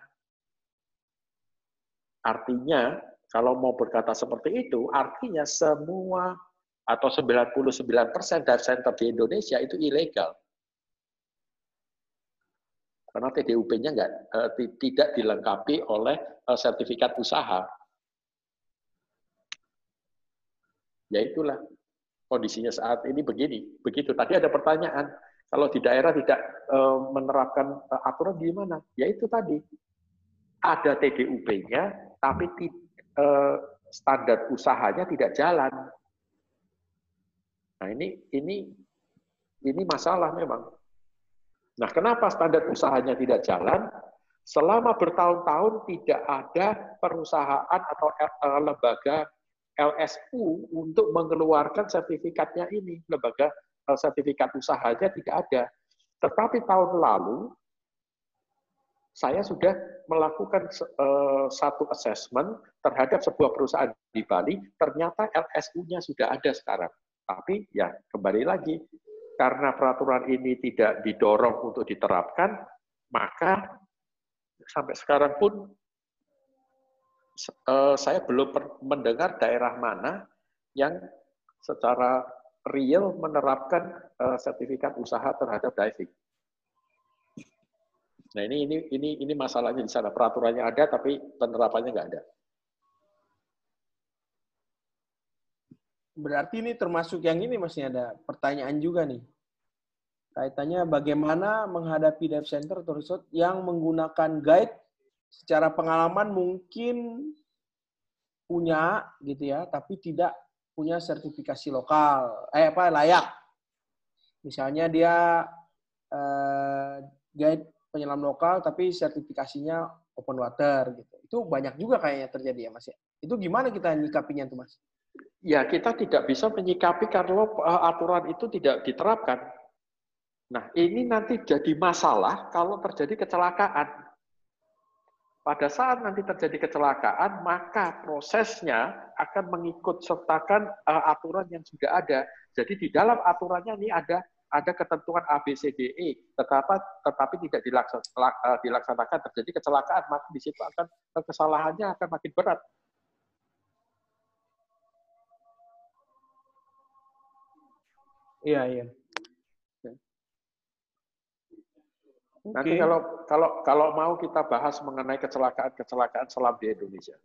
Artinya, kalau mau berkata seperti itu, artinya semua atau 99% dive center di Indonesia itu ilegal. Karena TDUP-nya enggak, eh, tidak dilengkapi oleh eh, sertifikat usaha. Ya itulah kondisinya saat ini begini. Begitu. Tadi ada pertanyaan, kalau di daerah tidak eh, menerapkan aturan gimana? Ya itu tadi. Ada TDUP-nya, tapi eh, standar usahanya tidak jalan. Nah ini ini ini masalah memang. Nah, kenapa standar usahanya tidak jalan? Selama bertahun-tahun tidak ada perusahaan atau eh, lembaga LSU untuk mengeluarkan sertifikatnya ini. Lembaga eh, sertifikat usahanya tidak ada. Tetapi tahun lalu, saya sudah melakukan eh, satu assessment terhadap sebuah perusahaan di Bali, ternyata LSU-nya sudah ada sekarang. Tapi ya kembali lagi, karena peraturan ini tidak didorong untuk diterapkan, maka sampai sekarang pun uh, saya belum mendengar daerah mana yang secara real menerapkan uh, sertifikat usaha terhadap diving. Nah ini ini ini ini masalahnya di sana peraturannya ada tapi penerapannya nggak ada. Berarti ini termasuk yang ini masih ada pertanyaan juga nih. Kaitannya bagaimana menghadapi dive center atau resort yang menggunakan guide secara pengalaman mungkin punya gitu ya, tapi tidak punya sertifikasi lokal, eh apa layak. Misalnya dia eh, guide penyelam lokal tapi sertifikasinya open water gitu. Itu banyak juga kayaknya terjadi ya Mas ya. Itu gimana kita nyikapinya tuh Mas? ya kita tidak bisa menyikapi kalau uh, aturan itu tidak diterapkan. Nah, ini nanti jadi masalah kalau terjadi kecelakaan. Pada saat nanti terjadi kecelakaan, maka prosesnya akan mengikut sertakan uh, aturan yang sudah ada. Jadi di dalam aturannya ini ada ada ketentuan ABCDE, tetapi tetapi tidak dilaksanakan, dilaksanakan terjadi kecelakaan, maka di situ akan kesalahannya akan makin berat. Iya, iya. Nanti kalau kalau kalau mau kita bahas mengenai kecelakaan-kecelakaan selam di Indonesia.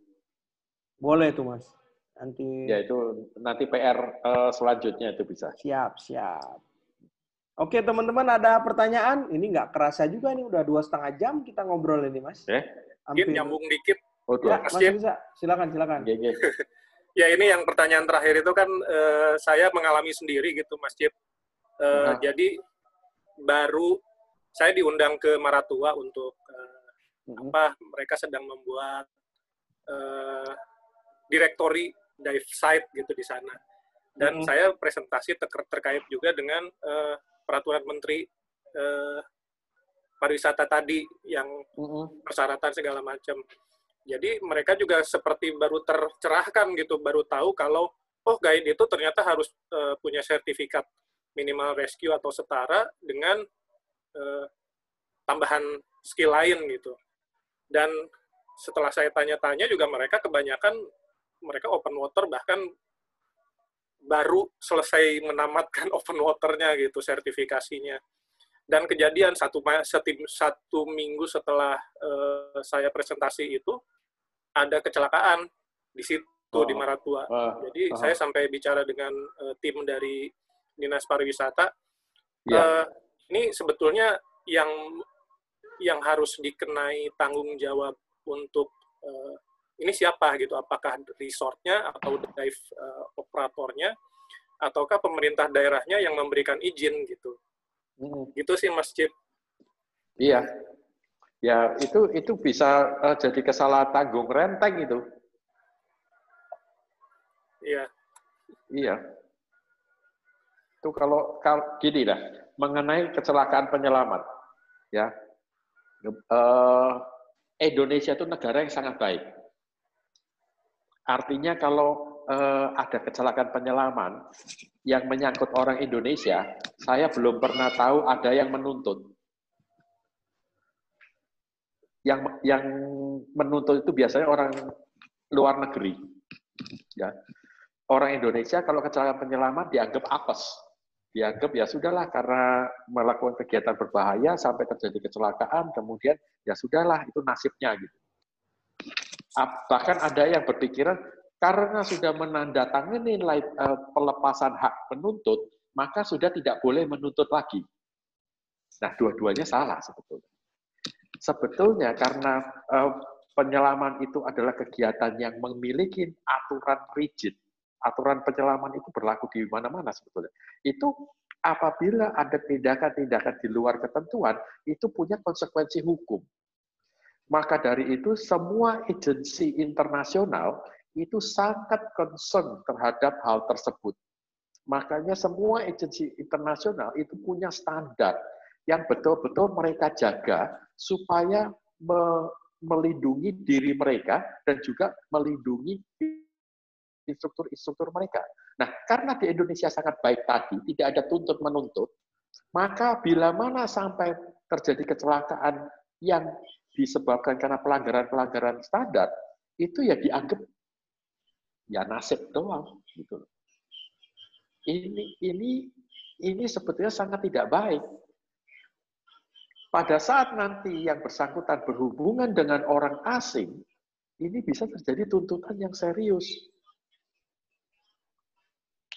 Boleh tuh, Mas. Nanti Ya itu nanti PR uh, eh, selanjutnya itu bisa. Siap, siap. Oke, teman-teman ada pertanyaan? Ini nggak kerasa juga nih, udah dua setengah jam kita ngobrol ini, Mas. Eh? Hampir. nyambung dikit. Oh, ya, Mas bisa. Silakan, silakan. Gege. [LAUGHS] ya ini yang pertanyaan terakhir itu kan uh, saya mengalami sendiri gitu Mas Cip. Uh, nah. Jadi baru saya diundang ke Maratua untuk uh, hmm. apa mereka sedang membuat uh, direktori dive site gitu di sana. Dan hmm. saya presentasi ter terkait juga dengan uh, peraturan menteri uh, pariwisata tadi yang persyaratan segala macam. Jadi mereka juga seperti baru tercerahkan gitu, baru tahu kalau oh guide itu ternyata harus uh, punya sertifikat minimal rescue atau setara dengan uh, tambahan skill lain gitu. Dan setelah saya tanya-tanya juga mereka kebanyakan mereka open water bahkan baru selesai menamatkan [LAUGHS] open waternya gitu sertifikasinya dan kejadian satu satu minggu setelah uh, saya presentasi itu ada kecelakaan di situ oh. di Maratua. Uh, Jadi uh. saya sampai bicara dengan uh, tim dari dinas pariwisata. Yeah. Ya. Uh, ini sebetulnya yang yang harus dikenai tanggung jawab untuk uh, ini siapa gitu? Apakah resortnya atau dive uh, operatornya, ataukah pemerintah daerahnya yang memberikan izin gitu? Hmm. Gitu sih Mas Cip. Iya, Ya, itu itu bisa uh, jadi kesalahan tanggung renteng itu. Iya. Iya. Itu kalau, kalau gini lah, mengenai kecelakaan penyelamat, ya eh, Indonesia itu negara yang sangat baik. Artinya kalau eh, ada kecelakaan penyelaman yang menyangkut orang Indonesia, saya belum pernah tahu ada yang menuntut. Yang yang menuntut itu biasanya orang luar negeri. Ya. Orang Indonesia kalau kecelakaan penyelaman dianggap apes dianggap ya sudahlah karena melakukan kegiatan berbahaya sampai terjadi kecelakaan, kemudian ya sudahlah itu nasibnya gitu. Bahkan ada yang berpikiran karena sudah menandatangani nilai eh, pelepasan hak penuntut, maka sudah tidak boleh menuntut lagi. Nah, dua-duanya salah sebetulnya. Sebetulnya karena uh, penyelaman itu adalah kegiatan yang memiliki aturan rigid, aturan penyelaman itu berlaku di mana-mana sebetulnya. Itu apabila ada tindakan-tindakan di luar ketentuan, itu punya konsekuensi hukum. Maka dari itu semua agensi internasional itu sangat concern terhadap hal tersebut. Makanya semua agensi internasional itu punya standar yang betul-betul mereka jaga supaya melindungi diri mereka dan juga melindungi instruktur-instruktur mereka. Nah, karena di Indonesia sangat baik tadi, tidak ada tuntut-menuntut, maka bila mana sampai terjadi kecelakaan yang disebabkan karena pelanggaran-pelanggaran standar, itu ya dianggap ya nasib doang gitu. Ini ini ini sebetulnya sangat tidak baik. Pada saat nanti yang bersangkutan berhubungan dengan orang asing, ini bisa terjadi tuntutan yang serius.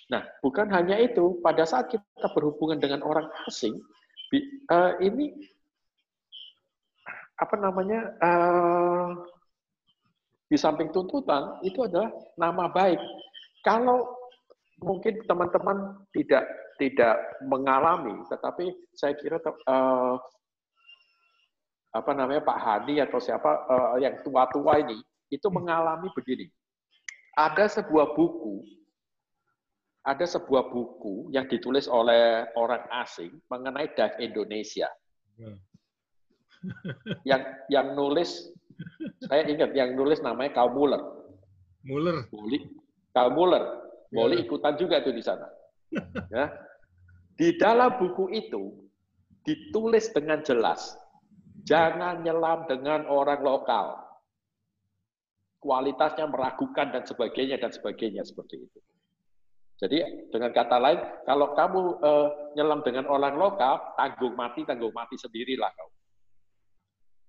Nah, bukan hanya itu, pada saat kita berhubungan dengan orang asing, uh, ini apa namanya uh, di samping tuntutan itu adalah nama baik. Kalau mungkin teman-teman tidak tidak mengalami, tetapi saya kira uh, apa namanya Pak Hani atau siapa uh, yang tua-tua ini itu mengalami begini. Ada sebuah buku ada sebuah buku yang ditulis oleh orang asing mengenai dive Indonesia. Hmm. Yang yang nulis saya ingat yang nulis namanya Karl Muller. Muller. Boli, Karl Muller. Boleh ya. ikutan juga itu di sana. ya. Di dalam buku itu ditulis dengan jelas, jangan nyelam dengan orang lokal. Kualitasnya meragukan dan sebagainya dan sebagainya seperti itu. Jadi dengan kata lain, kalau kamu uh, nyelam dengan orang lokal, tanggung mati, tanggung mati sendirilah kau.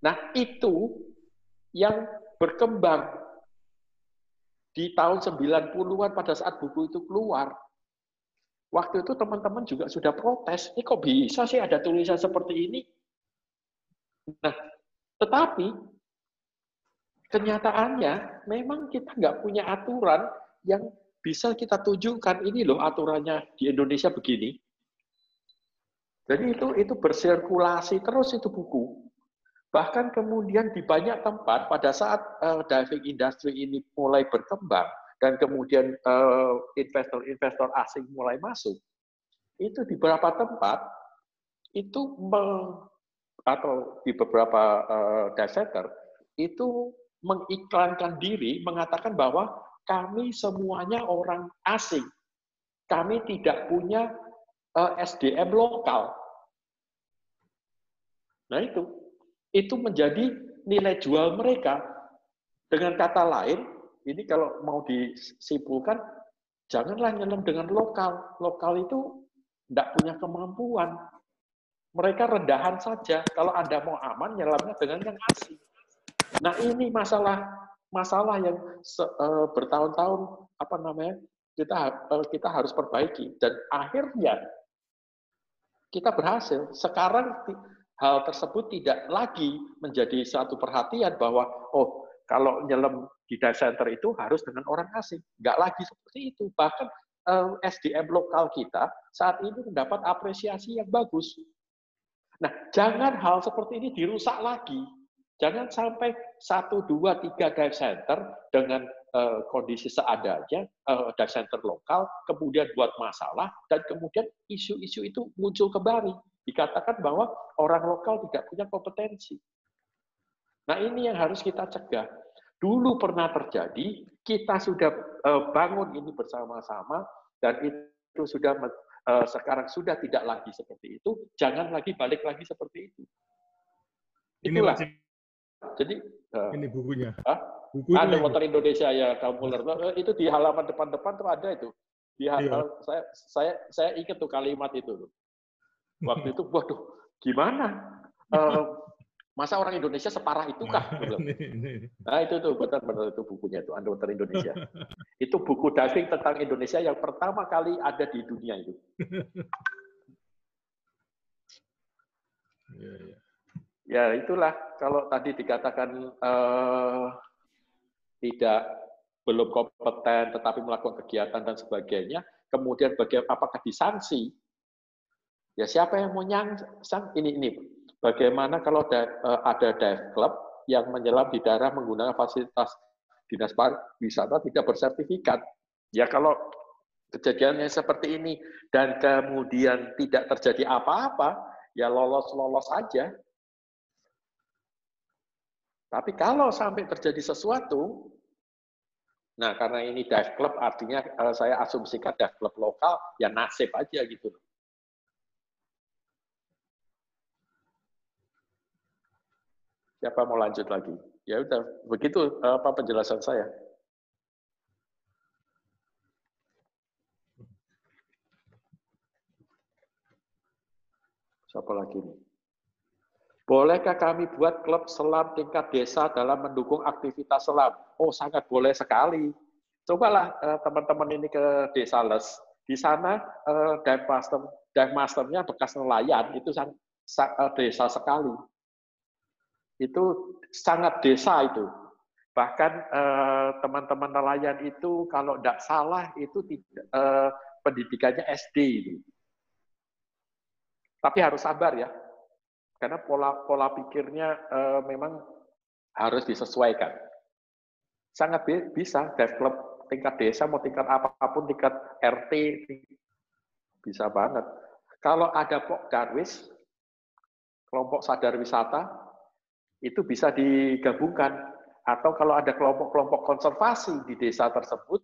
Nah itu yang berkembang di tahun 90-an pada saat buku itu keluar. Waktu itu teman-teman juga sudah protes, ini kok bisa sih ada tulisan seperti ini? Nah, tetapi kenyataannya memang kita nggak punya aturan yang bisa kita tunjukkan ini loh aturannya di Indonesia begini. Jadi itu itu bersirkulasi terus itu buku. Bahkan kemudian di banyak tempat pada saat uh, diving industry ini mulai berkembang dan kemudian eh, investor-investor uh, asing mulai masuk, itu di beberapa tempat itu atau di beberapa uh, dive center itu mengiklankan diri mengatakan bahwa kami semuanya orang asing. Kami tidak punya uh, SDM lokal. Nah itu, itu menjadi nilai jual mereka. Dengan kata lain, ini kalau mau disimpulkan, janganlah nyelam dengan lokal. Lokal itu tidak punya kemampuan. Mereka rendahan saja. Kalau Anda mau aman, nyelamnya dengan yang asing. Nah ini masalah masalah yang uh, bertahun-tahun apa namanya kita uh, kita harus perbaiki dan akhirnya kita berhasil. Sekarang hal tersebut tidak lagi menjadi satu perhatian bahwa oh kalau nyelam di dive center itu harus dengan orang asing. Nggak lagi seperti itu. Bahkan eh, SDM lokal kita saat ini mendapat apresiasi yang bagus. Nah, jangan hal seperti ini dirusak lagi Jangan sampai satu, dua, tiga dive center dengan uh, kondisi seadanya, uh, dive center lokal, kemudian buat masalah, dan kemudian isu-isu itu muncul kembali. Dikatakan bahwa orang lokal tidak punya kompetensi. Nah ini yang harus kita cegah. Dulu pernah terjadi, kita sudah uh, bangun ini bersama-sama, dan itu sudah uh, sekarang sudah tidak lagi seperti itu, jangan lagi balik lagi seperti itu. Itulah. Ini Jadi uh, ini bukunya. Bukunya ada motor Indonesia ya kamu eh, itu di halaman depan-depan tuh ada itu. Di iya. saya saya saya ingat tuh kalimat itu. Waktu itu, waduh, gimana? Uh, masa orang Indonesia separah itu kah? Nah itu tuh benar-benar itu bukunya itu Underwater Indonesia. itu buku diving tentang Indonesia yang pertama kali ada di dunia itu. Ya, ya. ya itulah kalau tadi dikatakan uh, tidak belum kompeten tetapi melakukan kegiatan dan sebagainya, kemudian bagaimana apakah disanksi? Ya siapa yang mau nyang ini ini bagaimana kalau ada, eh, ada dive club yang menyelam di daerah menggunakan fasilitas dinas pariwisata tidak bersertifikat. Ya kalau kejadiannya seperti ini dan kemudian tidak terjadi apa-apa, ya lolos-lolos saja. Tapi kalau sampai terjadi sesuatu, nah karena ini dive club artinya kalau saya asumsikan dive club lokal, ya nasib aja gitu. Siapa mau lanjut lagi? Ya udah, begitu apa penjelasan saya. Siapa lagi nih? Bolehkah kami buat klub selam tingkat desa dalam mendukung aktivitas selam? Oh, sangat boleh sekali. Cobalah eh, teman-teman ini ke desa Les. Di sana eh, dive master, dive masternya bekas nelayan itu sangat eh, desa sekali. Itu sangat desa itu. Bahkan teman-teman nelayan itu kalau tidak salah itu tidak, pendidikannya SD itu. Tapi harus sabar ya, karena pola pola pikirnya uh, memang harus disesuaikan. Sangat bisa develop tingkat desa mau tingkat apa pun tingkat RT bisa banget. Kalau ada Pok Darwis, kelompok sadar wisata, itu bisa digabungkan. Atau kalau ada kelompok-kelompok konservasi di desa tersebut,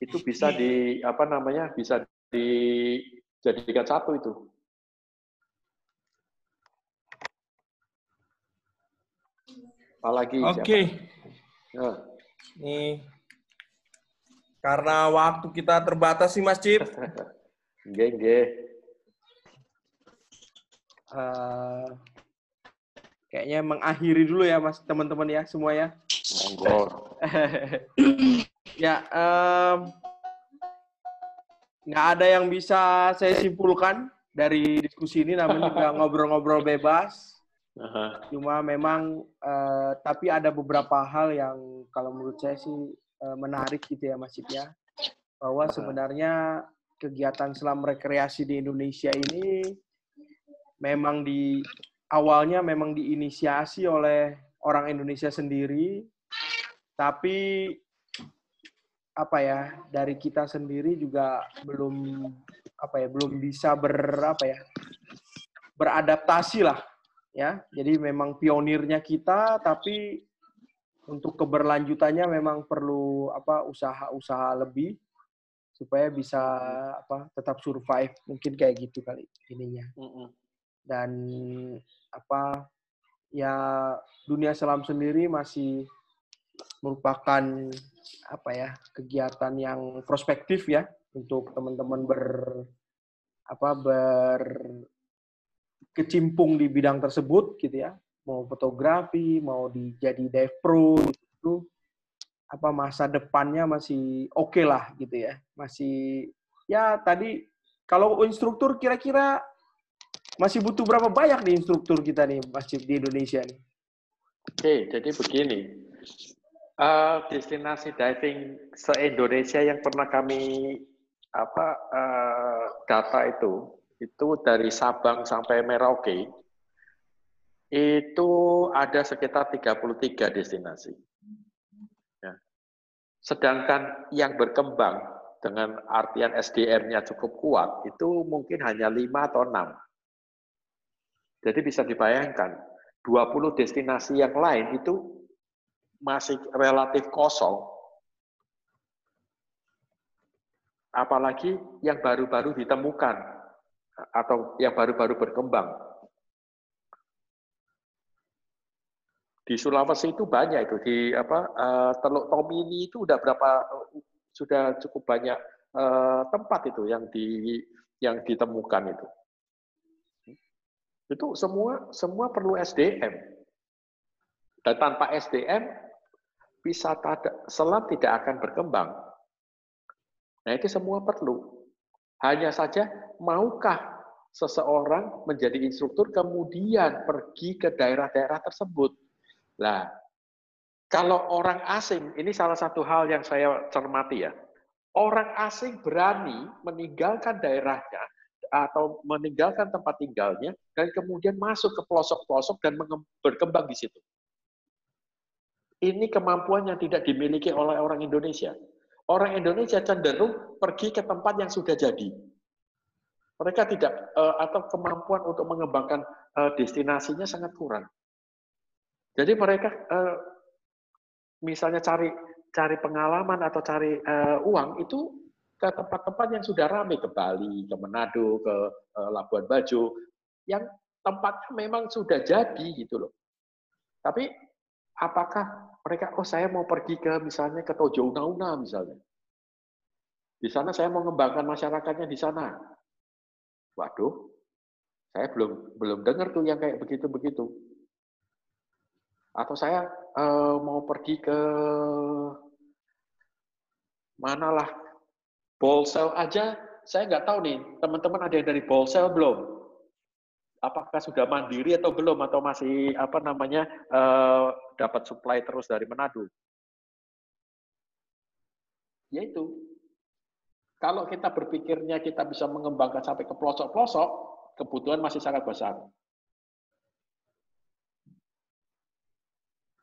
itu bisa di apa namanya bisa dijadikan satu itu Apalagi Oke. Okay. Ya. Nih. Karena waktu kita terbatas sih Mas Cip. [LAUGHS] Nggih, nggih. Uh, kayaknya mengakhiri dulu ya Mas teman-teman ya semua ya. [LAUGHS] Ya, um, nggak ada yang bisa saya simpulkan dari diskusi ini, namanya juga [LAUGHS] ngobrol-ngobrol bebas. Cuma memang uh, tapi ada beberapa hal yang kalau menurut saya sih uh, menarik gitu ya Mas ya. Bahwa sebenarnya kegiatan selam rekreasi di Indonesia ini memang di awalnya memang diinisiasi oleh orang Indonesia sendiri tapi apa ya dari kita sendiri juga belum apa ya belum bisa ber apa ya beradaptasi lah ya. Jadi memang pionirnya kita tapi untuk keberlanjutannya memang perlu apa usaha-usaha lebih supaya bisa apa tetap survive mungkin kayak gitu kali ininya. Dan apa ya dunia selam sendiri masih merupakan apa ya kegiatan yang prospektif ya untuk teman-teman ber apa ber kecimpung di bidang tersebut gitu ya. Mau fotografi mau di jadi dive pro gitu. Apa masa depannya masih oke okay lah gitu ya. Masih ya tadi kalau instruktur kira-kira masih butuh berapa banyak nih instruktur kita nih masih di Indonesia nih oke jadi begini uh, destinasi diving se Indonesia yang pernah kami apa uh, data itu itu dari Sabang sampai Merauke itu ada sekitar 33 destinasi. Ya. Sedangkan yang berkembang dengan artian SDM-nya cukup kuat, itu mungkin hanya 5 atau 6. Jadi bisa dibayangkan, 20 destinasi yang lain itu masih relatif kosong. Apalagi yang baru-baru ditemukan atau yang baru-baru berkembang. Di Sulawesi itu banyak itu di apa uh, Teluk Tomini itu udah berapa sudah cukup banyak uh, tempat itu yang di yang ditemukan itu. Itu semua semua perlu SDM. Dan tanpa SDM wisata selam tidak akan berkembang. Nah, itu semua perlu. Hanya saja maukah seseorang menjadi instruktur kemudian pergi ke daerah-daerah tersebut. Nah, kalau orang asing, ini salah satu hal yang saya cermati ya. Orang asing berani meninggalkan daerahnya atau meninggalkan tempat tinggalnya dan kemudian masuk ke pelosok-pelosok dan berkembang di situ. Ini kemampuan yang tidak dimiliki oleh orang Indonesia. Orang Indonesia cenderung pergi ke tempat yang sudah jadi. Mereka tidak eh, atau kemampuan untuk mengembangkan eh, destinasinya sangat kurang. Jadi mereka uh, misalnya cari cari pengalaman atau cari uang itu ke tempat-tempat yang sudah ramai ke Bali, ke Manado, ke uh, Labuan Bajo, yang tempatnya memang sudah jadi gitu loh. Tapi apakah mereka oh saya mau pergi ke misalnya ke Tojo Una-Una misalnya. Di sana saya mau mengembangkan masyarakatnya di sana. Waduh, saya belum belum dengar tuh yang kayak begitu-begitu atau saya uh, mau pergi ke manalah Bolsel aja saya nggak tahu nih teman-teman ada yang dari Bolsel belum? Apakah sudah mandiri atau belum? Atau masih apa namanya uh, dapat supply terus dari Manado? Yaitu kalau kita berpikirnya kita bisa mengembangkan sampai ke pelosok-pelosok kebutuhan masih sangat besar.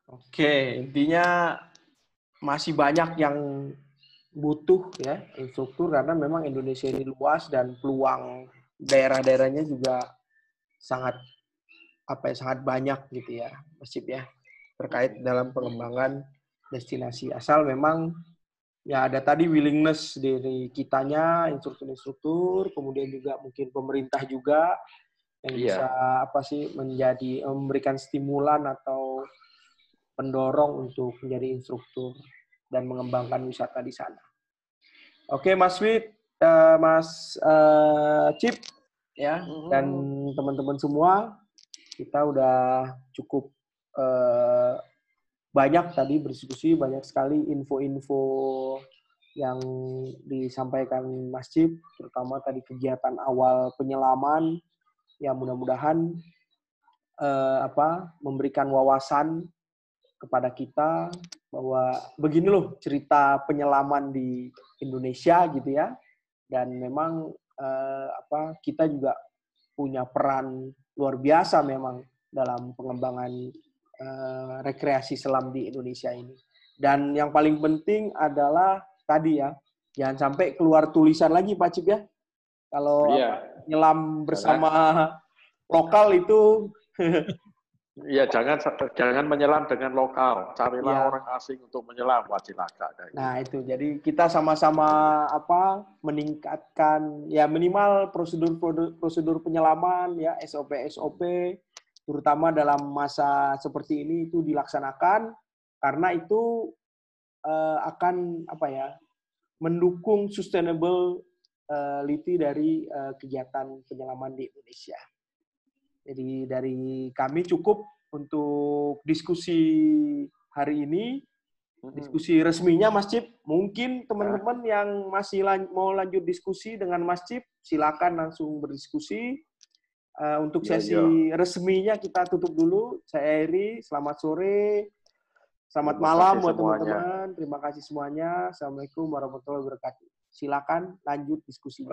Oke, intinya masih banyak yang butuh ya instruktur karena memang Indonesia ini luas dan peluang daerah-daerahnya juga sangat apa ya sangat banyak gitu ya masih ya terkait dalam pengembangan destinasi asal memang ya ada tadi willingness dari kitanya instruktur-instruktur kemudian juga mungkin pemerintah juga yang iya. bisa apa sih menjadi memberikan stimulan atau pendorong untuk menjadi instruktur dan mengembangkan wisata di sana. Oke, Mas Wid, uh, Mas uh, Chip, ya, mm-hmm. dan teman-teman semua, kita udah cukup uh, banyak tadi berdiskusi, banyak sekali info-info yang disampaikan Mas Chip, terutama tadi kegiatan awal penyelaman, yang mudah-mudahan uh, apa memberikan wawasan kepada kita bahwa begini loh cerita penyelaman di Indonesia gitu ya. Dan memang eh, apa kita juga punya peran luar biasa memang dalam pengembangan eh, rekreasi selam di Indonesia ini. Dan yang paling penting adalah tadi ya jangan sampai keluar tulisan lagi Pak Cip ya. Kalau iya. nyelam bersama lokal itu [LAUGHS] Iya, jangan jangan menyelam dengan lokal. Carilah ya. orang asing untuk menyelam, wajilaka. Nah, itu. Jadi kita sama-sama apa meningkatkan ya minimal prosedur prosedur penyelaman ya SOP SOP terutama dalam masa seperti ini itu dilaksanakan karena itu uh, akan apa ya mendukung sustainability dari uh, kegiatan penyelaman di Indonesia. Jadi dari kami cukup untuk diskusi hari ini. Diskusi resminya Mas Cip. Mungkin teman-teman yang masih lan mau lanjut diskusi dengan Mas Cip, silakan langsung berdiskusi. Uh, untuk iya, sesi ya, ya. resminya kita tutup dulu. Saya Eri, selamat sore. Selamat Terima malam buat teman-teman. Terima kasih semuanya. Assalamualaikum warahmatullahi wabarakatuh. Silakan lanjut diskusinya.